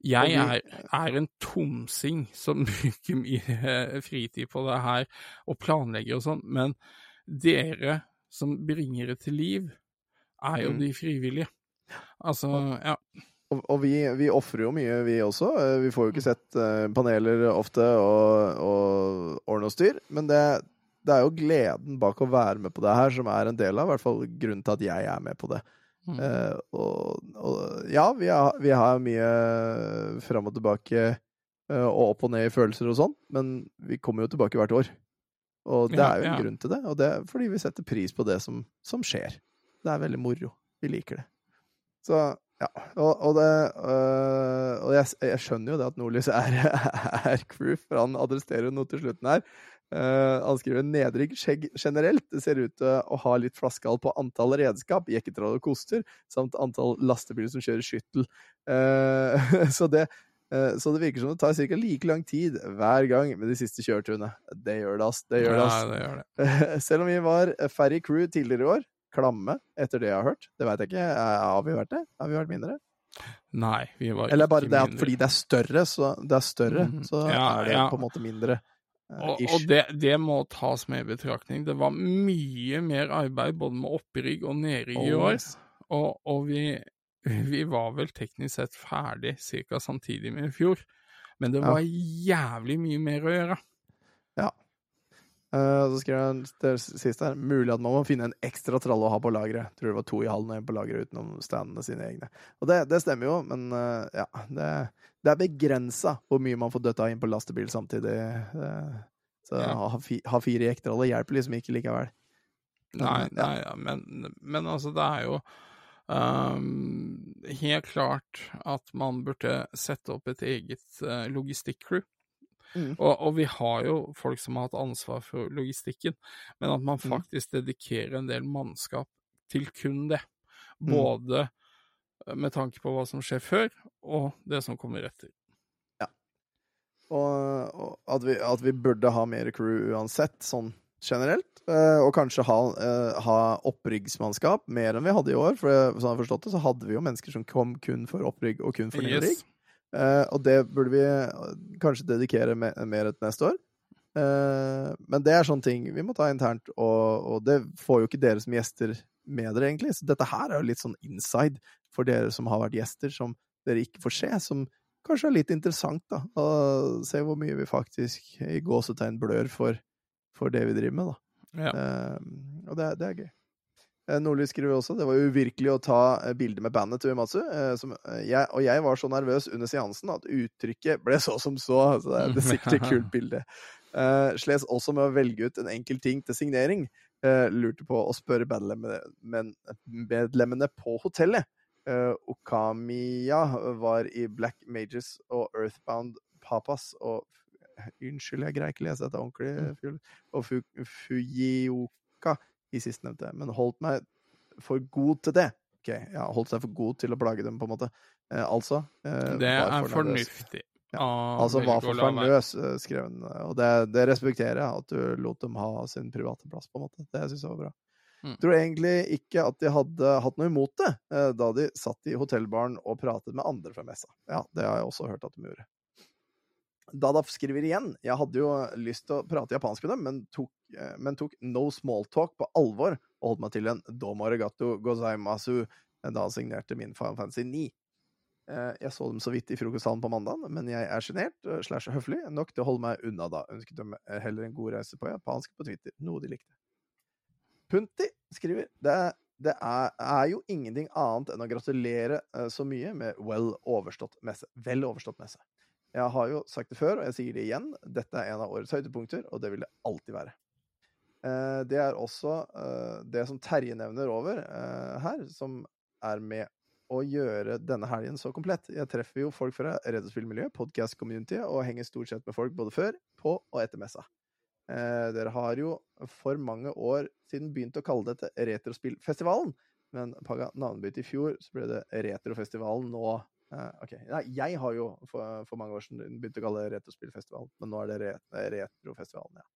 Jeg er, er en tomsing som bruker mye eh, fritid på det her og planlegger og sånn, men dere som bringer det til liv, er jo Mm. de frivillige. Altså, ja. Og, og vi, vi ofrer jo mye, vi også. Eh, Vi får jo ikke sett eh, paneler ofte og, og ordne og styr. Men det, det er jo gleden bak å være med på det her som er en del av i hvert fall grunnen til at jeg er med på det. Mm. Uh, og, og ja, vi har, vi har mye fram og tilbake uh, og opp og ned i følelser og sånn, men vi kommer jo tilbake hvert år. Og det Ja, er jo en ja. grunn til det, og det er fordi vi setter pris på det som, som skjer. Det er veldig moro. Vi liker det. Så ja. Og, og, det, øh, og jeg, jeg skjønner jo det at Nordlys er, er crew, for han adresserer noe til slutten her. Uh, han skriver nedrykk skjegg generelt. Det ser ut til å ha litt flaskehall på antall redskap, jekketrall og koster, samt antall lastebiler som kjører skyttel. Uh, så, det, uh, så det virker som det tar ca. like lang tid hver gang med de siste kjøreturene. Det gjør det, ass. Det gjør det, ass. ja, det gjør det. Selv om vi var færre i crew tidligere i år, klamme etter det jeg har hørt. Det veit jeg ikke. Har vi vært det? Har vi vært mindre? Nei, vi var Eller bare ikke det at mindre. fordi det er større, så, det er større, Mhm. så Ja, er det ja. på en måte mindre. eh, Og, og det, det må tas med i betraktning. Det var mye mer arbeid både med opprigg og nedrigg i år. Og, og vi, vi var vel teknisk sett ferdig ca. samtidig med i fjor. Men det Ja. var jævlig mye mer å gjøre. Eh, så skrev han det siste her mulig at man må finne en ekstra tralle å ha på lageret. Tror det var to i hallen og en på lageret utenom standene sine egne. Og det, det stemmer jo, men uh, ja Det, det er begrensa hvor mye man får døtta inn på lastebil samtidig. Uh, så Ja. ha, fi- ha fire ektralle hjelper liksom ikke likevel. Men, Nei, nei ja, men, men altså, det er jo um, helt klart at man burde sette opp et eget uh, logistikk-crew. Mm. Og, og vi har jo folk som har hatt ansvar for logistikken, men at man Mm. faktisk dedikerer en del mannskap til kun det. Mm. Både eh, med tanke på hva som skjer før, og det som kommer etter. Og, og at, vi, at vi burde ha mer crew uansett, sånn generelt. eh, og kanskje ha, eh, ha oppryggsmannskap mer enn vi hadde i år. For sånn jeg har forstått det, så hadde vi jo mennesker som kom kun for opprygg og kun for nedrygg. Yes. Eh, og det burde vi eh, kanskje dedikere me mer til neste år. Uh, men det er sånne ting vi må ta internt, og, og det får jo ikke dere som gjester med dere, egentlig. Så dette her er jo litt sånn inside for dere som har vært gjester, som dere ikke får se. Som kanskje er litt interessant, da. Å se hvor mye vi faktisk i gåsetegn blør for, for det vi driver med, da. Ja. Uh, og det, det er gøy. Eh, Nordli skriver også det var uvirkelig å ta eh, bilde med bandet til Uematsu. eh, og jeg var så nervøs under seansen at uttrykket ble så som så. så det er, er sikkert et kult bilde. Uh, sles også med å velge ut en enkel ting til signering. Uh, lurte på å spørre medlemmene på hotellet. Uh, Okamiya var i Black Mages og Earthbound Papas og Unnskyld, jeg greier ikke lese dette ordentlig. Og Fu, Fujioka i sistnevnte, men holdt meg for god til det. Ok, ja, holdt seg for god til å plage dem, på en måte. Eh, altså eh, Det er for fornuftig. Ja, Altså var for nervøs, eh, skrev hun. Og det, det respekterer jeg, at du lot dem ha sin private plass, på en måte. Det syns jeg var bra. Mm. Tror egentlig ikke at de hadde hatt noe imot det, eh, da de satt i hotellbaren og pratet med andre fra messa. Ja, det har jeg også hørt at de gjorde. Dadaf skriver igjen. Jeg hadde jo lyst til å prate japansk med dem, men tok, eh, men tok no small talk på alvor og holdt meg til en domo arigato gozaimasu eh, da han signerte min Final Fantasy 9. Eh, Jeg så dem så vidt i frokosthallen på mandag, men jeg er sjenert slash høflig nok til å holde meg unna da. Ønsket dem heller en god reise på japansk på Twitter, noe de likte. Punti skriver det, det er, er jo ingenting annet enn å gratulere så mye med well overstått messe. Vel overstått messe. Jeg har jo sagt det før, og jeg sier det igjen. Dette er en av årets høydepunkter, og det vil det alltid være. Eh, Det er også eh, det som Terje nevner over eh, her, som er med å gjøre denne helgen så komplett. Jeg treffer jo folk fra retrospillmiljøet, podcast-community, og henger stort sett med folk både før, på og etter messa. Dere har jo for mange år siden begynt å kalle dette Retrospillfestivalen, men pga. navnebytte i fjor, så ble det Retrofestivalen nå. Eh, ok, Nei, jeg har jo for, for mange år siden begynt å kalle det Retrospillfestivalen, men nå er det Retrofestivalen, ja.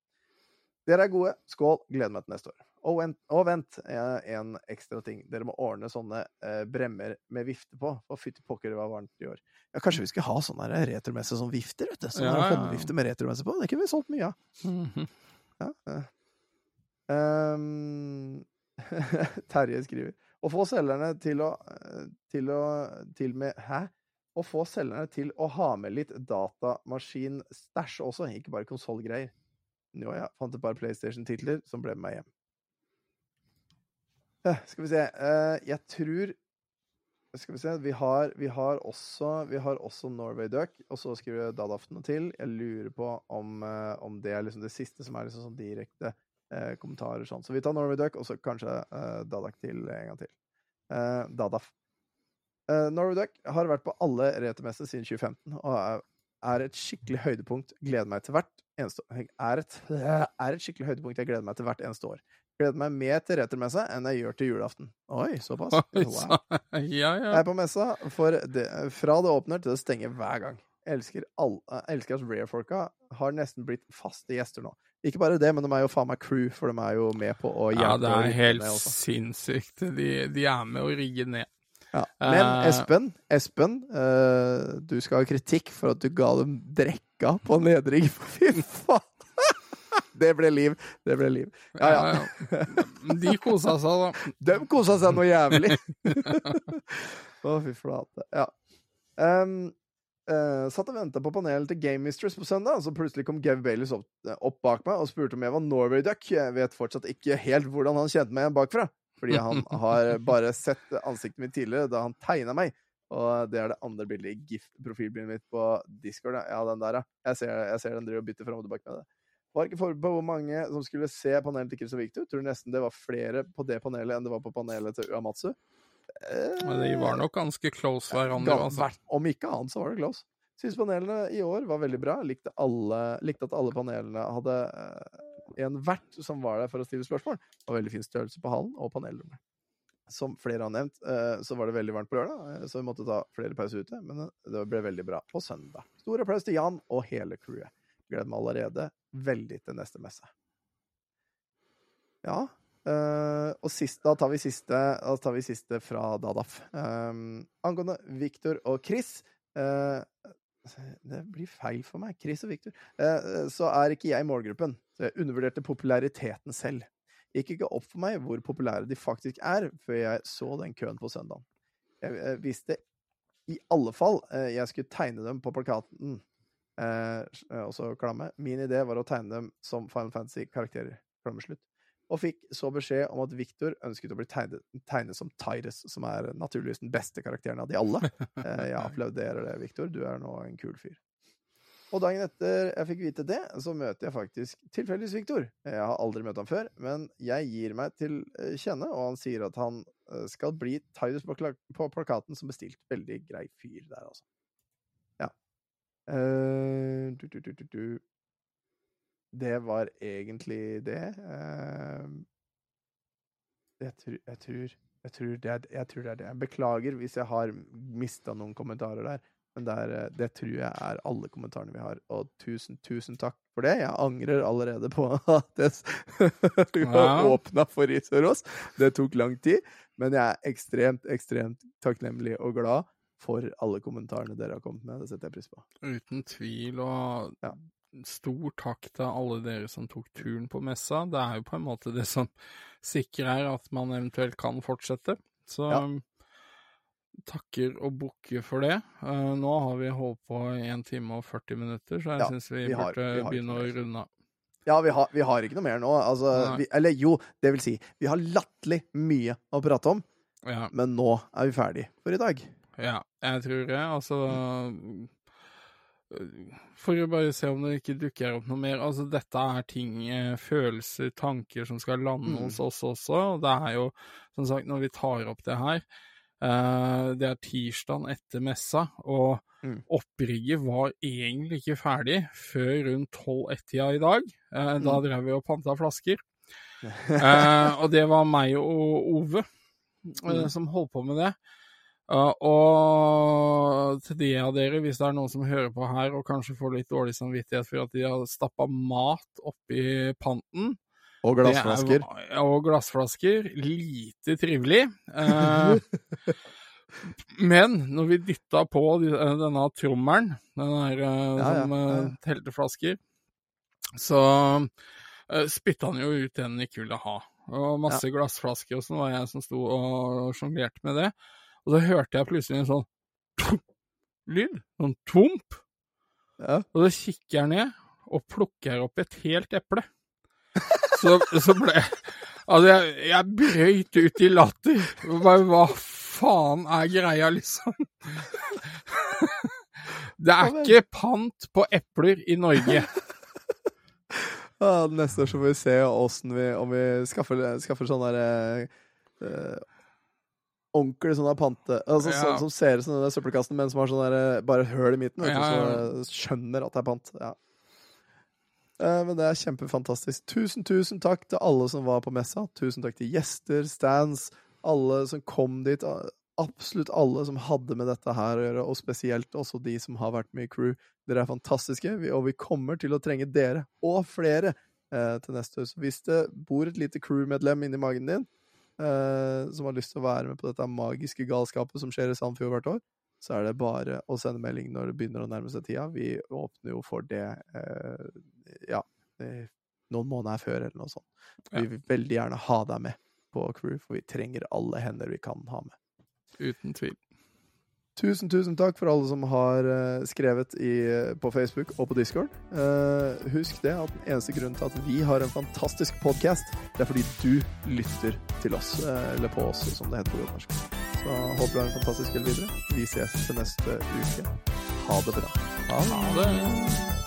Dere er gode. Skål. Gleder meg til neste år. Og vent, og vent eh, en ekstra ting. Dere må ordne sånne eh, bremmer med vifte på. Og fytti pokker, det var varmt i år. Ja, Kanskje vi skal ha sånn retromesse som vifter, vet du. Sånn Ja, ja, ja. håndvifte med retromesse på. Det kunne vi solgt mye av. Mhm. Ja, eh. Um, Terje skriver Å få selgerne til å Til å Til med Hæ? Å få selgerne til å ha med litt datamaskin-stæsj også, ikke bare konsollgreier. Jo, ja, fant et par PlayStation-titler som ble med meg hjem. Eh, skal vi se eh, Jeg tror Skal vi se Vi har, vi har, også, vi har også Norway Duck, og så skriver Dadaften til. Jeg lurer på om, eh, om det er liksom det siste som er liksom sånn direkte eh, kommentarer. Sånn. Så vi tar Norway Duck, og så kanskje eh, Dadak til en gang til. Eh, Dadaf. Eh, Norway Duck har vært på alle returmesser siden 2015, og er, er et skikkelig høydepunkt. Gleder meg til hvert eneste. Er et, er et skikkelig høydepunkt jeg gleder meg til hvert eneste år. Gleder meg mer til returmesse enn jeg gjør til julaften. Oi, såpass? Wow. Jeg er på messa det, fra det åpner til det stenger hver gang. Elsker, alle, jeg elsker at Rare-folka har nesten blitt faste gjester nå. Ikke bare det, men de er jo faen meg crew, for de er jo med på å hjelpe. ja, det er helt sinnssykt. De, de er med å rigge ned. Ja. Men Eh, Espen, Espen uh, du skal ha kritikk for at du ga dem drekka på nedrigg. Fy faen! Det ble liv. Det ble liv. Ja, ja. ja. De kosa seg, da. De kosa seg noe jævlig! Å, fy flate. Ja. Um, eh, satt og venta på panelet til Game Mistress på søndag, så plutselig kom Gav Baileys opp, opp bak meg og spurte om jeg var Norway Duck. Jeg vet fortsatt ikke helt hvordan han kjente meg bakfra, fordi han har bare sett ansiktet mitt tidligere da han tegna meg. Og det er det andre bildet i GIF-profilbildet mitt på Discord. Ja, den der, ja. Jeg ser, jeg ser den driver og bytter fram og tilbake med det. Var ikke forberedt på hvor mange som skulle se panelet til Chris og Victor. Tror nesten det var flere på det panelet enn det var på panelet til Uamatsu. Men de var nok ganske close hverandre. Altså. Om ikke annet, så var det close. Syns panelene i år var veldig bra. Likte, alle, likte at alle panelene hadde eh, en vert som var der for å stille spørsmål. Og veldig fin størrelse på hallen og panelrommet. Som flere har nevnt, eh, så var det veldig varmt på lørdag, eh, så vi måtte ta flere pauser ute. Men det ble veldig bra på søndag. Stor applaus til Jan og hele crewet. Gleder meg allerede veldig til neste messe. Ja. Eh, og sist, da tar vi siste, da tar vi siste fra Dadaf. Um, angående Victor og Chris, uh, Det blir feil for meg. Chris og Victor. Uh, så er ikke jeg i målgruppen. Så jeg undervurderte populariteten selv. Gikk ikke opp for meg hvor populære de faktisk er, før jeg så den køen på søndagen. Jeg eh, visste i alle fall eh, jeg skulle tegne dem på plakaten. og også klamme. Min idé var å tegne dem som Final Fantasy-karakterer. Klammeslutt. Og fikk så beskjed om at Victor ønsket å bli tegnet, tegnet som Tyrus, som er naturligvis den beste karakteren av de alle. Eh, jeg applauderer det, Victor. Du er nå en kul fyr. Og dagen etter jeg fikk vite det, så møter jeg faktisk tilfeldigvis Victor. Jeg har aldri møtt ham før, men jeg gir meg til eh, kjenne, og han sier at han eh, skal bli Tyrus på, på plakaten som bestilt. Veldig grei fyr der, altså. Ja. Uh, du, du, du. Det var egentlig det. Eh, jeg, tror, jeg, tror, jeg, tror det jeg tror det er det. Jeg beklager hvis jeg har mista noen kommentarer der. Men det, er, eh, det tror jeg er alle kommentarene vi har. Og tusen, tusen takk for det. Jeg angrer allerede på at jeg åpna for Isørås. Det tok lang tid. Men jeg er ekstremt, ekstremt takknemlig og glad for alle kommentarene dere har kommet med. Det setter jeg pris på. Uten tvil, og Ja. stor takk til alle dere som tok turen på messa. Det er jo på en måte det som sikrer at man eventuelt kan fortsette. Så Ja. takker og bukker for det. Eh, nå har vi holdt på i 1 time og 40 minutter, så jeg Ja, syns vi, vi har- burde vi har begynne å runde av. Ja, vi har, vi har ikke noe mer nå. Altså, vi, eller jo, det vil si, vi har latterlig mye å prate om, Ja, men nå er vi ferdig for i dag. Ja, jeg tror det. Altså For å bare se om det ikke dukker opp noe mer. Altså, dette er ting, eh, følelser, tanker som skal lande Mm. hos oss også. Og det er jo, som sagt, når vi tar opp det her eh, Det er tirsdagen etter messa, og Mm. opprigget var egentlig ikke ferdig før rundt 12-1-tida i dag. Eh, Da Mm. drev vi og panta flasker. Og det var meg og Ove som holdt på med det. Uh, og til de av dere, hvis det er noen som hører på her og kanskje får litt dårlig samvittighet for at de har stappa mat oppi panten Og glassflasker. er- Og glassflasker. Lite trivelig. Uh, men når vi dytta på eh, denne trommelen, den der uh, Ja, som ja. ja. telte flasker, så spytta han jo ut den han ikke ville ha. Og masse glassflasker, og så var jeg som sto og sjonglerte med det. Og så hørte jeg plutselig en sånn lyd. Sånn tomp. Ja. Og så kikker jeg ned, og plukker opp et helt eple. Så, så ble Altså, jeg, jeg brøyt ut i latter. Bare, hva faen er greia, liksom? Det er ikke pant på epler i Norge. Ja, neste år så får vi se vi Om vi skaffer, skaffer sånn der eh, Ordentlig sånn pante Altså Ja. sånn som ser ut som den søppelkassen, men som har sånn der eh, bare høl i midten, Ja, ja. så skjønner at det er pant. Ja. Eh, men det er kjempefantastisk. Tusen, tusen takk til alle som var på messa. Tusen takk til gjester, stands, alle som kom dit. Absolutt alle som hadde med dette her å gjøre, og spesielt også de som har vært med i crew. Dere er fantastiske, og vi kommer til å trenge dere, og flere, eh, til neste år. Så hvis det bor et lite crewmedlem inni magen din, eh, som har lyst til å være med på dette magiske galskapet som skjer i Sandfjord hvert år, så er det bare å sende melding når det begynner å nærme seg tida. Vi åpner jo for det eh, ja, eh, noen måneder før, eller noe sånt. Vi vil veldig gjerne ha deg med på crew, for vi trenger alle hender vi kan ha med. Uten tvil. Tusen, tusen takk for alle som har eh, skrevet i, på Facebook og på Discord. Uh, husk det at den eneste grunnen til at vi har en fantastisk podkast, det er fordi du lytter til oss, eh, eller på oss, som det heter på godt. Så håper du har en fantastisk kveld videre. Vi ses til neste uke. Ha det bra. Ha det.